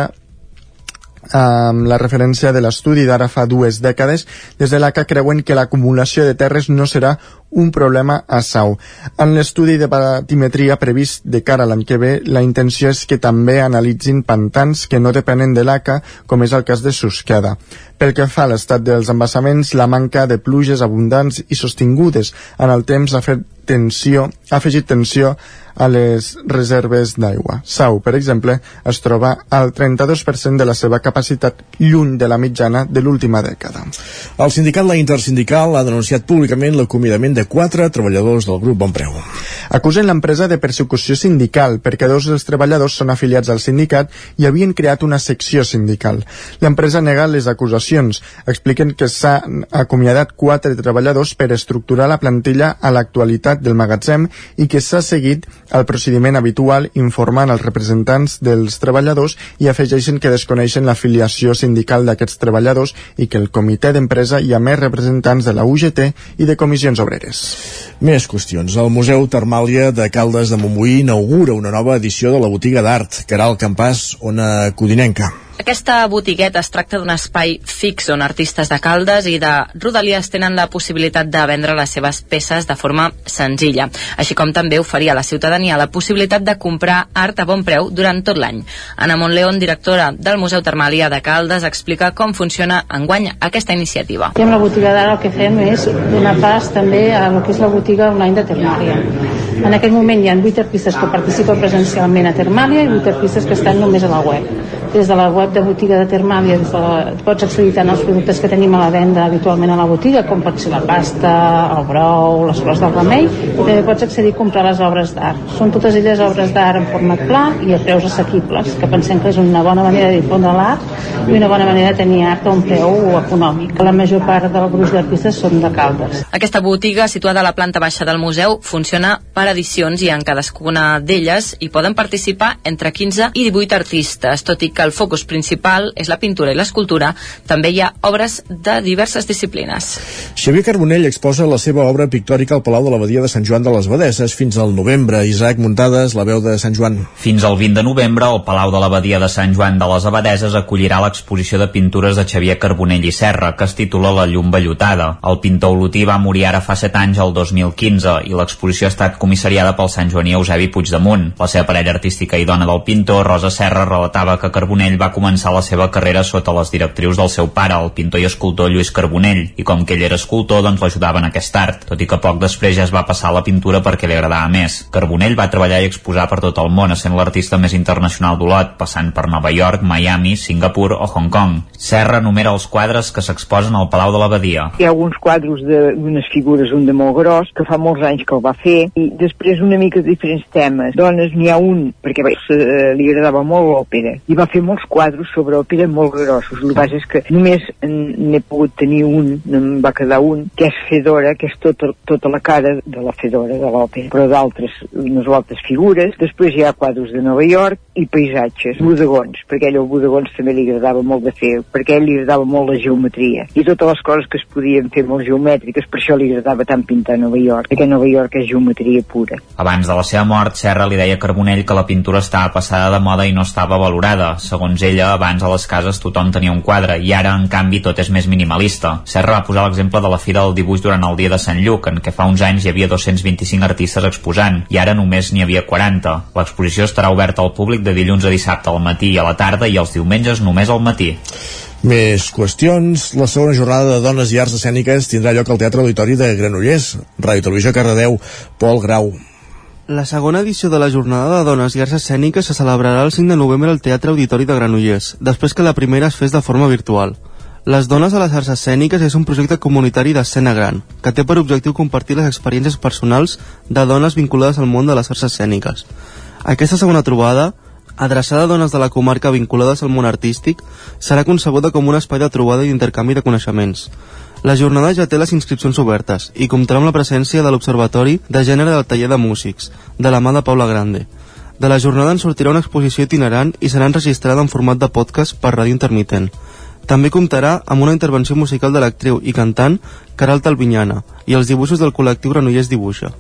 amb la referència de l'estudi d'ara fa dues dècades, des de l'ACA creuen que l'acumulació de terres no serà un problema a Sau. En l'estudi de batimetria previst de cara a l'any que ve, la intenció és que també analitzin pantans que no depenen de l'ACA, com és el cas de Susqueda. Pel que fa a l'estat dels embassaments, la manca de pluges abundants i sostingudes en el temps ha fet tensió, ha afegit tensió a les reserves d'aigua. Sau, per exemple, es troba al 32% de la seva capacitat lluny de la mitjana de l'última dècada. El sindicat La Intersindical ha denunciat públicament l'acomiadament de quatre treballadors del grup Bonpreu. Acusen l'empresa de persecució sindical perquè dos dels treballadors són afiliats al sindicat i havien creat una secció sindical. L'empresa nega les acusacions. Expliquen que s'han acomiadat quatre treballadors per estructurar la plantilla a l'actualitat del magatzem i que s'ha seguit el procediment habitual informant els representants dels treballadors i afegeixen que desconeixen l'afiliació sindical d'aquests treballadors i que el comitè d'empresa hi ha més representants de la UGT i de comissions obreres. Més qüestions. El Museu Termàlia de Caldes de Montbui inaugura una nova edició de la botiga d'art, Caral Campàs, ona codinenca. Aquesta botigueta es tracta d'un espai fix on artistes de Caldes i de Rodalies tenen la possibilitat de vendre les seves peces de forma senzilla, així com també oferir a la ciutadania la possibilitat de comprar art a bon preu durant tot l'any. Anna Montleón, directora del Museu Termàlia de Caldes, explica com funciona enguany aquesta iniciativa. I amb la botiga d'ara el que fem és donar pas també a el que és la botiga online de Termàlia. En aquest moment hi ha 8 artistes que participen presencialment a Termàlia i 8 artistes que estan només a la web. Des de la web de botiga de Termàlia des de la, pots accedir tant als productes que tenim a la venda habitualment a la botiga, com pot ser la pasta, el brou, les flors del remei, i també pots accedir a comprar les obres d'art. Són totes elles obres d'art en format pla i a preus assequibles, que pensem que és una bona manera de difondre l'art i una bona manera de tenir art a un preu econòmic. La major part del gruix d'artistes són de Caldes. Aquesta botiga, situada a la planta baixa del museu, funciona per edicions i en cadascuna d'elles hi poden participar entre 15 i 18 artistes, tot i que el focus principal és la pintura i l'escultura, també hi ha obres de diverses disciplines. Xavier Carbonell exposa la seva obra pictòrica al Palau de l'Abadia de Sant Joan de les Badeses fins al novembre. Isaac Muntades, la veu de Sant Joan. Fins al 20 de novembre, el Palau de l'Abadia de Sant Joan de les Abadeses acollirà l'exposició de pintures de Xavier Carbonell i Serra, que es titula La llum vellutada. El pintor olotí va morir ara fa 7 anys, el 2015, i l'exposició ha estat comissariada pel Sant Joaní Eusebi Puigdemunt. La seva parella artística i dona del pintor, Rosa Serra, relatava que Carbonell va començar la seva carrera sota les directrius del seu pare, el pintor i escultor Lluís Carbonell, i com que ell era escultor, doncs l'ajudava en aquest art, tot i que poc després ja es va passar a la pintura perquè li agradava més. Carbonell va treballar i exposar per tot el món, sent l'artista més internacional d'Olot, passant per Nova York, Miami, Singapur o Hong Kong. Serra numera els quadres que s'exposen al Palau de l'Abadia. Hi ha alguns quadros d'unes figures, un de molt gros, que fa molts anys que el va fer, i després una mica de diferents temes. Dones n'hi ha un, perquè eh, li agradava molt l'òpera, i va fer molts quadros sobre òpera molt grossos. El que passa és que només n'he pogut tenir un, em va quedar un, que és Fedora, que és tota, tota la cara de la Fedora, de l'òpera, però d'altres, unes altres figures. Després hi ha quadros de Nova York i paisatges, bodegons, perquè ell el bodegons també li agradava molt de fer, perquè ell li agradava molt la geometria. I totes les coses que es podien fer molt geomètriques, per això li agradava tant pintar Nova York, perquè Nova York és geometria pura. Abans de la seva mort, Serra li deia a Carbonell que la pintura estava passada de moda i no estava valorada. Segons ella, abans a les cases tothom tenia un quadre i ara, en canvi, tot és més minimalista. Serra va posar l'exemple de la Fira del Dibuix durant el dia de Sant Lluc, en què fa uns anys hi havia 225 artistes exposant i ara només n'hi havia 40. L'exposició estarà oberta al públic de dilluns a dissabte al matí i a la tarda i els diumenges només al matí. Més qüestions. La segona jornada de Dones i Arts Escèniques tindrà lloc al Teatre Auditori de Granollers. Ràdio Televisió Cardedeu, Pol Grau. La segona edició de la Jornada de Dones i Arts Escèniques se celebrarà el 5 de novembre al Teatre Auditori de Granollers, després que la primera es fes de forma virtual. Les Dones a les Arts Escèniques és un projecte comunitari d'escena gran, que té per objectiu compartir les experiències personals de dones vinculades al món de les arts escèniques. Aquesta segona trobada, adreçada a dones de la comarca vinculades al món artístic, serà concebuda com un espai de trobada i d'intercanvi de coneixements. La jornada ja té les inscripcions obertes i comptarà amb la presència de l'Observatori de Gènere del Taller de Músics, de la mà de Paula Grande. De la jornada en sortirà una exposició itinerant i serà enregistrada en format de podcast per ràdio intermitent. També comptarà amb una intervenció musical de l'actriu i cantant Caral Talvinyana i els dibuixos del col·lectiu Granollers Dibuixa.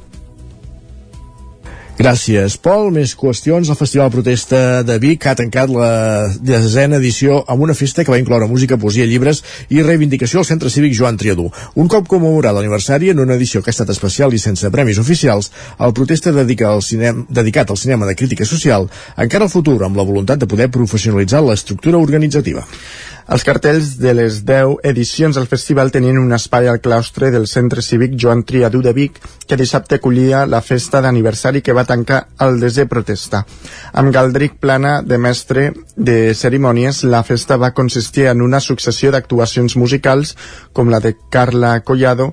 Gràcies, Pol. Més qüestions. El Festival Protesta de Vic ha tancat la desena edició amb una festa que va incloure música, poesia, llibres i reivindicació al Centre Cívic Joan Triadú. Un cop commemorat l'aniversari en una edició que ha estat especial i sense premis oficials, el Protesta dedica al cinem, dedicat al cinema de crítica social encara al futur amb la voluntat de poder professionalitzar l'estructura organitzativa. Els cartells de les 10 edicions del festival tenien un espai al claustre del Centre Cívic Joan Triadú de Vic, que dissabte acollia la festa d'aniversari que va tancar el desè protesta. Amb Galdric Plana de mestre de cerimònies, la festa va consistir en una successió d'actuacions musicals com la de Carla Collado,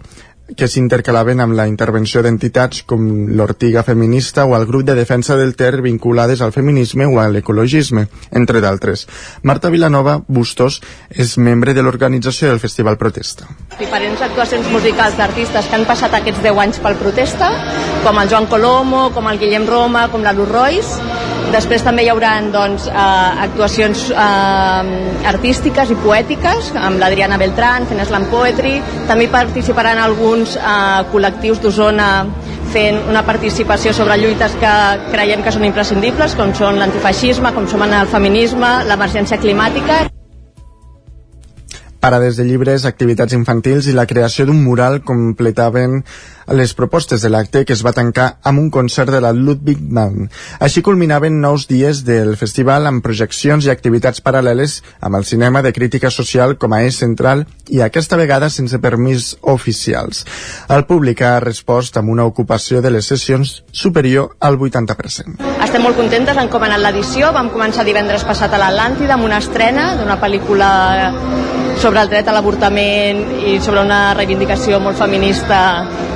que s'intercalaven amb la intervenció d'entitats com l'Ortiga Feminista o el grup de defensa del Ter vinculades al feminisme o a l'ecologisme, entre d'altres. Marta Vilanova Bustos és membre de l'organització del Festival Protesta. Diferents actuacions musicals d'artistes que han passat aquests 10 anys pel Protesta, com el Joan Colomo, com el Guillem Roma, com la Luz Royce, Després també hi haurà doncs, eh, actuacions eh, artístiques i poètiques amb l'Adriana Beltrán fent slam poetry. També participaran alguns eh, col·lectius d'Osona fent una participació sobre lluites que creiem que són imprescindibles, com són l'antifeixisme, com són el feminisme, l'emergència climàtica parades de llibres, activitats infantils i la creació d'un mural completaven les propostes de l'acte que es va tancar amb un concert de la Ludwig Band. Així culminaven nous dies del festival amb projeccions i activitats paral·leles amb el cinema de crítica social com a eix central i aquesta vegada sense permís oficials. El públic ha respost amb una ocupació de les sessions superior al 80%. Estem molt contentes en com ha anat l'edició. Vam començar divendres passat a l'Atlàntida amb una estrena d'una pel·lícula sobre el dret a l'avortament i sobre una reivindicació molt feminista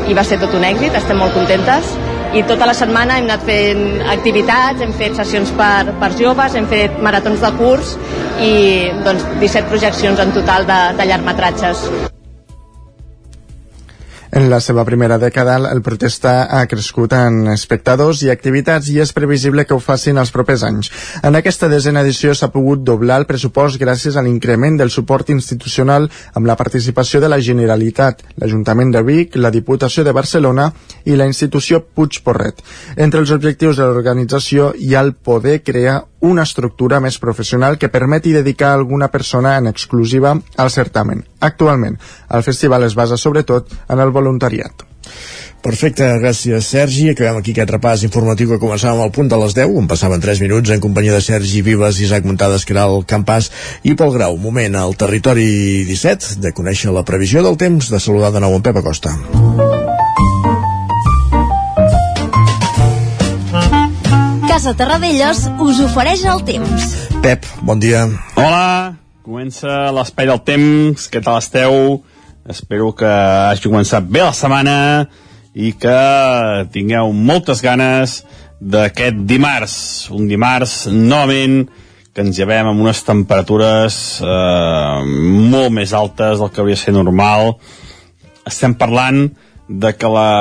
i va ser tot un èxit, estem molt contentes i tota la setmana hem anat fent activitats, hem fet sessions per, per joves, hem fet maratons de curs i doncs, 17 projeccions en total de, de llargmetratges. En la seva primera dècada, el protesta ha crescut en espectadors i activitats i és previsible que ho facin els propers anys. En aquesta desena edició s'ha pogut doblar el pressupost gràcies a l'increment del suport institucional amb la participació de la Generalitat, l'Ajuntament de Vic, la Diputació de Barcelona i la institució Puig Porret. Entre els objectius de l'organització hi ha el poder crear una estructura més professional que permeti dedicar alguna persona en exclusiva al certamen. Actualment, el festival es basa sobretot en el voluntariat. Perfecte, gràcies Sergi. Acabem aquí aquest repàs informatiu que començàvem al punt de les 10, on passaven 3 minuts en companyia de Sergi Vives, Isaac Muntades, Caral Campàs i Pol Grau. Moment al territori 17 de conèixer la previsió del temps, de saludar de nou en Pep Acosta. Casa Terradellos us ofereix el temps. Pep, bon dia. Hola, comença l'espai del temps, què tal esteu? Espero que hagi començat bé la setmana i que tingueu moltes ganes d'aquest dimarts, un dimarts novament que ens llevem amb unes temperatures eh, molt més altes del que hauria de ser normal. Estem parlant de que la,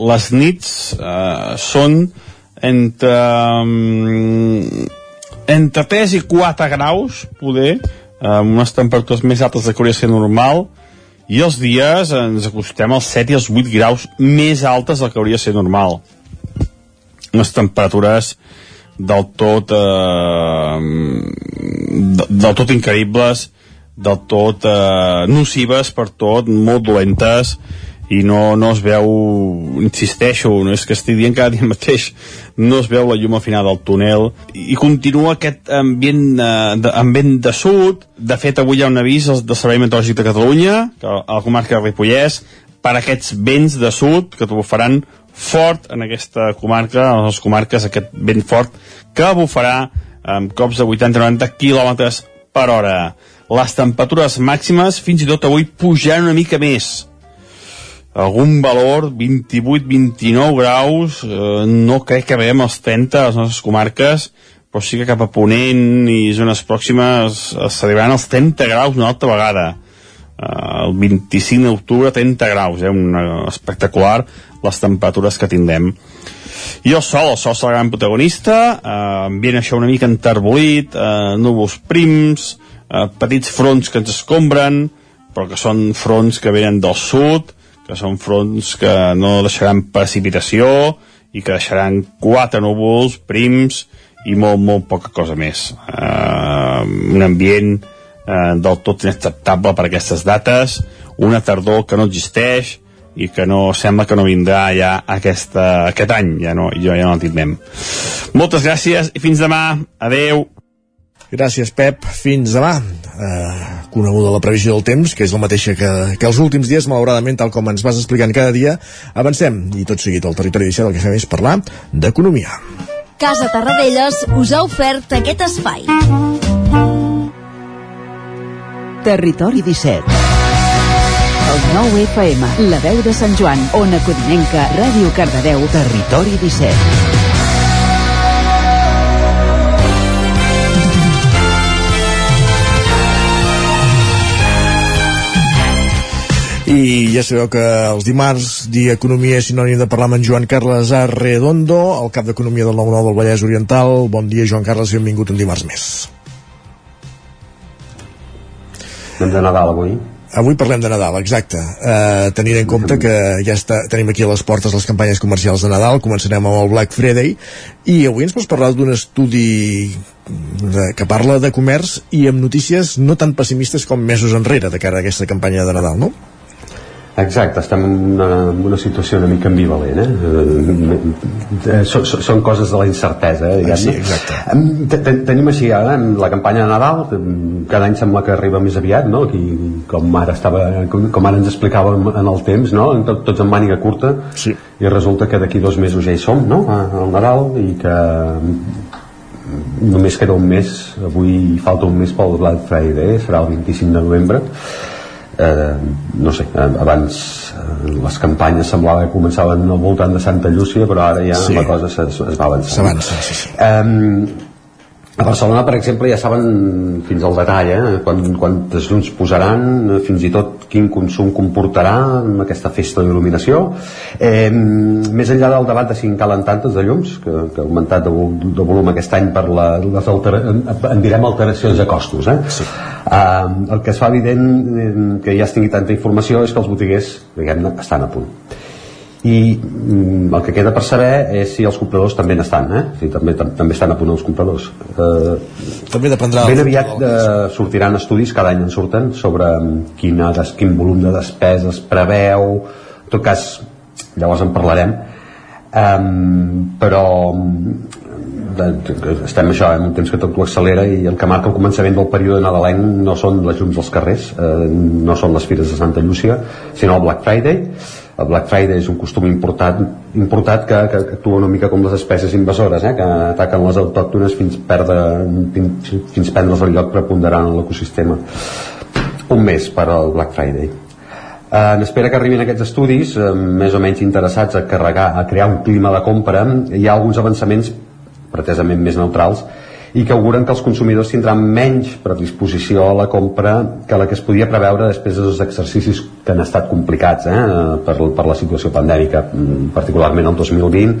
les nits eh, són entre um, entre 3 i 4 graus poder amb unes temperatures més altes de que hauria de ser normal i els dies ens acostem als 7 i als 8 graus més altes del que hauria de ser normal. Unes temperatures del tot eh, del tot increïbles del tot eh, nocives per tot, molt dolentes i no, no es veu insisteixo, no és que estic dient cada dia mateix no es veu la llum al final del túnel. I continua aquest ambient, eh, de, ambient de sud. De fet avui hi ha un avís del Servei Meteorològic de Catalunya que a la comarca de Ripollès per aquests vents de sud que bufaran fort en aquesta comarca, en les comarques, aquest vent fort que bufarà amb cops de 80-90 km per hora. Les temperatures màximes fins i tot avui pujaran una mica més algun valor 28-29 graus eh, no crec que veiem els 30 a les nostres comarques però sí que cap a Ponent i zones pròximes s'arribaran als 30 graus una altra vegada. Eh, el 25 d'octubre 30 graus eh, una, espectacular les temperatures que tindrem. I el sol, el sol serà el gran protagonista eh, ambient això una mica enterbolit eh, núvols prims eh, petits fronts que ens escombren però que són fronts que venen del sud que són fronts que no deixaran precipitació i que deixaran quatre núvols prims i molt, molt poca cosa més. Uh, un ambient uh, del tot inacceptable per aquestes dates, una tardor que no existeix i que no sembla que no vindrà ja aquesta, aquest any, ja no, jo ja no el tindrem. Moltes gràcies i fins demà. Adeu. Gràcies, Pep. Fins demà. Eh, coneguda la previsió del temps, que és la mateixa que, que els últims dies, malauradament, tal com ens vas explicant cada dia. Avancem, i tot seguit al territori 17 el que fem és parlar d'economia. Casa Tarradellas us ha ofert aquest espai. Territori 17 El 9 FM, la veu de Sant Joan, Ona Codinenca, Ràdio Cardedeu, Territori 17 I ja sabeu que els dimarts, dia Economia és sinònim de parlar amb en Joan Carles Arredondo, el cap d'Economia del 9-9 del Vallès Oriental. Bon dia, Joan Carles, i benvingut un dimarts més. Anem de Nadal avui. Avui parlem de Nadal, exacte. Uh, tenint en compte que ja està, tenim aquí a les portes les campanyes comercials de Nadal, començarem amb el Black Friday, i avui ens pots parlar d'un estudi de, que parla de comerç i amb notícies no tan pessimistes com mesos enrere de cara a aquesta campanya de Nadal, no? Exacte, estem en una, en una situació una mica ambivalent, eh? Són, són coses de la incertesa, eh, diguem-ne. Sí, exacte. Tenim així ara la campanya de Nadal, cada any sembla que arriba més aviat, no? Aquí, com ara estava, com, com ara ens explicàvem en el temps, no? Tot, tots en màniga curta, sí. i resulta que d'aquí dos mesos ja hi som, no? Al Nadal, i que només queda un mes, avui falta un mes pel Black Friday, serà el 25 de novembre, eh, no sé, abans eh, les campanyes semblava que començaven al voltant de Santa Llúcia però ara ja Sí. la cosa es, es va avançant S'avança, sí, sí. eh, a Barcelona, per exemple, ja saben fins al detall eh, quan, quantes llums posaran, eh, fins i tot quin consum comportarà amb aquesta festa d'il·luminació. Eh, més enllà del debat de si en calen tantes de llums, que, que ha augmentat de, vol- de volum aquest any per la, les altera, en, en direm alteracions de costos. Eh? Sí. Eh, el que es fa evident eh, que ja es tingui tanta informació és que els botiguers diguem estan a punt i mm, el que queda per saber és si els compradors també n'estan eh? si també, tam també estan a punt els compradors. Eh, també dependrà ben aviat eh, sortiran estudis cada any en surten sobre mm, quina, des, quin volum de despeses preveu. En tot cas llavors en parlarem. Um, però mm, de, de, estem això en un temps que tot ho accelera i el que marca el començament del període nadalenc no són les llums dels carrers eh, no són les fires de Santa Llúcia sinó el Black Friday el Black Friday és un costum importat, importat que, que, que actua una mica com les espècies invasores, eh, que ataquen les autòctones fins, perdre, fins, fins prendre's el lloc preponderant en l'ecosistema. Un mes per al Black Friday. Eh, en espera que arribin aquests estudis, eh, més o menys interessats a carregar, a crear un clima de compra, hi ha alguns avançaments pretesament més neutrals i que auguren que els consumidors tindran menys predisposició a la compra que la que es podia preveure després dels exercicis que han estat complicats eh, per, per la situació pandèmica, mm, particularment el 2020.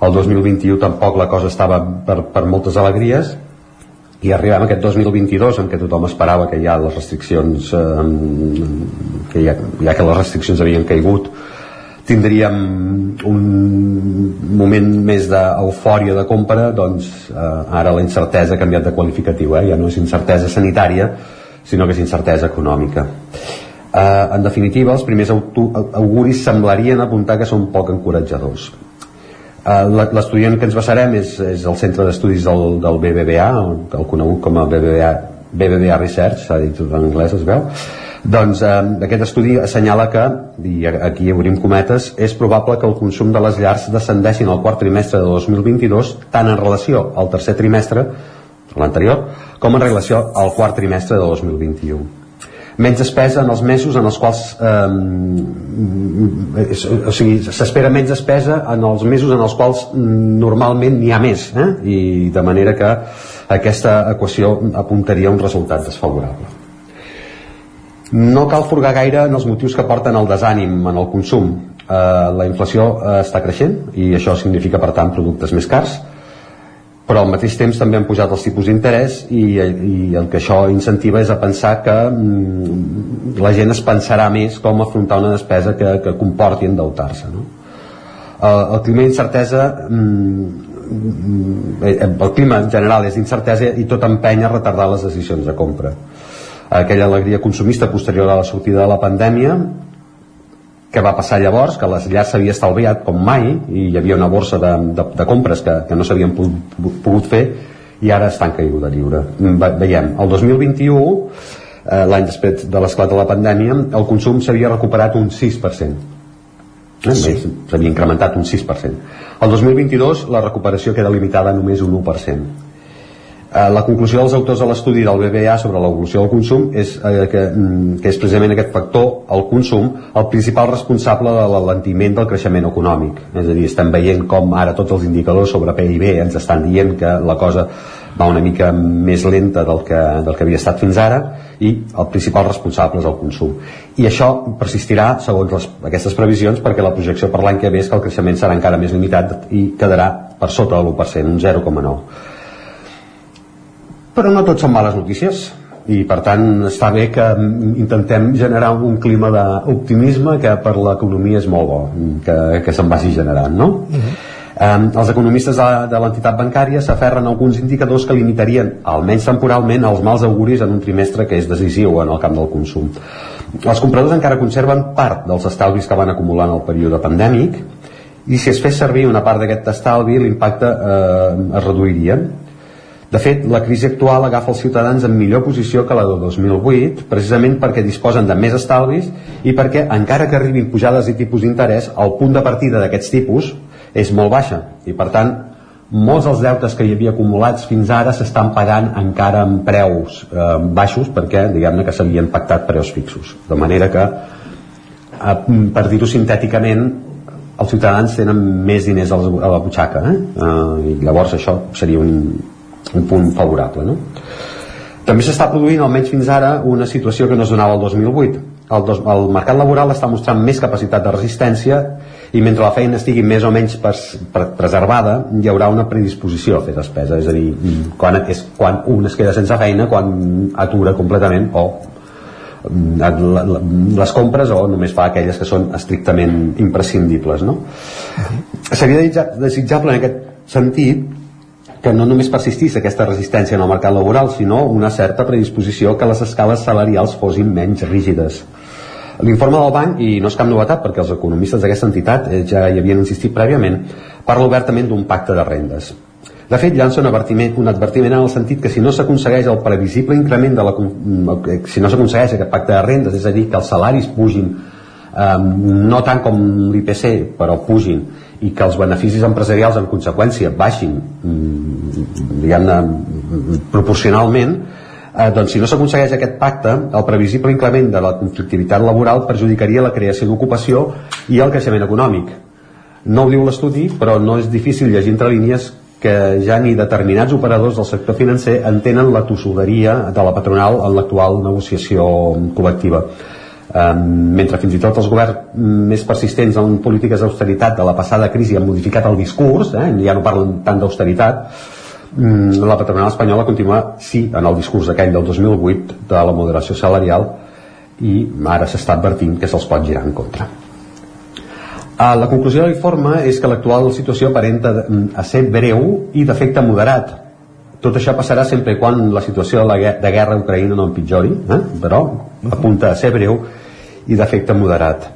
El 2021 tampoc la cosa estava per, per moltes alegries i arribem a aquest 2022 en què tothom esperava que ja les restriccions eh, que ja, ja que les restriccions havien caigut tindríem un moment més d'eufòria de compra doncs eh, ara la incertesa ha canviat de qualificatiu eh? ja no és incertesa sanitària sinó que és incertesa econòmica eh, en definitiva els primers auguris semblarien apuntar que són poc encoratjadors Eh, L'estudiant que ens basarem és, és el centre d'estudis del, del BBVA, el conegut com a BBVA, BBVA Research, s'ha dit en anglès, es veu. Doncs eh, aquest estudi assenyala que, i aquí obrim cometes, és probable que el consum de les llars descendeixin al quart trimestre de 2022 tant en relació al tercer trimestre, l'anterior, com en relació al quart trimestre de 2021 menys despesa en els mesos en els quals eh, o sigui, s'espera menys despesa en els mesos en els quals normalment n'hi ha més eh? i de manera que aquesta equació apuntaria a un resultat desfavorable no cal furgar gaire en els motius que porten al desànim en el consum eh, la inflació eh, està creixent i això significa per tant productes més cars però al mateix temps també han pujat els tipus d'interès i, i el que això incentiva és a pensar que mm, la gent es pensarà més com afrontar una despesa que, que comporti endeutar-se no? el, el clima d'incertesa mm, el clima en general és d'incertesa i tot empenya a retardar les decisions de compra aquella alegria consumista posterior a la sortida de la pandèmia que va passar llavors, que les llars s'havia estalviat com mai i hi havia una borsa de, de, de compres que, que no s'havien pogut fer i ara està en caiguda lliure. Veiem, el 2021, eh, l'any després de l'esclat de la pandèmia, el consum s'havia recuperat un 6%. Eh? Sí. S'havia incrementat un 6%. El 2022 la recuperació queda limitada a només un 1%. Eh, la conclusió dels autors de l'estudi del BBA sobre l'evolució del consum és eh, que, mm, que és precisament aquest factor, el consum, el principal responsable de l'alentiment del creixement econòmic. És a dir, estem veient com ara tots els indicadors sobre PIB ens estan dient que la cosa va una mica més lenta del que, del que havia estat fins ara i el principal responsable és el consum. I això persistirà, segons les, aquestes previsions, perquè la projecció per l'any que ve és que el creixement serà encara més limitat i quedarà per sota de l'1%, un 0,9% però no tot són males notícies i per tant està bé que intentem generar un clima d'optimisme que per l'economia és molt bo que, que se'n vagi generant no? Uh -huh. Um, els economistes de, de l'entitat bancària s'aferren a alguns indicadors que limitarien, almenys temporalment, els mals auguris en un trimestre que és decisiu en el camp del consum. Els compradors encara conserven part dels estalvis que van acumular en el període pandèmic i si es fes servir una part d'aquest estalvi l'impacte eh, es reduiria de fet, la crisi actual agafa els ciutadans en millor posició que la de 2008, precisament perquè disposen de més estalvis i perquè, encara que arribin pujades i tipus d'interès, el punt de partida d'aquests tipus és molt baixa i, per tant, molts dels deutes que hi havia acumulats fins ara s'estan pagant encara amb preus eh, baixos perquè, diguem-ne, que s'havien pactat preus fixos. De manera que, eh, per dir-ho sintèticament, els ciutadans tenen més diners a la, a la butxaca eh? Eh, i llavors això seria un, un punt favorable no? també s'està produint almenys fins ara una situació que no es donava el 2008 el, dos, el mercat laboral està mostrant més capacitat de resistència i mentre la feina estigui més o menys pres, pre, preservada hi haurà una predisposició a fer despesa és a dir, quan, és quan un es queda sense feina quan atura completament o mm, les compres o només fa aquelles que són estrictament imprescindibles no? seria desitjable en aquest sentit que no només persistís aquesta resistència en el mercat laboral, sinó una certa predisposició que les escales salarials fossin menys rígides. L'informe del banc, i no és cap novetat perquè els economistes d'aquesta entitat eh, ja hi havien insistit prèviament, parla obertament d'un pacte de rendes. De fet, llança un advertiment, un advertiment en el sentit que si no s'aconsegueix el previsible increment de la... si no s'aconsegueix aquest pacte de rendes, és a dir, que els salaris pugin eh, no tant com l'IPC, però pugin, i que els beneficis empresarials en conseqüència baixin mm, diguem-ne proporcionalment eh, doncs si no s'aconsegueix aquest pacte el previsible increment de la conflictivitat laboral perjudicaria la creació d'ocupació i el creixement econòmic. No ho diu l'estudi però no és difícil llegir entre línies que ja ni determinats operadors del sector financer entenen la tossuderia de la patronal en l'actual negociació col·lectiva Um, mentre fins i tot els governs més persistents en polítiques d'austeritat de la passada crisi han modificat el discurs, eh, ja no parlen tant d'austeritat, um, la patronal espanyola continua, sí, en el discurs aquell del 2008 de la moderació salarial i ara s'està advertint que se'ls pot girar en contra. Uh, la conclusió de l'informe és que l'actual situació aparenta a ser breu i d'efecte moderat, tot això passarà sempre quan la situació de, la, de guerra a Ucraïna no empitjori, eh? però apunta a ser breu i d'efecte moderat.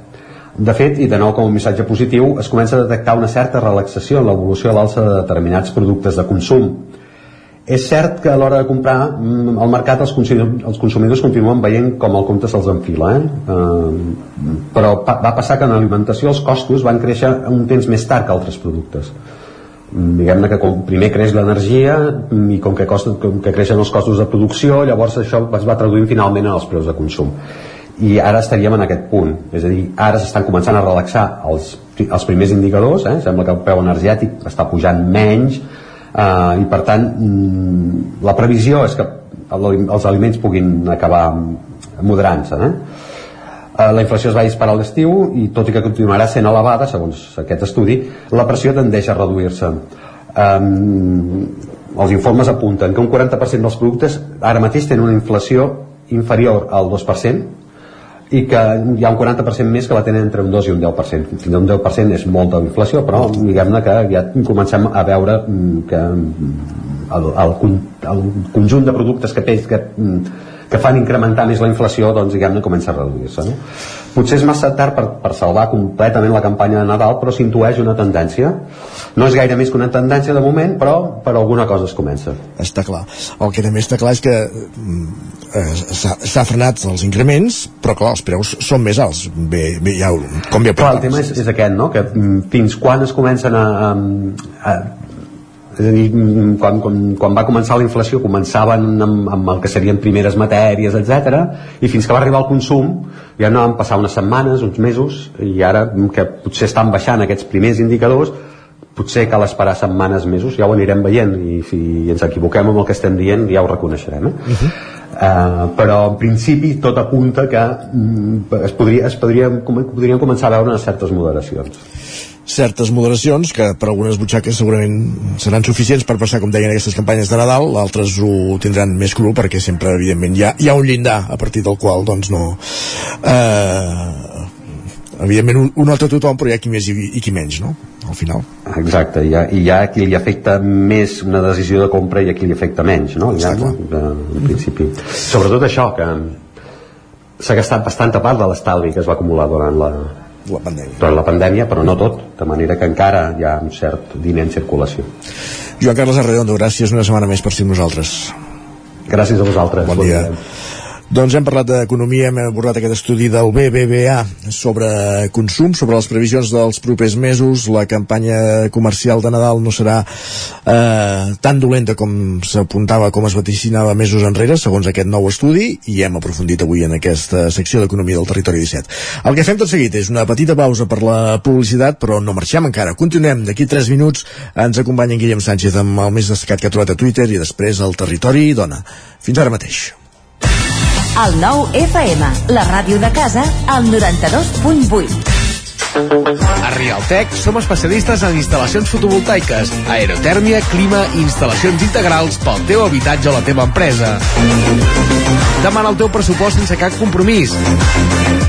De fet, i de nou com un missatge positiu, es comença a detectar una certa relaxació en l'evolució a l'alça de determinats productes de consum. És cert que a l'hora de comprar mm, al mercat els els consumidors continuen veient com el compte se'ls enfila, eh? eh però va passar que en alimentació els costos van créixer un temps més tard que altres productes diguem-ne que com primer creix l'energia i com que, costa, com que creixen els costos de producció llavors això es va traduint finalment en els preus de consum i ara estaríem en aquest punt és a dir, ara s'estan començant a relaxar els, els primers indicadors eh? sembla que el preu energètic està pujant menys eh, i per tant mm, la previsió és que els aliments puguin acabar moderant-se eh? Eh, la inflació es va disparar a l'estiu i tot i que continuarà sent elevada, segons aquest estudi, la pressió tendeix a reduir-se. Um, els informes apunten que un 40% dels productes ara mateix tenen una inflació inferior al 2% i que hi ha un 40% més que la tenen entre un 2 i un 10%. Fins a un 10% és molta inflació, però diguem-ne que ja comencem a veure mm, que mm, el, el, el conjunt de productes que, que, mm, que fan incrementar més la inflació doncs diguem-ne comença a reduir-se no? Potser és massa tard per, per salvar completament la campanya de Nadal però s'intueix una tendència. No és gaire més que una tendència de moment però per alguna cosa es comença. Està clar, el que també està clar és que eh, s'ha frenat els increments però clar, els preus són més alts. Bé, bé ja, com ja clar, el tema és, és aquest, no? que mm, fins quan es comencen a, a, a és a dir, quan, quan, quan va començar la inflació començaven amb, amb el que serien primeres matèries, etc. i fins que va arribar el consum ja no van passar unes setmanes, uns mesos i ara que potser estan baixant aquests primers indicadors potser cal esperar setmanes, mesos, ja ho anirem veient i si ens equivoquem amb el que estem dient ja ho reconeixerem eh? Uh -huh. Uh, però en principi tot apunta que mm, es, podria, es podria, podríem començar a veure unes certes moderacions certes moderacions que per algunes butxaques segurament seran suficients per passar, com deien, aquestes campanyes de Nadal, altres ho tindran més cru perquè sempre, evidentment, hi ha, hi ha un llindar a partir del qual, doncs, no... Eh, evidentment ho, ho nota tothom, però hi ha qui més i, i qui menys, no? Al final. Exacte, hi ha, hi ha qui li afecta més una decisió de compra i a qui li afecta menys, no? Ja, no? en principi. Sobretot això, que s'ha gastat bastanta part de l'estalvi que es va acumular durant la, la pandèmia. Durant la pandèmia, però no tot, de manera que encara hi ha un cert diner en circulació. Joan Carles Arredondo, gràcies una setmana més per ser nosaltres. Gràcies a vosaltres. Bon, bon dia. dia. Doncs hem parlat d'economia, hem abordat aquest estudi del BBVA sobre consum, sobre les previsions dels propers mesos. La campanya comercial de Nadal no serà eh, tan dolenta com s'apuntava, com es vaticinava mesos enrere, segons aquest nou estudi, i hem aprofundit avui en aquesta secció d'Economia del Territori 17. El que fem tot seguit és una petita pausa per la publicitat, però no marxem encara. Continuem. D'aquí 3 minuts ens acompanya en Guillem Sánchez amb el més destacat que ha trobat a Twitter i després el Territori Dona. Fins ara mateix. El nou FM, la ràdio de casa, al 92.8. A Rialtec som especialistes en instal·lacions fotovoltaiques, aerotèrmia, clima i instal·lacions integrals pel teu habitatge o la teva empresa. Demana el teu pressupost sense cap compromís.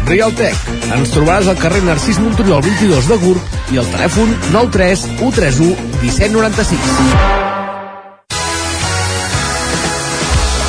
Rialtec. Ens trobaràs al carrer Narcís Monturiol 22 de Gurb i al telèfon 93 131 1796.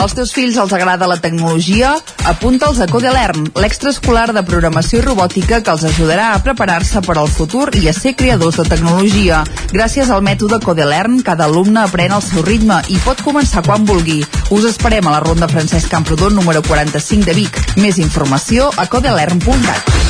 Als teus fills els agrada la tecnologia? Apunta'ls a Codelern, l'extraescolar de programació i robòtica que els ajudarà a preparar-se per al futur i a ser creadors de tecnologia. Gràcies al mètode Codelern, cada alumne aprèn al seu ritme i pot començar quan vulgui. Us esperem a la Ronda Francesc Camprodon número 45 de Vic. Més informació a codelern.cat.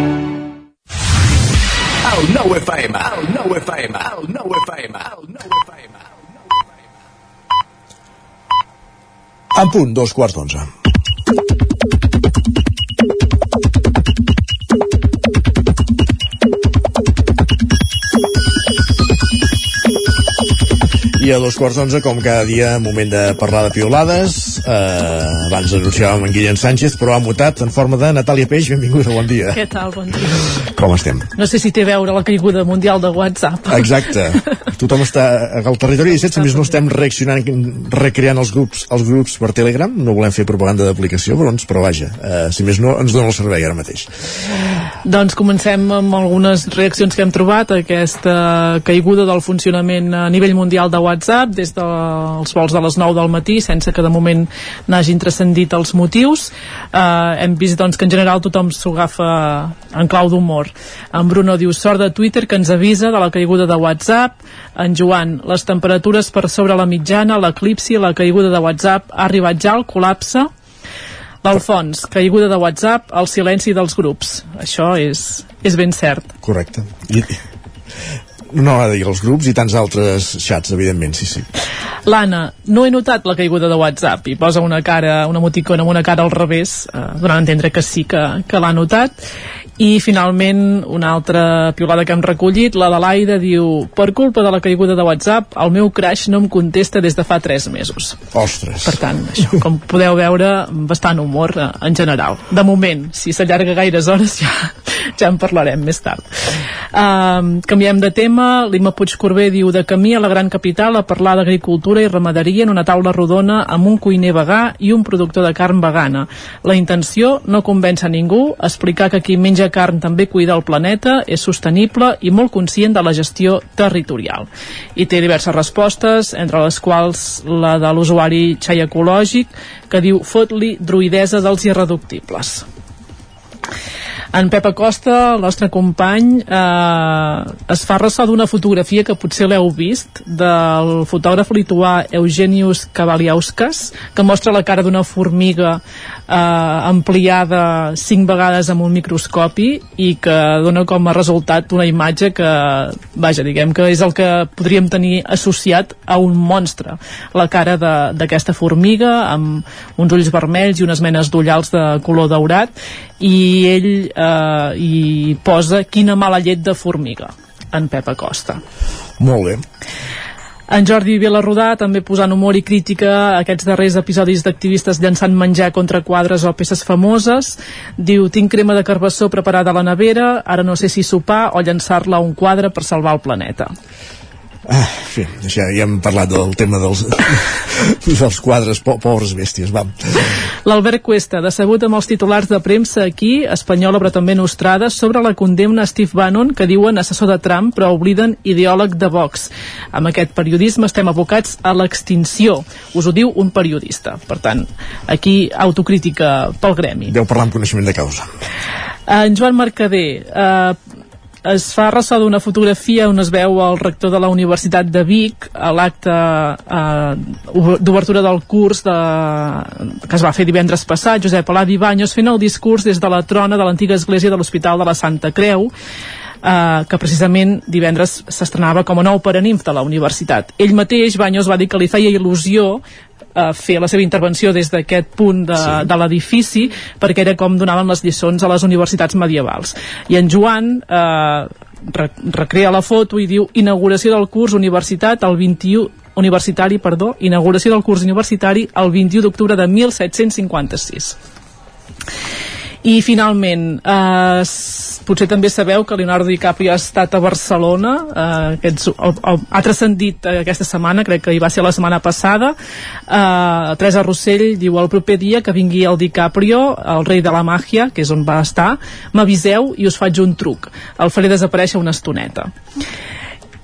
El nou FM, el nou FM, el nou FM, el nou FM. En punt, dos quarts d'onze. I a dos quarts d'onze, com cada dia, moment de parlar de piolades. Eh, abans anunciàvem en Guillem Sánchez, però ha mutat en forma de Natàlia Peix. Benvinguda, bon dia. Què tal? Bon dia. Com estem? No sé si té a veure la caiguda mundial de WhatsApp. Exacte. Tothom està al territori 17, si més no estem reaccionant, recreant els grups, els grups per Telegram. No volem fer propaganda d'aplicació, però, ens, però vaja, eh, si més no, ens dona el servei ara mateix. Doncs comencem amb algunes reaccions que hem trobat aquesta caiguda del funcionament a nivell mundial de WhatsApp des dels vols de les 9 del matí sense que de moment n'hagin transcendit els motius eh, hem vist doncs, que en general tothom s'ho agafa en clau d'humor en Bruno diu sort de Twitter que ens avisa de la caiguda de WhatsApp en Joan, les temperatures per sobre la mitjana, l'eclipsi, la caiguda de WhatsApp ha arribat ja al col·lapse L'Alfons, caiguda de WhatsApp, el silenci dels grups. Això és, és ben cert. Correcte. I, no ha de dir els grups i tants altres xats, evidentment, sí, sí. L'Anna, no he notat la caiguda de WhatsApp i posa una cara, una emoticona amb una cara al revés, eh, donant a entendre que sí que, que l'ha notat i finalment una altra piolada que hem recollit. La de l'Aida diu per culpa de la caiguda de WhatsApp el meu crash no em contesta des de fa 3 mesos. Ostres. Per tant, això, com podeu veure bastant humor eh, en general. De moment, si s'allarga gaires hores ja, ja en parlarem més tard. Um, canviem de tema. l'Ima Puigcorbé diu de camí a la gran capital a parlar d'agricultura i ramaderia en una taula rodona amb un cuiner vegà i un productor de carn vegana. La intenció no convèncer ningú explicar que qui menja carn també cuida el planeta, és sostenible i molt conscient de la gestió territorial. I té diverses respostes, entre les quals la de l'usuari xai ecològic, que diu fot-li druidesa dels irreductibles. En Pep Acosta, el nostre company, eh, es fa ressò d'una fotografia que potser l'heu vist, del fotògraf lituà Eugenius Kavaliauskas, que mostra la cara d'una formiga eh, ampliada cinc vegades amb un microscopi i que dona com a resultat una imatge que, vaja, diguem que és el que podríem tenir associat a un monstre. La cara d'aquesta formiga amb uns ulls vermells i unes menes d'ullals de color daurat i ell eh, hi posa quina mala llet de formiga en Pep Acosta. Molt bé. En Jordi Vilarrodà també posant humor i crítica a aquests darrers episodis d'activistes llançant menjar contra quadres o peces famoses. Diu, tinc crema de carbassó preparada a la nevera, ara no sé si sopar o llançar-la a un quadre per salvar el planeta. Ah, fi, ja, ja hem parlat del tema dels, dels quadres, po pobres bèsties, vam. L'Albert Cuesta, decebut amb els titulars de premsa aquí, espanyola però també nostrada, sobre la condemna a Steve Bannon, que diuen assessor de Trump, però obliden ideòleg de Vox. Amb aquest periodisme estem abocats a l'extinció. Us ho diu un periodista. Per tant, aquí autocrítica pel gremi. Deu parlar amb coneixement de causa. En Joan Mercader, eh, es fa ressò d'una fotografia on es veu el rector de la Universitat de Vic a l'acte eh, d'obertura del curs de, que es va fer divendres passat, Josep Aladi Banyos fent el discurs des de la trona de l'antiga església de l'Hospital de la Santa Creu eh, que precisament divendres s'estrenava com a nou paranimf de la universitat. Ell mateix, Banyos, va dir que li feia il·lusió eh, fer la seva intervenció des d'aquest punt de, sí. de l'edifici perquè era com donaven les lliçons a les universitats medievals i en Joan eh, recrea la foto i diu inauguració del curs universitat el 21 universitari, perdó, inauguració del curs universitari el 21 d'octubre de 1756 i finalment eh, potser també sabeu que Leonardo DiCaprio ha estat a Barcelona eh, aquests, el, el, ha transcendit aquesta setmana, crec que hi va ser la setmana passada. Eh, Teresa Rossell diu el proper dia que vingui el DiCaprio el rei de la màgia, que és on va estar m'aviseu i us faig un truc. El faré desaparèixer una estoneta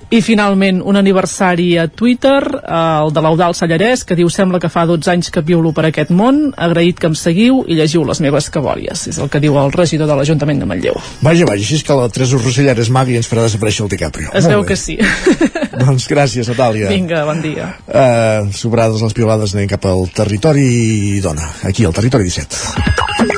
I finalment un aniversari a Twitter, eh, el de l'Eudal Sallarès, que diu sembla que fa 12 anys que violo per aquest món, agraït que em seguiu i llegiu les meves cabòries. És el que diu el regidor de l'Ajuntament de Manlleu. Vaja, vaja, així és que la Teresa Rossellera és maga i ens farà desaparèixer el DiCaprio. Es Molt veu bé. que sí. Doncs gràcies, Natàlia. Vinga, bon dia. Uh, sobrades les piolades anem cap al territori dona, aquí al territori 17.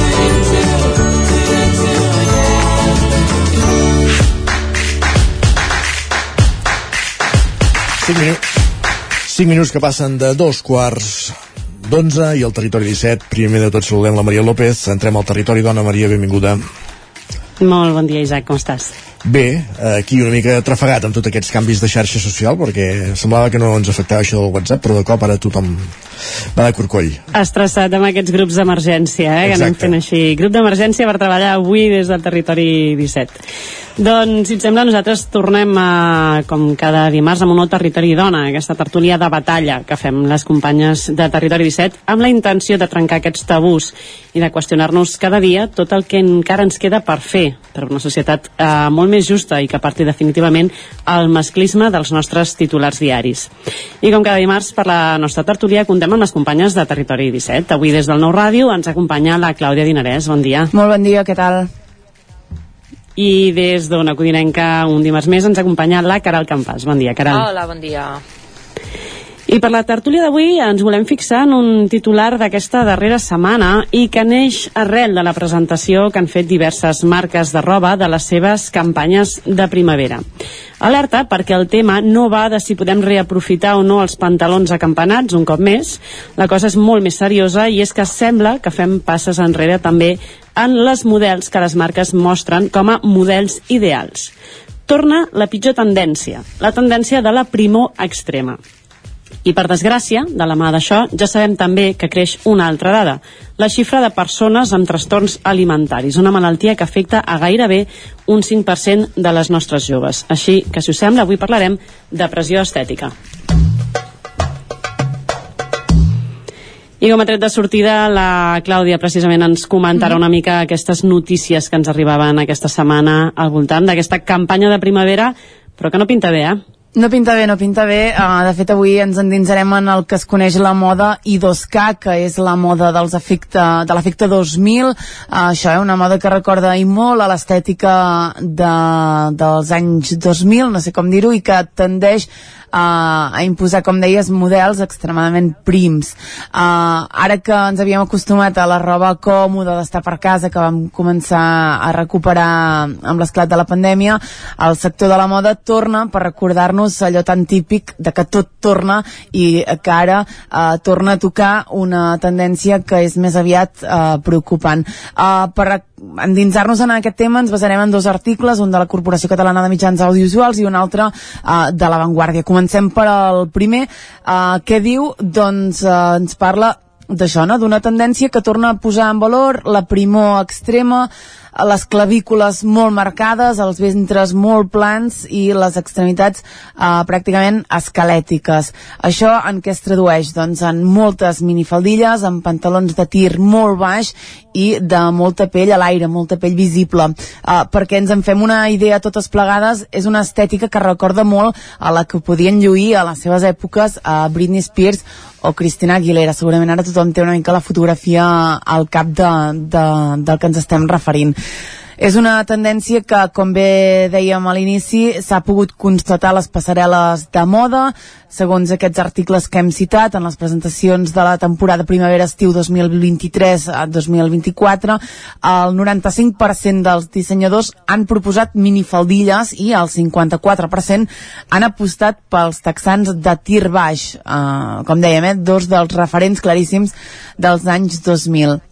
Cinc minuts, cinc minuts que passen de dos quarts d'onze i el territori 17. Primer de tot saludem la Maria López. Entrem al territori dona. Maria, benvinguda. Molt bon dia, Isaac, com estàs? Bé, aquí una mica trafegat amb tots aquests canvis de xarxa social perquè semblava que no ens afectava això del WhatsApp però de cop ara tothom va de corcoll Estressat amb aquests grups d'emergència, eh, que anem fent així. Grup d'emergència per treballar avui des del territori 17. Doncs, si et sembla, nosaltres tornem a, com cada dimarts amb un nou territori dona, aquesta tertúlia de batalla que fem les companyes de Territori 17 amb la intenció de trencar aquests tabús i de qüestionar-nos cada dia tot el que encara ens queda per fer per una societat eh, molt més justa i que aparti definitivament el masclisme dels nostres titulars diaris. I com cada dimarts per la nostra tertúlia contem amb les companyes de Territori 17. Avui des del Nou Ràdio ens acompanya la Clàudia Dinarès. Bon dia. Molt bon dia, què tal? I des d'Ona Codinenca un dimarts més ens acompanya la Caral Campàs. Bon dia, Caral. Hola, bon dia. I per la tertúlia d'avui ens volem fixar en un titular d'aquesta darrera setmana i que neix arrel de la presentació que han fet diverses marques de roba de les seves campanyes de primavera. Alerta perquè el tema no va de si podem reaprofitar o no els pantalons acampanats un cop més. La cosa és molt més seriosa i és que sembla que fem passes enrere també en les models que les marques mostren com a models ideals. Torna la pitjor tendència, la tendència de la primor extrema. I per desgràcia, de la mà d'això, ja sabem també que creix una altra dada, la xifra de persones amb trastorns alimentaris, una malaltia que afecta a gairebé un 5% de les nostres joves. Així que, si us sembla, avui parlarem de pressió estètica. I com a tret de sortida, la Clàudia precisament ens comentarà una mica aquestes notícies que ens arribaven aquesta setmana al voltant d'aquesta campanya de primavera, però que no pinta bé, eh? No pinta bé, no pinta bé. Uh, de fet, avui ens endinsarem en el que es coneix la moda I2K, que és la moda dels efecte, de l'efecte 2000. Uh, això, eh, una moda que recorda i molt a l'estètica de, dels anys 2000, no sé com dir-ho, i que tendeix uh, a imposar, com deies, models extremadament prims. Uh, ara que ens havíem acostumat a la roba còmoda d'estar per casa, que vam començar a recuperar amb l'esclat de la pandèmia, el sector de la moda torna per recordar-nos allò tan típic de que tot torna i que ara uh, torna a tocar una tendència que és més aviat uh, preocupant. Uh, per endinsar-nos en aquest tema ens basarem en dos articles, un de la Corporació Catalana de Mitjans Audiovisuals i un altre uh, de La Vanguardia. Comencem per al primer. Uh, què diu? Doncs uh, ens parla d'això, no? d'una tendència que torna a posar en valor la primor extrema, les clavícules molt marcades, els ventres molt plans i les extremitats eh, pràcticament esquelètiques. Això en què es tradueix? Doncs en moltes minifaldilles, en pantalons de tir molt baix i de molta pell a l'aire, molta pell visible. Eh, perquè ens en fem una idea totes plegades, és una estètica que recorda molt a la que podien lluir a les seves èpoques a Britney Spears o Cristina Aguilera. Segurament ara tothom té una mica la fotografia al cap de, de, del que ens estem referint. És una tendència que, com bé dèiem a l'inici, s'ha pogut constatar a les passarel·les de moda, segons aquests articles que hem citat en les presentacions de la temporada primavera-estiu 2023-2024, el 95% dels dissenyadors han proposat minifaldilles i el 54% han apostat pels texans de tir baix, eh, com dèiem, eh, dos dels referents claríssims dels anys 2000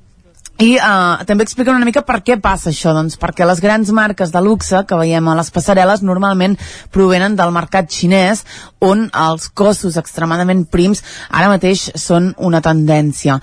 i uh, també expliquen una mica per què passa això, doncs perquè les grans marques de luxe que veiem a les passarel·les normalment provenen del mercat xinès on els cossos extremadament prims ara mateix són una tendència.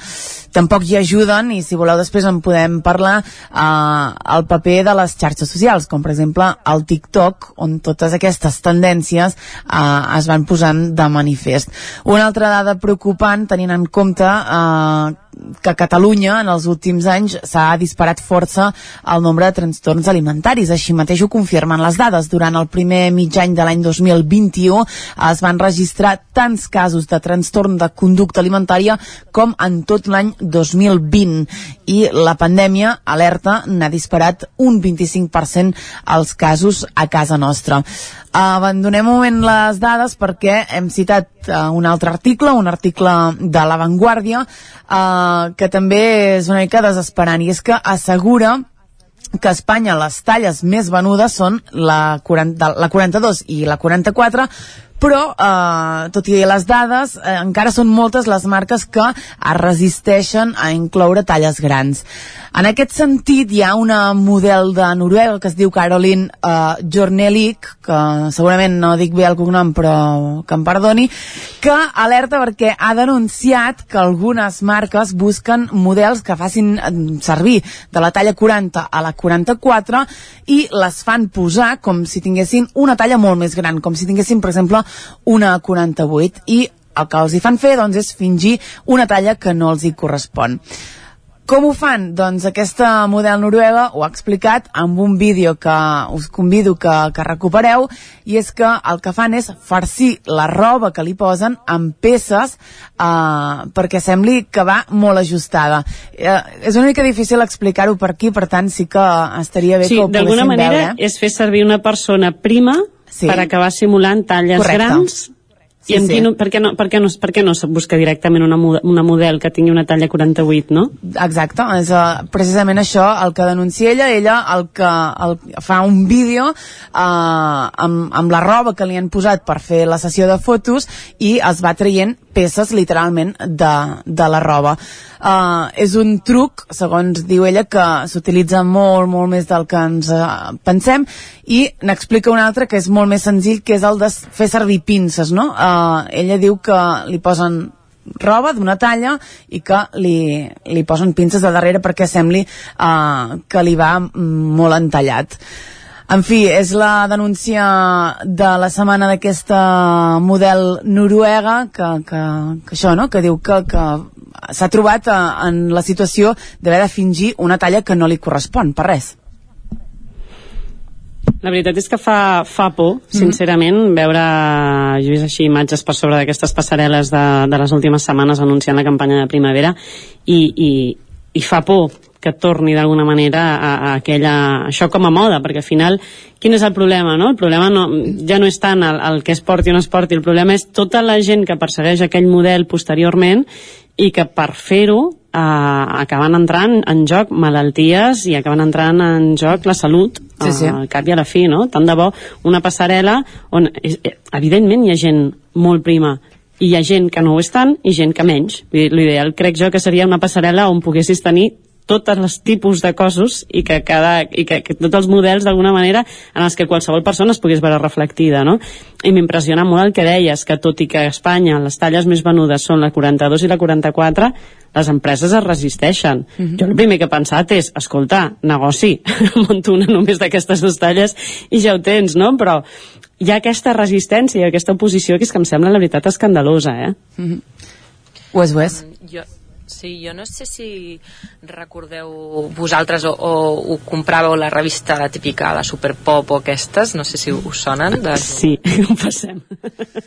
Tampoc hi ajuden, i si voleu després en podem parlar, uh, el paper de les xarxes socials, com per exemple el TikTok, on totes aquestes tendències uh, es van posant de manifest. Una altra dada preocupant, tenint en compte uh, que a Catalunya en els últims anys s'ha disparat força el nombre de trastorns alimentaris. Així mateix ho confirmen les dades. Durant el primer mig any de l'any 2021 es van registrar tants casos de trastorn de conducta alimentària com en tot l'any 2020 i la pandèmia, alerta, n'ha disparat un 25% els casos a casa nostra. Abandonem un moment les dades perquè hem citat uh, un altre article, un article de La Vanguardia, uh, que també és una mica desesperant, i és que assegura que a Espanya les talles més venudes són la, 40, la 42 i la 44, però, eh, tot i les dades, eh, encara són moltes les marques que es resisteixen a incloure talles grans. En aquest sentit, hi ha una model de Noruega que es diu Caroline eh, Jornelik, que segurament no dic bé el cognom, però que em perdoni, que alerta perquè ha denunciat que algunes marques busquen models que facin eh, servir de la talla 40 a la 44 i les fan posar com si tinguessin una talla molt més gran, com si tinguessin, per exemple, una 48 i el que els hi fan fer doncs, és fingir una talla que no els hi correspon. Com ho fan? Doncs aquesta model noruega ho ha explicat amb un vídeo que us convido que, que recupereu i és que el que fan és farcir la roba que li posen amb peces eh, perquè sembli que va molt ajustada. Eh, és una mica difícil explicar-ho per aquí, per tant sí que estaria bé sí, que ho poguéssim d'alguna manera veure. és fer servir una persona prima Sí. per acabar simulant talles Correcte. grans Sí, I amb sí. quin, per, què no, per, què no, per què no se busca directament una, una model que tingui una talla 48, no? Exacte, és uh, precisament això el que denuncia ella, ella el que el, fa un vídeo uh, amb, amb la roba que li han posat per fer la sessió de fotos i es va traient peces literalment de, de la roba. Uh, és un truc, segons diu ella, que s'utilitza molt, molt més del que ens uh, pensem i n'explica un altre que és molt més senzill, que és el de fer servir pinces, no? Uh, ella diu que li posen roba d'una talla i que li, li posen pinces de darrere perquè sembli uh, que li va molt entallat. En fi, és la denúncia de la setmana d'aquesta model noruega que, que, que això, no?, que diu que, que s'ha trobat eh, en la situació d'haver de fingir una talla que no li correspon, per res. La veritat és que fa, fa por, sincerament, veure, jo he vist així imatges per sobre d'aquestes passarel·les de, de les últimes setmanes anunciant la campanya de primavera i, i, i fa por que torni d'alguna manera a, a aquella, això com a moda, perquè al final, quin és el problema, no? El problema no, ja no és tant el, el que es porti o no es porti, el problema és tota la gent que persegueix aquell model posteriorment i que per fer-ho eh, acaben entrant en joc malalties i acaben entrant en joc la salut Sí, sí. eh, al cap i a la fi, no? Tant de bo una passarel·la on, és, eh, evidentment, hi ha gent molt prima i hi ha gent que no ho és tant i gent que menys. L'ideal crec jo que seria una passarel·la on poguessis tenir tots els tipus de cossos i que, cada, i que, que tots els models d'alguna manera en els que qualsevol persona es pogués veure reflectida no? i m'impressiona molt el que deies que tot i que a Espanya les talles més venudes són la 42 i la 44 les empreses es resisteixen Mhm. jo el primer que he pensat és escolta, negoci, monto una només d'aquestes dues talles i ja ho tens, no? però hi ha aquesta resistència i aquesta oposició que és que em sembla la veritat escandalosa eh? Mm -hmm. Ho és, ho és. Jo, sí, jo no sé si recordeu vosaltres o, o ho compràveu la revista la típica, la Superpop o aquestes, no sé si us sonen. De... Sí, ho passem.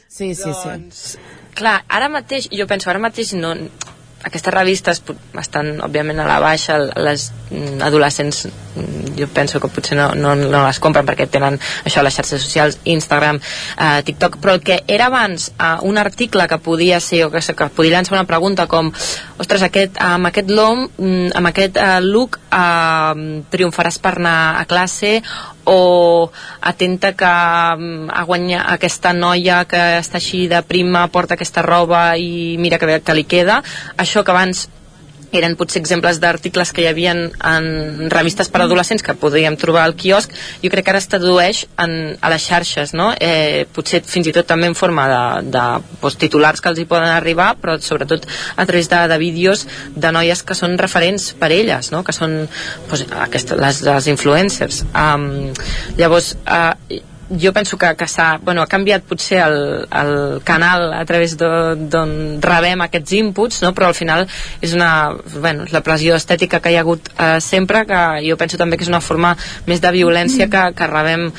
Sí, sí, sí. Doncs, clar, ara mateix, jo penso, ara mateix no, aquestes revistes estan òbviament a la baixa les mm, adolescents mm, jo penso que potser no, no, no les compren perquè tenen això les xarxes socials Instagram, eh, TikTok però el que era abans eh, un article que podia ser o que, que podia llançar una pregunta com ostres, aquest, amb aquest lom mm, amb aquest eh, look eh, triomfaràs per anar a classe o atenta que ha guanyat aquesta noia que està així de prima, porta aquesta roba i mira que bé que li queda? Això que abans eren potser exemples d'articles que hi havia en revistes per adolescents que podríem trobar al quiosc, jo crec que ara es tradueix en, a les xarxes, no? Eh, potser fins i tot també en forma de, de pues, titulars que els hi poden arribar, però sobretot a través de, de vídeos de noies que són referents per elles, no? que són pues, aquestes, les, les influencers. Um, llavors, uh, jo penso que, que bueno, ha canviat potser el, el canal a través d'on rebem aquests inputs, no? però al final és una, bueno, la pressió estètica que hi ha hagut eh, sempre, que jo penso també que és una forma més de violència que, que rebem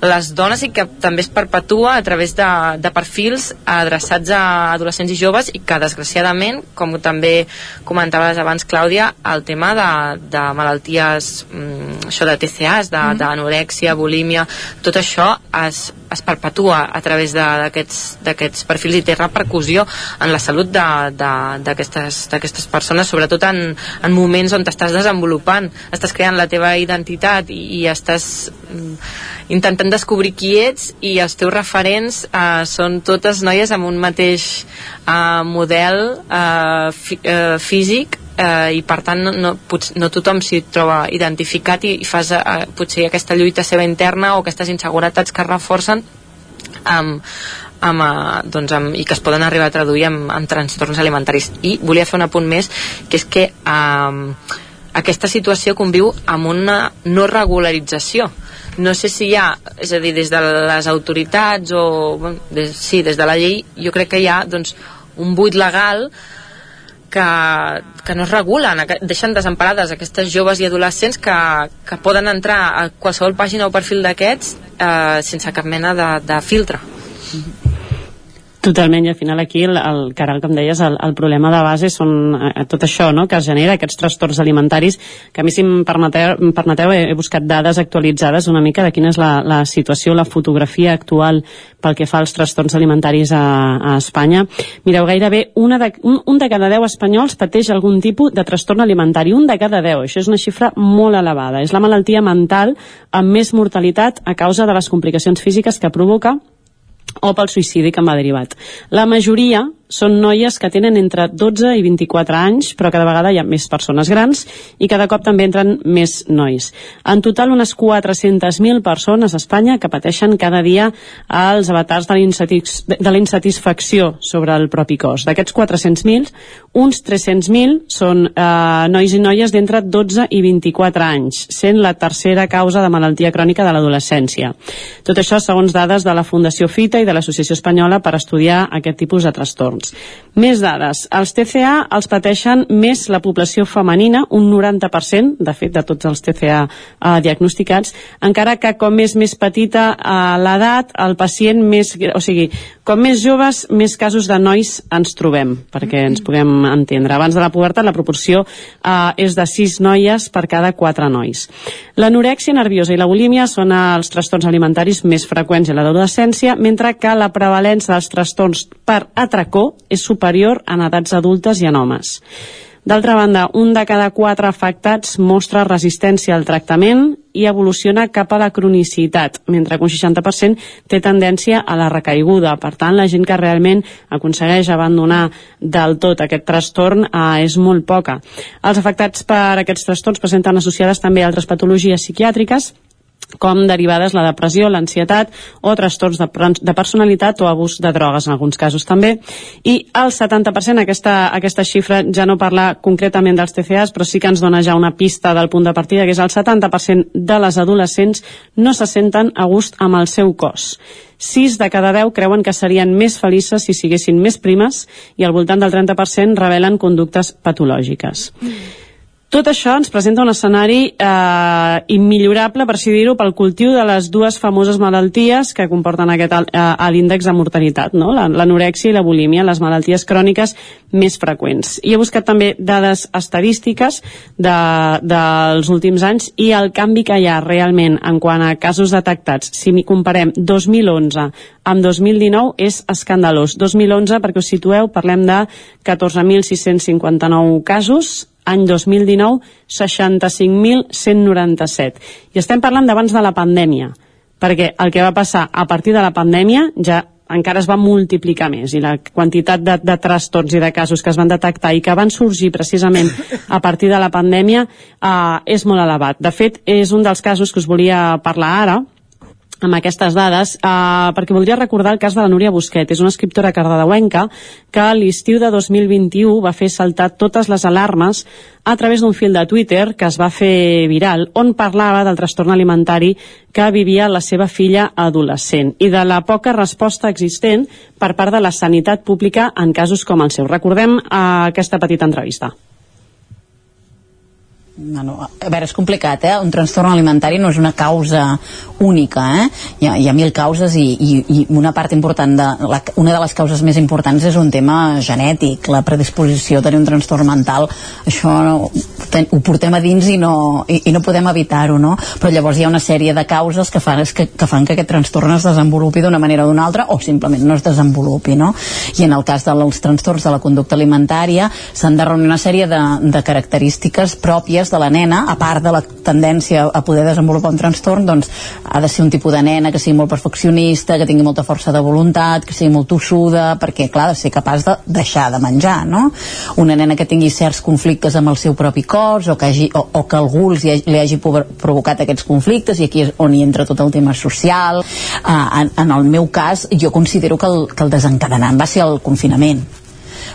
les dones i que també es perpetua a través de, de perfils adreçats a adolescents i joves i que desgraciadament, com també comentaves abans Clàudia, el tema de, de malalties mm, això de TCAs, d'anorèxia, mm. bulímia, tot això es, es perpetua a través d'aquests perfils i té repercussió en la salut d'aquestes persones, sobretot en, en moments on t'estàs desenvolupant, estàs creant la teva identitat i, i estàs mm, intentant descobrir qui ets i els teus referents eh, són totes noies amb un mateix eh, model eh, fi, eh, físic eh, i per tant no, no, no tothom s'hi troba identificat i, i fas eh, potser aquesta lluita seva interna o aquestes inseguretats que es reforcen amb, amb, uh, doncs amb, i que es poden arribar a traduir amb, amb trastorns alimentaris. I volia fer un apunt més que és que eh, aquesta situació conviu amb una no regularització. No sé si hi ha, és a dir, des de les autoritats o, bueno, des, sí, des de la llei, jo crec que hi ha doncs, un buit legal que, que no es regulen, deixen desemparades aquestes joves i adolescents que, que poden entrar a qualsevol pàgina o perfil d'aquests eh, sense cap mena de, de filtre. Mm -hmm. Totalment, i al final aquí, el, el Caral, com deies, el, el problema de base són eh, tot això no?, que es genera, aquests trastorns alimentaris, que a mi, si em permeteu, em permeteu he, he buscat dades actualitzades una mica de quina és la, la situació, la fotografia actual pel que fa als trastorns alimentaris a, a Espanya. Mireu, gairebé una de, un, un de cada deu espanyols pateix algun tipus de trastorn alimentari, un de cada deu, això és una xifra molt elevada. És la malaltia mental amb més mortalitat a causa de les complicacions físiques que provoca o pel suïcidi que va derivat. La majoria són noies que tenen entre 12 i 24 anys, però cada vegada hi ha més persones grans i cada cop també entren més nois. En total, unes 400.000 persones a Espanya que pateixen cada dia els avatars de l'insatisfacció sobre el propi cos. D'aquests 400.000, uns 300.000 són eh, nois i noies d'entre 12 i 24 anys, sent la tercera causa de malaltia crònica de l'adolescència. Tot això segons dades de la Fundació FITA i de l'Associació Espanyola per estudiar aquest tipus de trastorns adults. Més dades. Els TCA els pateixen més la població femenina, un 90%, de fet, de tots els TCA eh, diagnosticats, encara que com és més petita eh, l'edat, el pacient més... O sigui, com més joves, més casos de nois ens trobem, perquè ens puguem entendre. Abans de la pubertat, la proporció eh, és de 6 noies per cada 4 nois. L'anorèxia nerviosa i la bulímia són els trastorns alimentaris més freqüents a l'adolescència, mentre que la prevalença dels trastorns per atracó és superior en edats adultes i en homes. D'altra banda, un de cada quatre afectats mostra resistència al tractament i evoluciona cap a la cronicitat, mentre que un 60% té tendència a la recaiguda. Per tant, la gent que realment aconsegueix abandonar del tot aquest trastorn eh, és molt poca. Els afectats per aquests trastorns presenten associades també altres patologies psiquiàtriques com derivades la depressió, l'ansietat o trastorns de, de personalitat o abús de drogues en alguns casos també i el 70%, aquesta, aquesta xifra ja no parla concretament dels TCAs però sí que ens dona ja una pista del punt de partida que és el 70% de les adolescents no se senten a gust amb el seu cos 6 de cada 10 creuen que serien més felices si siguessin més primes i al voltant del 30% revelen conductes patològiques. Mm. Tot això ens presenta un escenari eh, immillorable, per si dir-ho, pel cultiu de les dues famoses malalties que comporten aquest eh, l'índex de mortalitat, no? l'anorèxia i la bulímia, les malalties cròniques més freqüents. I he buscat també dades estadístiques de, dels últims anys i el canvi que hi ha realment en quant a casos detectats, si comparem 2011 amb 2019 és escandalós. 2011, perquè us situeu, parlem de 14.659 casos, any 2019 65.197 i estem parlant d'abans de la pandèmia perquè el que va passar a partir de la pandèmia ja encara es va multiplicar més i la quantitat de, de trastorns i de casos que es van detectar i que van sorgir precisament a partir de la pandèmia eh, és molt elevat. De fet, és un dels casos que us volia parlar ara, amb aquestes dades, eh, perquè voldria recordar el cas de la Núria Busquet. És una escriptora cardedeuenca que a l'estiu de 2021 va fer saltar totes les alarmes a través d'un fil de Twitter que es va fer viral, on parlava del trastorn alimentari que vivia la seva filla adolescent i de la poca resposta existent per part de la sanitat pública en casos com el seu. Recordem eh, aquesta petita entrevista no, no, a veure, és complicat, eh? Un trastorn alimentari no és una causa única, eh? Hi ha, hi ha mil causes i, i, i una part important de... La, una de les causes més importants és un tema genètic, la predisposició a tenir un trastorn mental, això no, ten, ho portem a dins i no, i, i no podem evitar-ho, no? Però llavors hi ha una sèrie de causes que fan que, que, fan que aquest trastorn es desenvolupi d'una manera o d'una altra o simplement no es desenvolupi, no? I en el cas dels trastorns de la conducta alimentària s'han de reunir una sèrie de, de característiques pròpies de la nena, a part de la tendència a poder desenvolupar un trastorn, doncs ha de ser un tipus de nena que sigui molt perfeccionista, que tingui molta força de voluntat, que sigui molt tossuda, perquè, clar, ha de ser capaç de deixar de menjar, no? Una nena que tingui certs conflictes amb el seu propi cos o que, hagi, o, o que algú li, li hagi provocat aquests conflictes i aquí és on hi entra tot el tema social. Uh, en, en el meu cas, jo considero que el, que el desencadenant va ser el confinament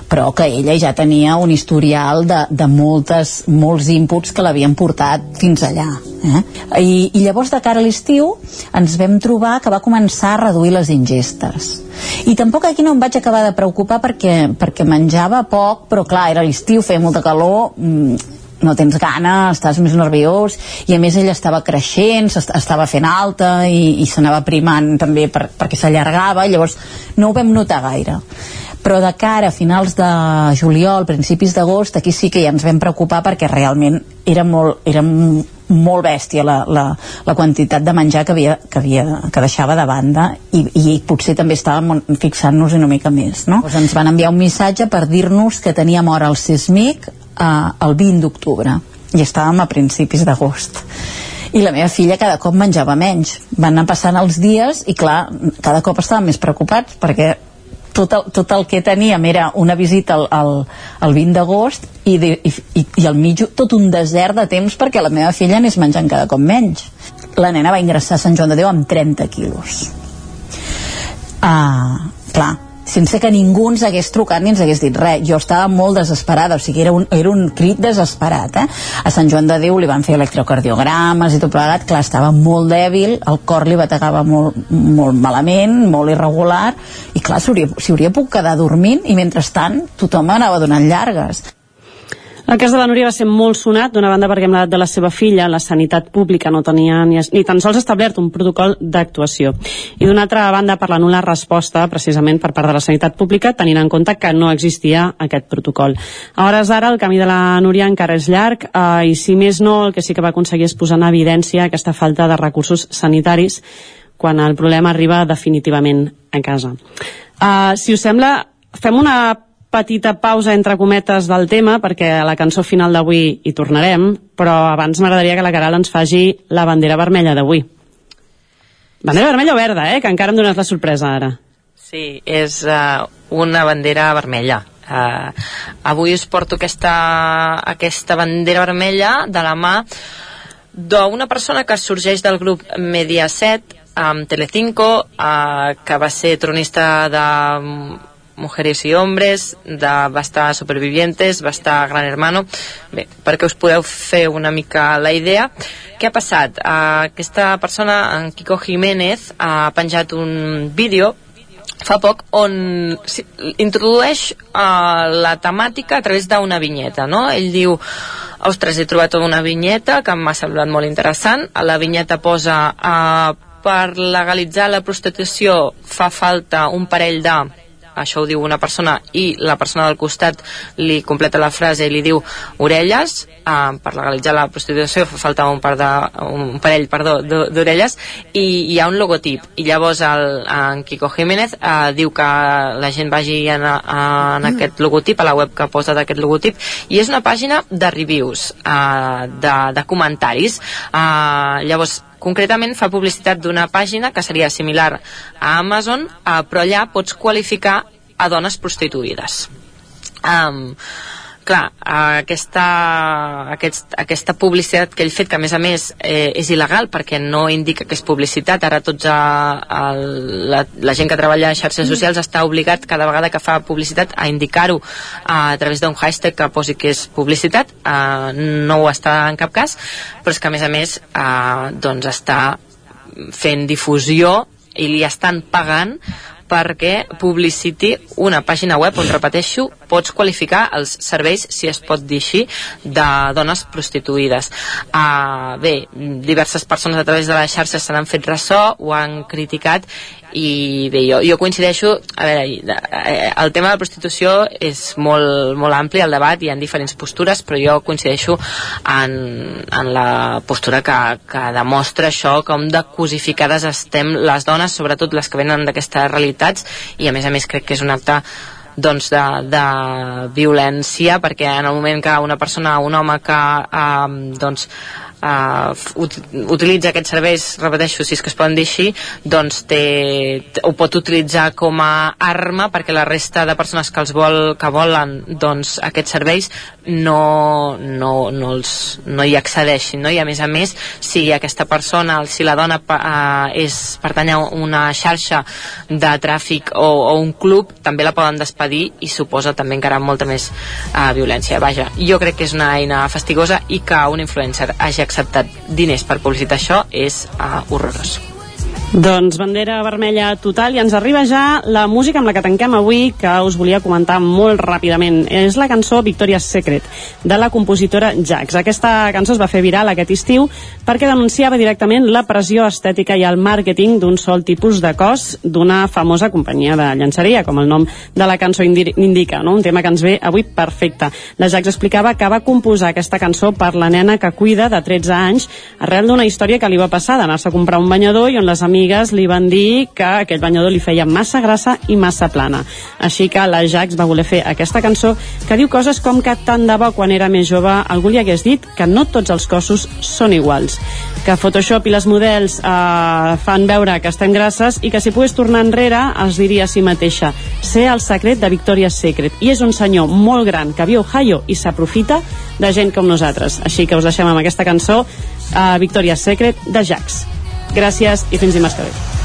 però que ella ja tenia un historial de, de moltes, molts inputs que l'havien portat fins allà. Eh? I, I llavors, de cara a l'estiu, ens vam trobar que va començar a reduir les ingestes. I tampoc aquí no em vaig acabar de preocupar perquè, perquè menjava poc, però clar, era l'estiu, feia molta calor, mmm, no tens gana, estàs més nerviós i a més ella estava creixent estava fent alta i, i s'anava primant també per, perquè s'allargava llavors no ho vam notar gaire però de cara a finals de juliol, principis d'agost, aquí sí que ja ens vam preocupar perquè realment era molt, era molt bèstia la, la, la quantitat de menjar que, havia, que, havia, que deixava de banda i, i potser també estàvem fixant-nos una mica més no? Doncs ens van enviar un missatge per dir-nos que teníem hora al SISMIC eh, el 20 d'octubre. I estàvem a principis d'agost. I la meva filla cada cop menjava menys. Van anar passant els dies i clar, cada cop estàvem més preocupats perquè tot el, tot el que teníem era una visita al, al, al 20 d'agost i, de, i, i, i al mig tot un desert de temps perquè la meva filla anés menjant cada cop menys. La nena va ingressar a Sant Joan de Déu amb 30 quilos. Ah, clar, sense que ningú ens hagués trucat ni ens hagués dit res. Jo estava molt desesperada, o sigui, era un, era un crit desesperat. Eh? A Sant Joan de Déu li van fer electrocardiogrames i tot plegat, clar, estava molt dèbil, el cor li bategava molt, molt malament, molt irregular, i clar, s'hi hauria, hauria pogut quedar dormint, i mentrestant tothom anava donant llargues. El cas de la Núria va ser molt sonat, d'una banda perquè amb l'edat de la seva filla la sanitat pública no tenia ni, ni tan sols establert un protocol d'actuació. I d'una altra banda per la nul·la resposta, precisament per part de la sanitat pública, tenint en compte que no existia aquest protocol. A hores d'ara el camí de la Núria encara és llarg eh, i si més no el que sí que va aconseguir és posar en evidència aquesta falta de recursos sanitaris quan el problema arriba definitivament a casa. Uh, si us sembla, fem una petita pausa entre cometes del tema perquè a la cançó final d'avui hi tornarem, però abans m'agradaria que la Caral ens faci la bandera vermella d'avui. Bandera vermella o verda, eh? Que encara em dones la sorpresa ara. Sí, és uh, una bandera vermella. Uh, avui us porto aquesta, aquesta bandera vermella de la mà d'una persona que sorgeix del grup Mediaset amb Telecinco, uh, que va ser tronista de Mujeres i Hombres, de va estar Supervivientes, va estar Gran Hermano. Bé, perquè us podeu fer una mica la idea. Què ha passat? Uh, aquesta persona, en Kiko Jiménez, ha penjat un vídeo fa poc on introdueix uh, la temàtica a través d'una vinyeta, no? Ell diu ostres, he trobat una vinyeta que m'ha semblat molt interessant. A la vinyeta posa uh, per legalitzar la prostitució fa falta un parell de això ho diu una persona i la persona del costat li completa la frase i li diu orelles eh, per legalitzar la prostitució fa falta un, par de, un parell perdó d'orelles i hi ha un logotip i llavors el, en Kiko Jiménez eh, diu que la gent vagi en, en mm. aquest logotip a la web que posa d'aquest logotip i és una pàgina de reviews eh, de, de comentaris eh, llavors concretament fa publicitat d'una pàgina que seria similar a Amazon, uh, però allà pots qualificar a dones prostituïdes. Um, clar, aquesta, aquest, aquesta publicitat que ell fet, que a més a més eh, és il·legal perquè no indica que és publicitat, ara tots a, a la, la gent que treballa a xarxes socials està obligat cada vegada que fa publicitat a indicar-ho a, a través d'un hashtag que posi que és publicitat, eh, no ho està en cap cas, però és que a més a més eh, doncs està fent difusió i li estan pagant perquè publiciti una pàgina web on, repeteixo, pots qualificar els serveis, si es pot dir així, de dones prostituïdes. Uh, bé, diverses persones a través de les xarxes se n'han fet ressò, ho han criticat i bé, jo, jo coincideixo a veure, eh, el tema de la prostitució és molt, molt ampli el debat, hi ha diferents postures però jo coincideixo en, en la postura que, que demostra això com de cosificades estem les dones, sobretot les que venen d'aquestes realitats i a més a més crec que és un acte doncs de, de violència perquè en el moment que una persona, un home que eh, doncs uh, ut utilitza aquests serveis, repeteixo, si és que es poden dir així, doncs té, ho pot utilitzar com a arma perquè la resta de persones que els vol, que volen doncs, aquests serveis no, no, no, els, no hi accedeixin, no? i a més a més, si aquesta persona, si la dona uh, és, pertany a una xarxa de tràfic o, o un club, també la poden despedir i suposa també encara molta més uh, violència. Vaja, jo crec que és una eina fastigosa i que un influencer hagi acceptat diners per publicitar això és uh, horrorós. Doncs bandera vermella total i ens arriba ja la música amb la que tanquem avui que us volia comentar molt ràpidament. És la cançó Victoria's Secret de la compositora Jax. Aquesta cançó es va fer viral aquest estiu perquè denunciava directament la pressió estètica i el màrqueting d'un sol tipus de cos d'una famosa companyia de llançaria, com el nom de la cançó indica, no? un tema que ens ve avui perfecte. La Jax explicava que va composar aquesta cançó per la nena que cuida de 13 anys arrel d'una història que li va passar d'anar-se a comprar un banyador i on les amigues amigues li van dir que aquell banyador li feia massa grassa i massa plana. Així que la Jax va voler fer aquesta cançó que diu coses com que tant de bo quan era més jove algú li hagués dit que no tots els cossos són iguals. Que Photoshop i les models eh, fan veure que estem grasses i que si pogués tornar enrere es diria a si mateixa. Ser el secret de Victoria's Secret. I és un senyor molt gran que viu a Ohio i s'aprofita de gent com nosaltres. Així que us deixem amb aquesta cançó uh, Victoria's Secret de Jax Gràcies i fins dimarts que ve.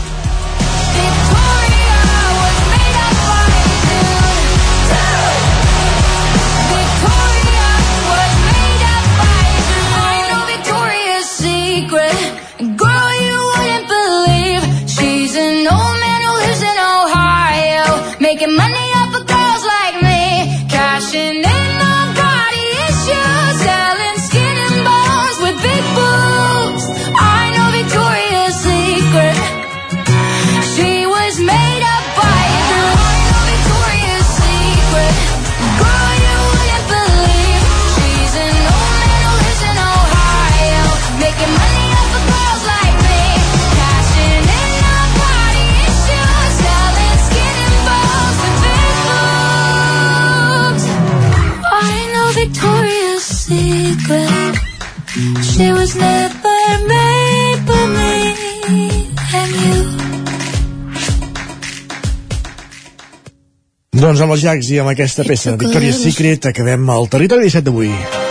Doncs amb els Jags i amb aquesta peça, Victoria's Secret, acabem el territori 17 d'avui.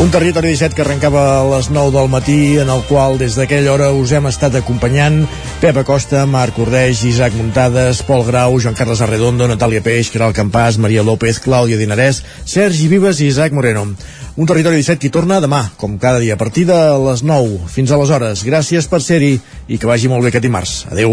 Un territori 17 que arrencava a les 9 del matí, en el qual des d'aquella hora us hem estat acompanyant Pep Acosta, Marc Ordeix, Isaac Muntades, Pol Grau, Joan Carles Arredondo, Natàlia Peix, Caral Campàs, Maria López, Clàudia Dinarès, Sergi Vives i Isaac Moreno. Un territori 17 que torna demà, com cada dia, a partir de les 9. Fins aleshores, gràcies per ser-hi i que vagi molt bé aquest dimarts. Adeu.